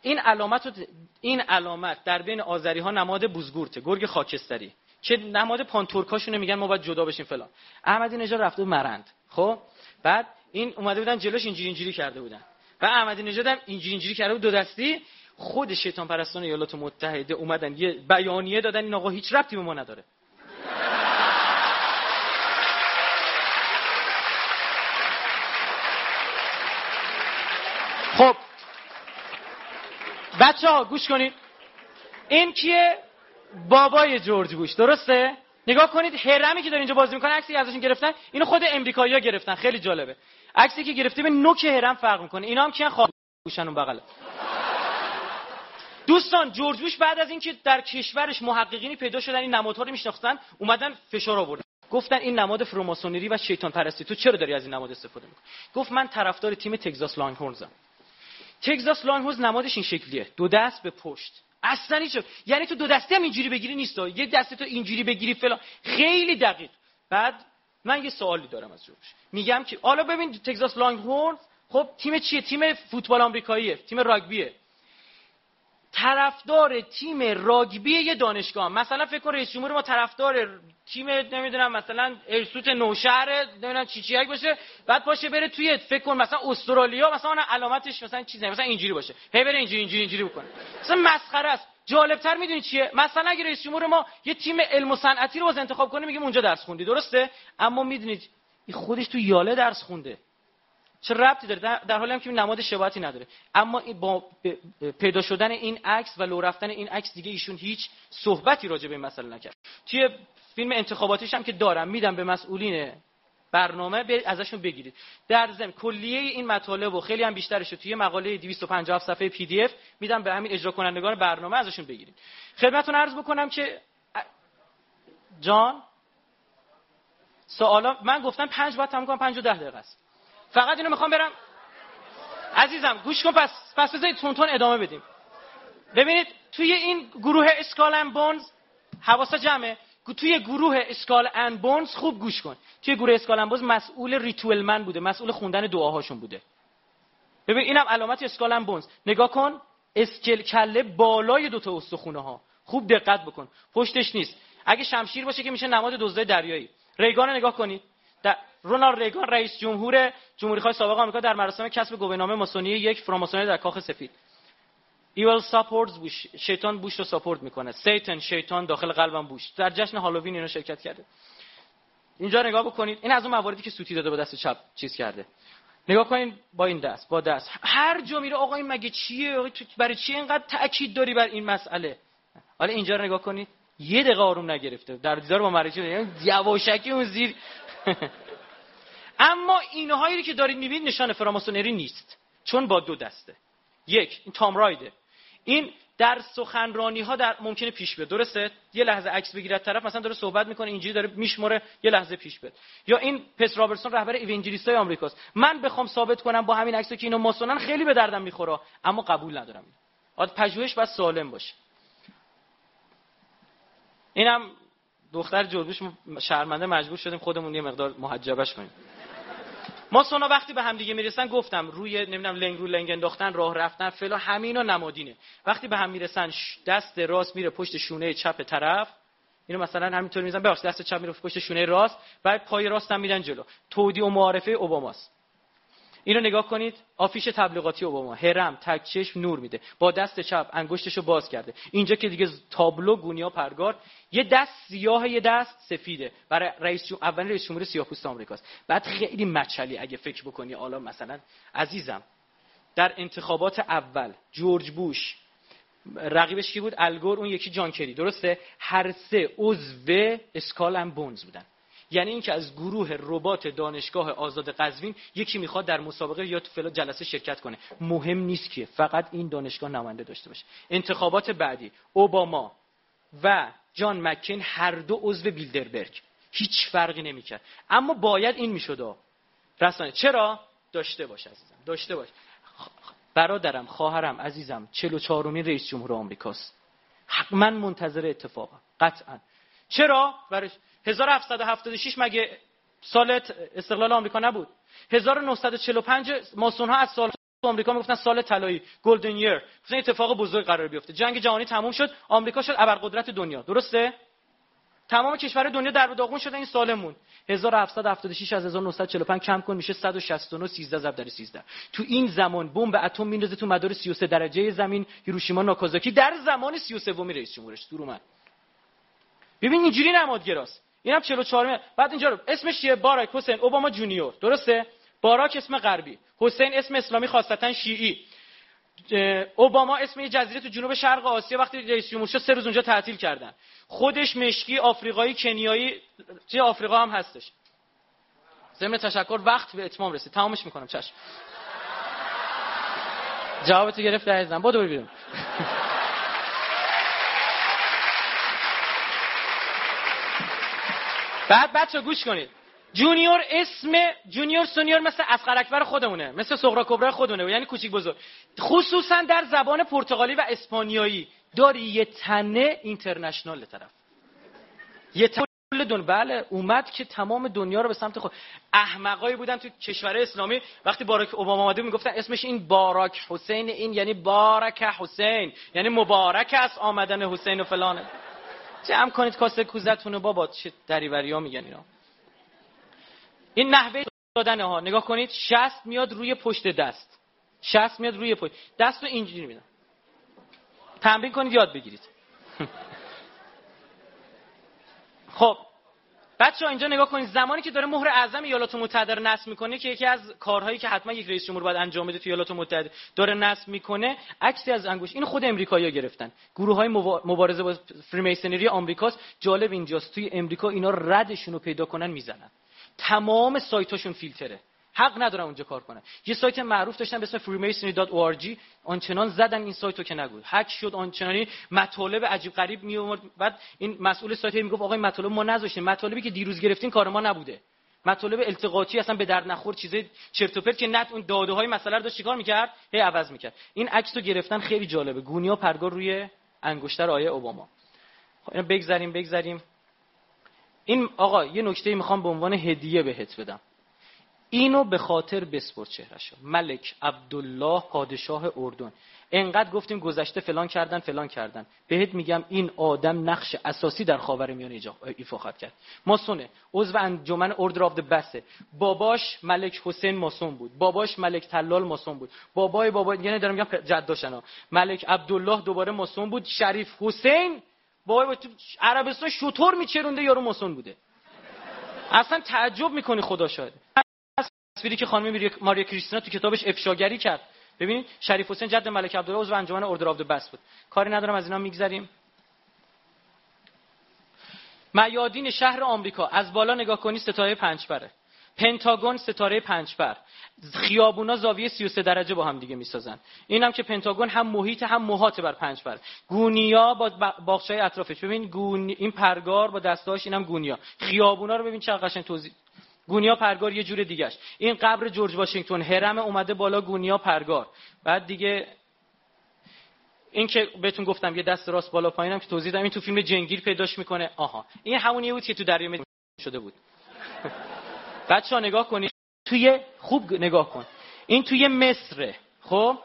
این علامت این علامت در بین آذری ها نماد بوزگورته گرگ خاکستری. که نماد پانتورکاشونه میگن ما باید جدا بشیم فلان. احمدی نژاد رفته مرند. خب؟ بعد این اومده بودن جلوش اینجوری اینجوری کرده بودن. و احمدی نژاد هم اینجوری اینجوری کرده بود. دو دستی. خود شیطان پرستان ایالات متحده اومدن. یه بیانیه دادن. این آقا هیچ ربطی به ما نداره خب بچه ها گوش کنید. این کیه؟ بابای جورج بوش درسته؟ نگاه کنید هرمی که داره اینجا بازی می‌کنه عکسی ازشون گرفتن اینو خود امریکایی‌ها گرفتن. خیلی جالبه. عکسی که گرفته به نوک هرم فرق می‌کنه. اینا هم کیان؟ خواب بوشن اون بغله دوستان جورج بوش بعد از اینکه در کشورش محققینی پیدا شدن این نمادها رو میشناختن اومدن فشار آوردن. گفتن این نماد فروماسونری و شیطان پرستی تو چرا داری از این نماد استفاده می‌کنی؟ گفت من طرفدار تیم تگزاس لانگهورنزم تگزاس لانگهورنز نمادش این شکلیه. دو دست به پشت. اصلا هیچ یعنی تو دو دسته هم اینجوری بگیری نیست یه دسته تو اینجوری بگیری فلان. خیلی دقیق. بعد من یه سوالی دارم از جورج میگم که حالا ببین تگزاس لانگهورنز خب تیم چیه؟ تیم فوتبال آمریکاییه. تیم راگبیه. طرفدار تیم راگبی یه دانشگاه. مثلا فکر کن رئیس جمهور ما طرفدار تیم نمی‌دونم مثلا ارسوت نوشهر نمی‌دونم چی چی باشه. بعد باشه بره توی فکر کن مثلا استرالیا مثلا علامتش مثلا چیزی مثلا اینجوری باشه. هی بره اینجوری اینجوری اینجوری بکنه. مثلا مسخره است. جالبتر می‌دونی چیه؟ مثلا اگه رئیس جمهور ما یه تیم علم و صنعتی رو باز انتخاب کنه میگیم اونجا درس خوندی. درسته؟ اما می‌دونید خودش تو یاله درس خونده. چه ربطی داره؟ در حالی هم که نماد شباهتی نداره. اما با پیدا شدن این عکس و لو رفتن این عکس دیگه ایشون هیچ صحبتی راجع به این مسئله نکرد. توی فیلم انتخاباتیش هم که دارم میدم به مسئولین برنامه ازشون بگیرید. در ضمن کلیه این مطالب و خیلی هم بیشترش توی مقاله 257 صفحه پی دی اف میدم به همین اجرا کنندگان برنامه ازشون بگیرید. خدمتتون عرض بکنم که جان؟ سوالا من گفتم 5 بعد تموم کنم 5 و 10 دقیقه است. فقط اینو می‌خوام برم. عزیزم گوش کن پس پس بذارید تند تند ادامه بدیم. ببینید توی این گروه Skull and Bones حواسا جمعه. توی گروه Skull and Bones خوب گوش کن. توی گروه Skull and Bones مسئول ritual man بوده مسئول خوندن دعاهاشون بوده. ببین اینم علامت Skull and Bones. نگاه کن اسکل کله بالای دو تا استخونه ها خوب دقت بکن. پشتش نیست. اگه شمشیر باشه که میشه نماد دزدای دریایی. ریگان نگاه کنید. در رونالد ریگان رئیس جمهور جمهوری خواهی سابق آمریکا در مراسم کسب گواهینامه ماسونی یک فراماسونی در کاخ سفید. evil supports Bush شیطان بوش رو support می‌کنه. Satan شیطان داخل قلبم بوش در جشن هالووین اینو شرکت کرده. اینجا نگاه بکنید. این از اون مواردی که سوتی داده با دست چپ چیز کرده. نگاه کنید با این دست با دست. هر جا میره آقا این مگه چیه؟ برای چی اینقدر تاکید داری بر این مسئله؟ حالا اینجا رو نگاه کنید. یه دقیقه آروم نگرفته. در دیدار با مریض یواشکی اون زیر. اما اینهایی که دارید می‌بینید نشان فراماسونری نیست چون با دو دسته. یک این تام رایده. این در سخنرانی ها در ممکنه پیش بیاد. درسته؟ یه لحظه عکس بگیرد طرف مثلا داره صحبت می‌کنه اینجوری داره میشمره یه لحظه پیش بیاد. یا این پس رابرتسون رهبر ایونجلیستای آمریکاست. من بخوام ثابت کنم با همین عکس که اینو ماسونن خیلی به دردم می‌خوره اما قبول ندارم آد پژوهش باید سالم باشه. اینم دختر جربوش شرمنده مجبور شدیم خودمون یه مقدار محجبش کنیم. ما سونا وقتی به هم دیگه می‌رسن گفتم روی نمی‌دونم لنگ رو لنگ انداختن راه رفتن فلا همینا نمادینه. وقتی به هم می‌رسن دست راست میره پشت شونه چپ طرف. اینو مثلا همینطور می‌زنن ببخشید دست چپ میره پشت شونه راست. بعد پای راست هم میرن جلو. تودی و معارفه اوباماست. اینو نگاه کنید آفیش تبلیغاتی اوباما. هرم تک چشم نور میده. با دست چپ انگشتشو باز کرده. اینجا که دیگه تابلو گونیا پرگار یه دست سیاه یه دست سفیده. برای رئیس جمهور اولین رئیس جمهور سیاه‌پوست آمریکاست. بعد خیلی مچلی اگه فکر بکنی. حالا مثلا عزیزم در انتخابات اول جورج بوش رقیبش کی بود؟ الگور اون یکی جان کری. درسته؟ هر سه عضو اسکال بونز بودن. یعنی اینکه از گروه ربات دانشگاه آزاد قزوین یکی می‌خواد در مسابقه یا تو فلان جلسه شرکت کنه. مهم نیست که فقط این دانشگاه نماینده داشته باشه. انتخابات بعدی. اوباما و جان مکین هر دو عضو بیلدربرگ. هیچ فرقی نمی‌کرد. اما باید این می‌شد. رسانه چرا؟ داشته باش عزیزم. داشته باش. برادرم خواهرم عزیزم 44 امین رئیس جمهور آمریکاست. حتما منتظر اتفاقم قطعا. چرا؟ برای 1776 مگه سال استقلال آمریکا نبود؟ 1945 ماسون ها از سال آمریکا می‌گفتن سال طلایی گلدن یر گفتن اتفاق بزرگ قرار بیفته. جنگ جهانی تموم شد آمریکا شد ابرقدرت دنیا. درسته؟ تمام کشور دنیا در داغون شدن این سالمون. 1776 از 1945 کم کن میشه 169 13 ضرب در 13 تو این زمان بمب اتم میندازه تو مدار 33 درجه زمین. هیروشیما ناکازاکی در زمان 33 می رئیس جمهورش دور اومد. ببین اینجوری نمادگراست. اینم 44 بعد اینجا رو اسمش چیه؟ باراک حسین اوباما جونیور. درسته؟ باراک اسم غربی. حسین اسم اسلامی خاصتا شیعی. اوباما اسم یه جزیره تو جنوب شرق آسیا وقتی رئیس جمهور شد سه روز اونجا تعطیل کردن. خودش مشکی آفریقایی کنیایی چه آفریقا هم هستش. ضمن تشکر وقت به اتمام رسید. تمامش می‌کنم. چشم. جوابتو گرفت عزیزم. برو بیرون. بعد بچه گوش کنید. جونیور اسم جونیور سونیور مثل اسقر اکبر خودمونه مثل سغرا کبرا خودمونه یعنی کوچیک بزرگ. خصوصا در زبان پرتغالی و اسپانیایی داری یه تنه اینترنشنال طرف. یه دنیا بله اومد که تمام دنیا رو به سمت خود احمقایی بودن تو کشور اسلامی. وقتی باراک اوباما اومده می‌گفتن اسمش این باراک حسین این یعنی بارک حسین یعنی مبارک است آمدن حسین و فلانه. جمع کنید کاسه کوزتون رو. بابا چه دریوری ها میگن اینا. این نحوه دادن ها نگاه کنید شست میاد روی پشت دست. شست میاد روی پشت. دست رو اینجوری میدن تمرین کنید یاد بگیرید. خب بچه ها اینجا نگاه کنید زمانی که داره مهر اعظم ایالات متحده رو نصب می‌کنه که یکی از کارهایی که حتما یک رئیس جمهور باید انجام بده تو ایالات متحده داره نصب می‌کنه عکسی از انگوش. این خود امریکایی‌ها گرفتن. گروه های مبارزه با Freemasonry آمریکاست. جالب اینجاست توی امریکا اینا ردشون رو پیدا کنن می‌زنن. تمام سایتاشون فیلتره. حق ندارن اونجا کار کنن. یه سایت معروف داشتن به اسم freemasonry.org آنچنان زدن این سایتو که نگو. هک شد آنچنانی مطالب عجیب غریب می اومد بعد این مسئول سایت می‌گفت آقا این مطالب ما نذاشتیم. مطالبی که دیروز گرفتین کار ما نبوده. مطالب التقاطی اصلا به درد نخور چیزای چرت و پرت که نت اون داده های مسئله رو داشت چیکار می‌کرد؟ هی عوض می‌کرد. این عکس گرفتن خیلی جالبه. گونیا پرگار روی انگشتر آیه اوباما. خب اینو بگذریم بگذریم این آقا یه نکته می‌خوام به عنوان هدیه بهت بدم. اینو به خاطر بسپر چهرش ملک عبدالله پادشاه اردن. انقدر گفتیم گذشته فلان کردن فلان کردن. بهت میگم این آدم نقش اساسی در خاورمیانه ایفا خواهد کرد. ماسونه عضو انجمن اوردر آف بسه باباش ملک حسین ماسون بود. باباش ملک تلال ماسون بود. بابای بابا یعنی دارم میگم جداشنا. ملک عبدالله دوباره ماسون بود. شریف حسین؟ بابای عربستان شطور میچرونده یارو ماسون بوده. اصلا تعجب می‌کنی خدا شاید تصویری که خانم ماریا کریستینا تو کتابش افشاگری کرد. ببینید شریف حسین جد ملک عبدالله عضو انجمن اوردر آف بس بود. کاری ندارم از اینا میگذریم. میادین شهر آمریکا. از بالا نگاه کنی ستاره پنج بره پنتاگون ستاره پنج بر خیابونا زاویه 33 درجه با هم دیگه می‌سازن. اینم که پنتاگون هم محیط هم محاط بر پنج بر گونیا با باغچه‌های اطرافش. ببین گونی این پرگار با دستاش اینم گونیا. خیابونا رو ببین چقدر قشنگ توضیح گونیا پرگار یه جور دیگهش. این قبر جورج واشنگتن هرم اومده بالا گونیا پرگار. بعد دیگه این که بهتون گفتم یه دست راست بالا پایینم که توضیح دادم این تو فیلم جنگیر پیداش می‌کنه. آها. این همونیه بود که تو دریا شده بود. بچه ها نگاه کنید. توی خوب نگاه کن. این توی مصره. خب؟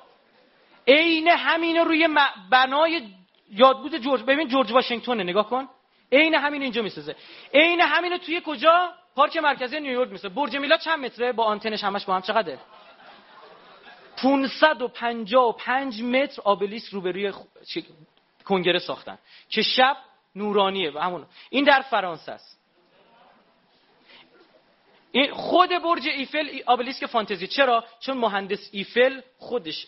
عین همین روی بنای یادبود جورج ببین جورج واشنگتن نگاه کن. عین همین اینجا می‌سازه. عین همین توی کجا؟ پارک مرکزی نیویورک میسه. برج میلاد چند متره؟ با آنتنش همش با هم چقدره؟ 555 متر آبلیس روبروی کنگره ساختن که شب نورانیه همون. این در فرانسه است. این خود برج ایفل آبلیسک فانتزی. چرا؟ چون مهندس ایفل خودش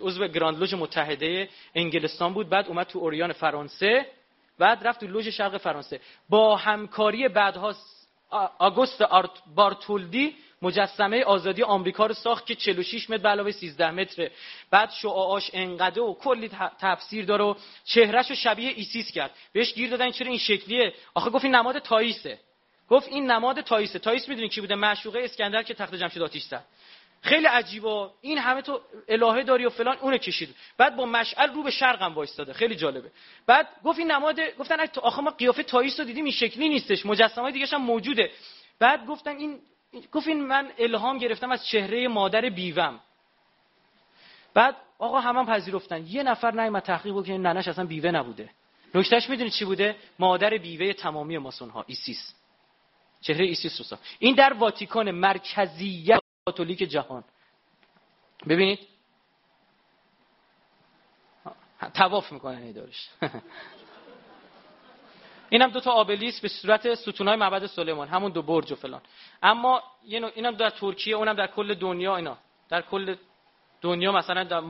عضو گراند لوژ متحده انگلستان بود بعد اومد تو اوریان فرانسه بعد رفت تو لوژ شرق فرانسه. با همکاری بعدها آگوست بارتولدی مجسمه آزادی آمریکا رو ساخت که 46 متر علاوه 13 متره. بعد شعاعاش انقدر و کلی تفسیر داره و چهرهش رو شبیه ایسیس کرد. بهش گیر دادن چرا این شکلیه؟ آخه گفت این نماد تاییسه. گفت این نماد تاییسه. تاییس می‌دونی کی بوده؟ معشوقه اسکندر که تخت جمشید آتیش زد. خیلی عجیبه. این همه تو الهه داری و فلان اون کشید. بعد با مشعل رو به شرق هم وایستاده. خیلی جالبه. بعد گفت این نماد گفتن آخه ما قیافه تاییس رو دیدیم این شکلی نیستش. مجسمه دیگه هم موجوده. بعد گفتن این گفت این من الهام گرفتم از چهره مادر بیوم. بعد آقا همه هم پذیرفتن. یه نفر نیومد تحقیق این ننش اصلا بیوه نبوده. نکتهش می‌دونید چی بوده؟ مادر بیوه تمامی ماسون ها ایسیس. چهره ایسیس رو این در واتیکان مرکزیت کاتولیک جهان. ببینید. طواف می‌کنه دارش. اینم دو تا آبلیس به صورت ستونای معبد سلیمان. همون دو برج و فلان. اما اینم در ترکیه اونم در کل دنیا اینا. در کل دنیا مثلا در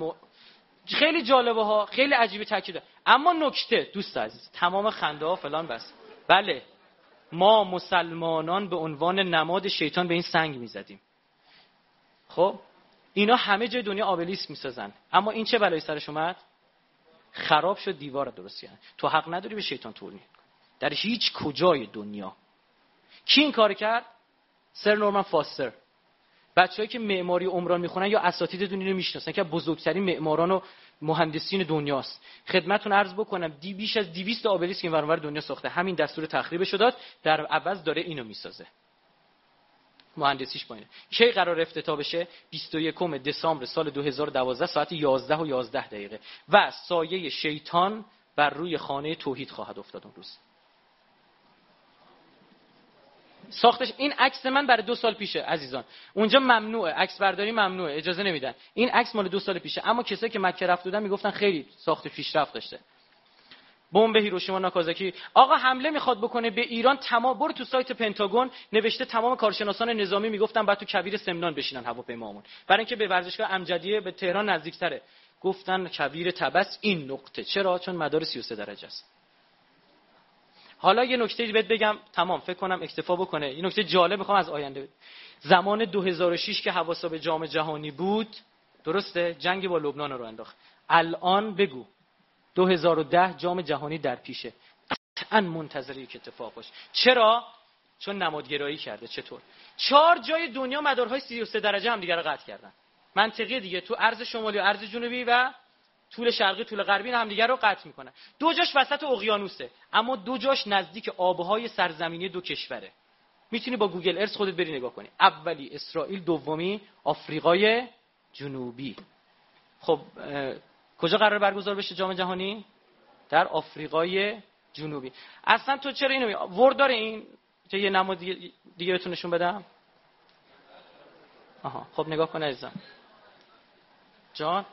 خیلی جالبه ها خیلی عجیبه تاکید اما نکته دوست عزیز تمام خنده ها فلان بس. بله. ما مسلمانان به عنوان نماد شیطان به این سنگ می‌زدیم. خب؟ اینا همه جای دنیا آبلیس می‌سازن. اما این چه بلایی سرش اومد؟ خراب شد دیوار درست کردن تو حق نداری به شیطان تورنی. در هیچ کجای دنیا. کی این کار کرد؟ سر نورمن فاستر. بچه‌ای که معماری عمران می‌خونن یا اساتید دنیا رو می‌شناسن که بزرگترین معماران و مهندسین دنیاست. خدمتتون عرض بکنم دی بیش از 200 آبلیس که این دنیا ساخته. همین دستور تخریبش داد. در عوض داره اینو می‌سازه. مهندسیش پایینه کی قرار افتتاح بشه؟ 21 دسامبر سال 2012 ساعت 11 و 11 دقیقه. و سایه شیطان بر روی خانه توحید خواهد افتاد اون روز. ساختش این عکس من برای دو سال پیشه عزیزان. اونجا ممنوعه عکس برداری ممنوعه اجازه نمیدن. این عکس مال دو سال پیشه. اما کسایی که مکه رفت بودن می‌گفتن خیلی ساخت پیشرفت داشته. بمب هیروشیما ناکازاکی. آقا حمله می‌خواد بکنه به ایران تمام برو تو سایت پنتاگون نوشته تمام کارشناسان نظامی می‌گفتن بعد تو کویر سمنان بشینن هواپیمامون. برای اینکه به ورزشگاه امجدیه به تهران نزدیکتره. گفتن کویر تبس این نقطه. چرا؟ چون مدار 33 درجه است. حالا یه نکته بهت بگم. تمام فکر کنم اکتفا بکنه. یه نکته جالب می‌خوام از آینده. زمان 2006 که حواسا به جام جهانی بود درسته؟ جنگ با لبنان رو انداخت. الان بگو. 2010 جام جهانی در پیشه. قطعا منتظری که اتفاق باشه چرا؟ چون نمادگرایی کرده. چطور؟ چهار جای دنیا مدارهای 33 درجه هم دیگه رو قطع کردن. منطقی دیگه. تو ارز شمالی و ارز جنوبی و طول شرقی طول غربی هم دیگه رو قطع می‌کنن. دو جاش وسط اقیانوسه. اما دو جاش نزدیک آبهای سرزمینی دو کشوره. می‌تونی با گوگل ارث خودت بری نگاه کنی. اولی اسرائیل دومی آفریقای جنوبی. خب کجا قرار برگزار بشه جام جهانی؟ در آفریقای جنوبی. اصلا تو چرا اینو. ورد داره این چه یه نماد دیگه, دیگه بهتون نشون بدم؟ آها خب نگاه کن عزیزم. جان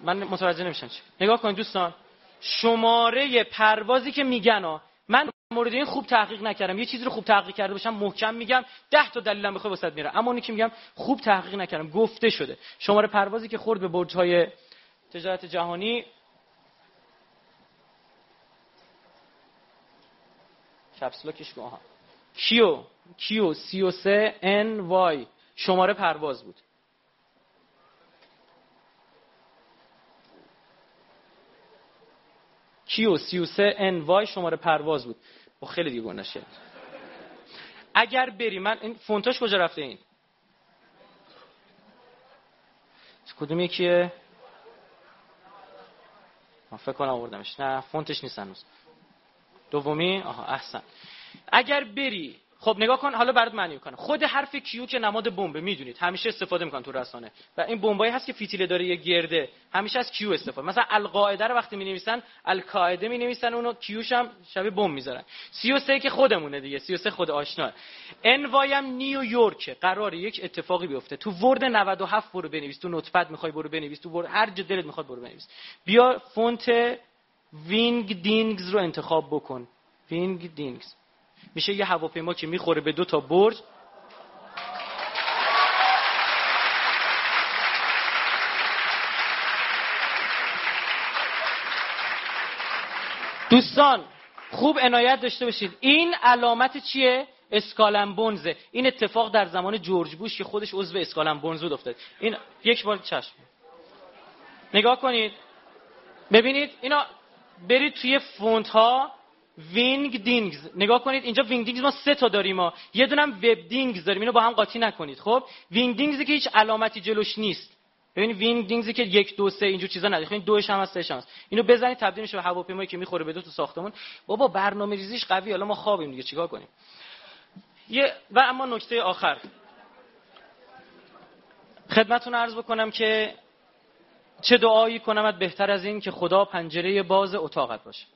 من متوجه نمیشم چی. نگاه کنید دوستان. شماره پروازی که میگن ها من مورد این خوب تحقیق نکردم. یه چیزی رو خوب تحقیق کرده باشم محکم میگم ده تا دلیلم بخواد واسط میره اما اونی که میگم خوب تحقیق نکردم گفته شده. شماره پروازی که خورد به برج های تجارت جهانی. کپسولا ها کیو؟ کیو؟ 33 ان وای. شماره پرواز بود. کیو؟ 33 ان وای. شماره پرواز بود. و خب خیلی دیگه نشه. اگر بری من این فونتاش کجا رفته این؟ کدوم یکیه؟ من فکر کنم آوردمش. نه فونتش نیست هنوز. دومی؟ آها احسن. اگر بری خب نگاه کن حالا برات معنی می‌کنم. خود حرف Q که نماد بمب می‌دونید. همیشه استفاده می‌کنن تو رسانه. و این بمبایی هست که فیتیله داره یه گرده. همیشه از Q استفاده. مثلا القاعده رو وقتی می‌نویسن القاعده می‌نویسن اونو Q ش هم شبیه بمب می‌ذارن. 33 که خودمونه دیگه. 33 خود آشنا. NY هم نیویورک قراره یک اتفاقی بیفته. تو Word 97 برو بنویس. تو Notepad می‌خوای برو بنویس. تو Word هر جا دلت می‌خواد برو بنویس. بیا فونت Wingdings رو انتخاب بکن. Wingdings میشه یه هواپیما که می‌خوره به دو تا برج. دوستان خوب عنایت داشته باشید. این علامت چیه؟ Skull and Bones ه. این اتفاق در زمان جورج بوش که خودش عضو Skull and Bones بود افتاد این یک بار چشم. نگاه کنید. ببینید اینا برید توی فونت ها Wingdings. نگاه کنید اینجا Wingdings ما سه تا داریم ما یه دونم Webdings داریم. اینو با هم قاطی نکنید. خب؟ Wingdings ی که هیچ علامتی جلوش نیست. ببینید Wingdings ی که یک دو سه اینجور چیزا نداره. این دوش هم سه هست. اینو بزنید تبدیل میشه به هواپیمایی که می‌خوره به دو تا ساختمون. بابا برنامه ریزیش قوی حالا ما خوابیم دیگه. چیکار کنیم؟ یه و اما نکته آخر. خدمتتون عرض بکنم که چه دعایی کنمت بهتر از این که خدا پنجره باز اتاقت باشه.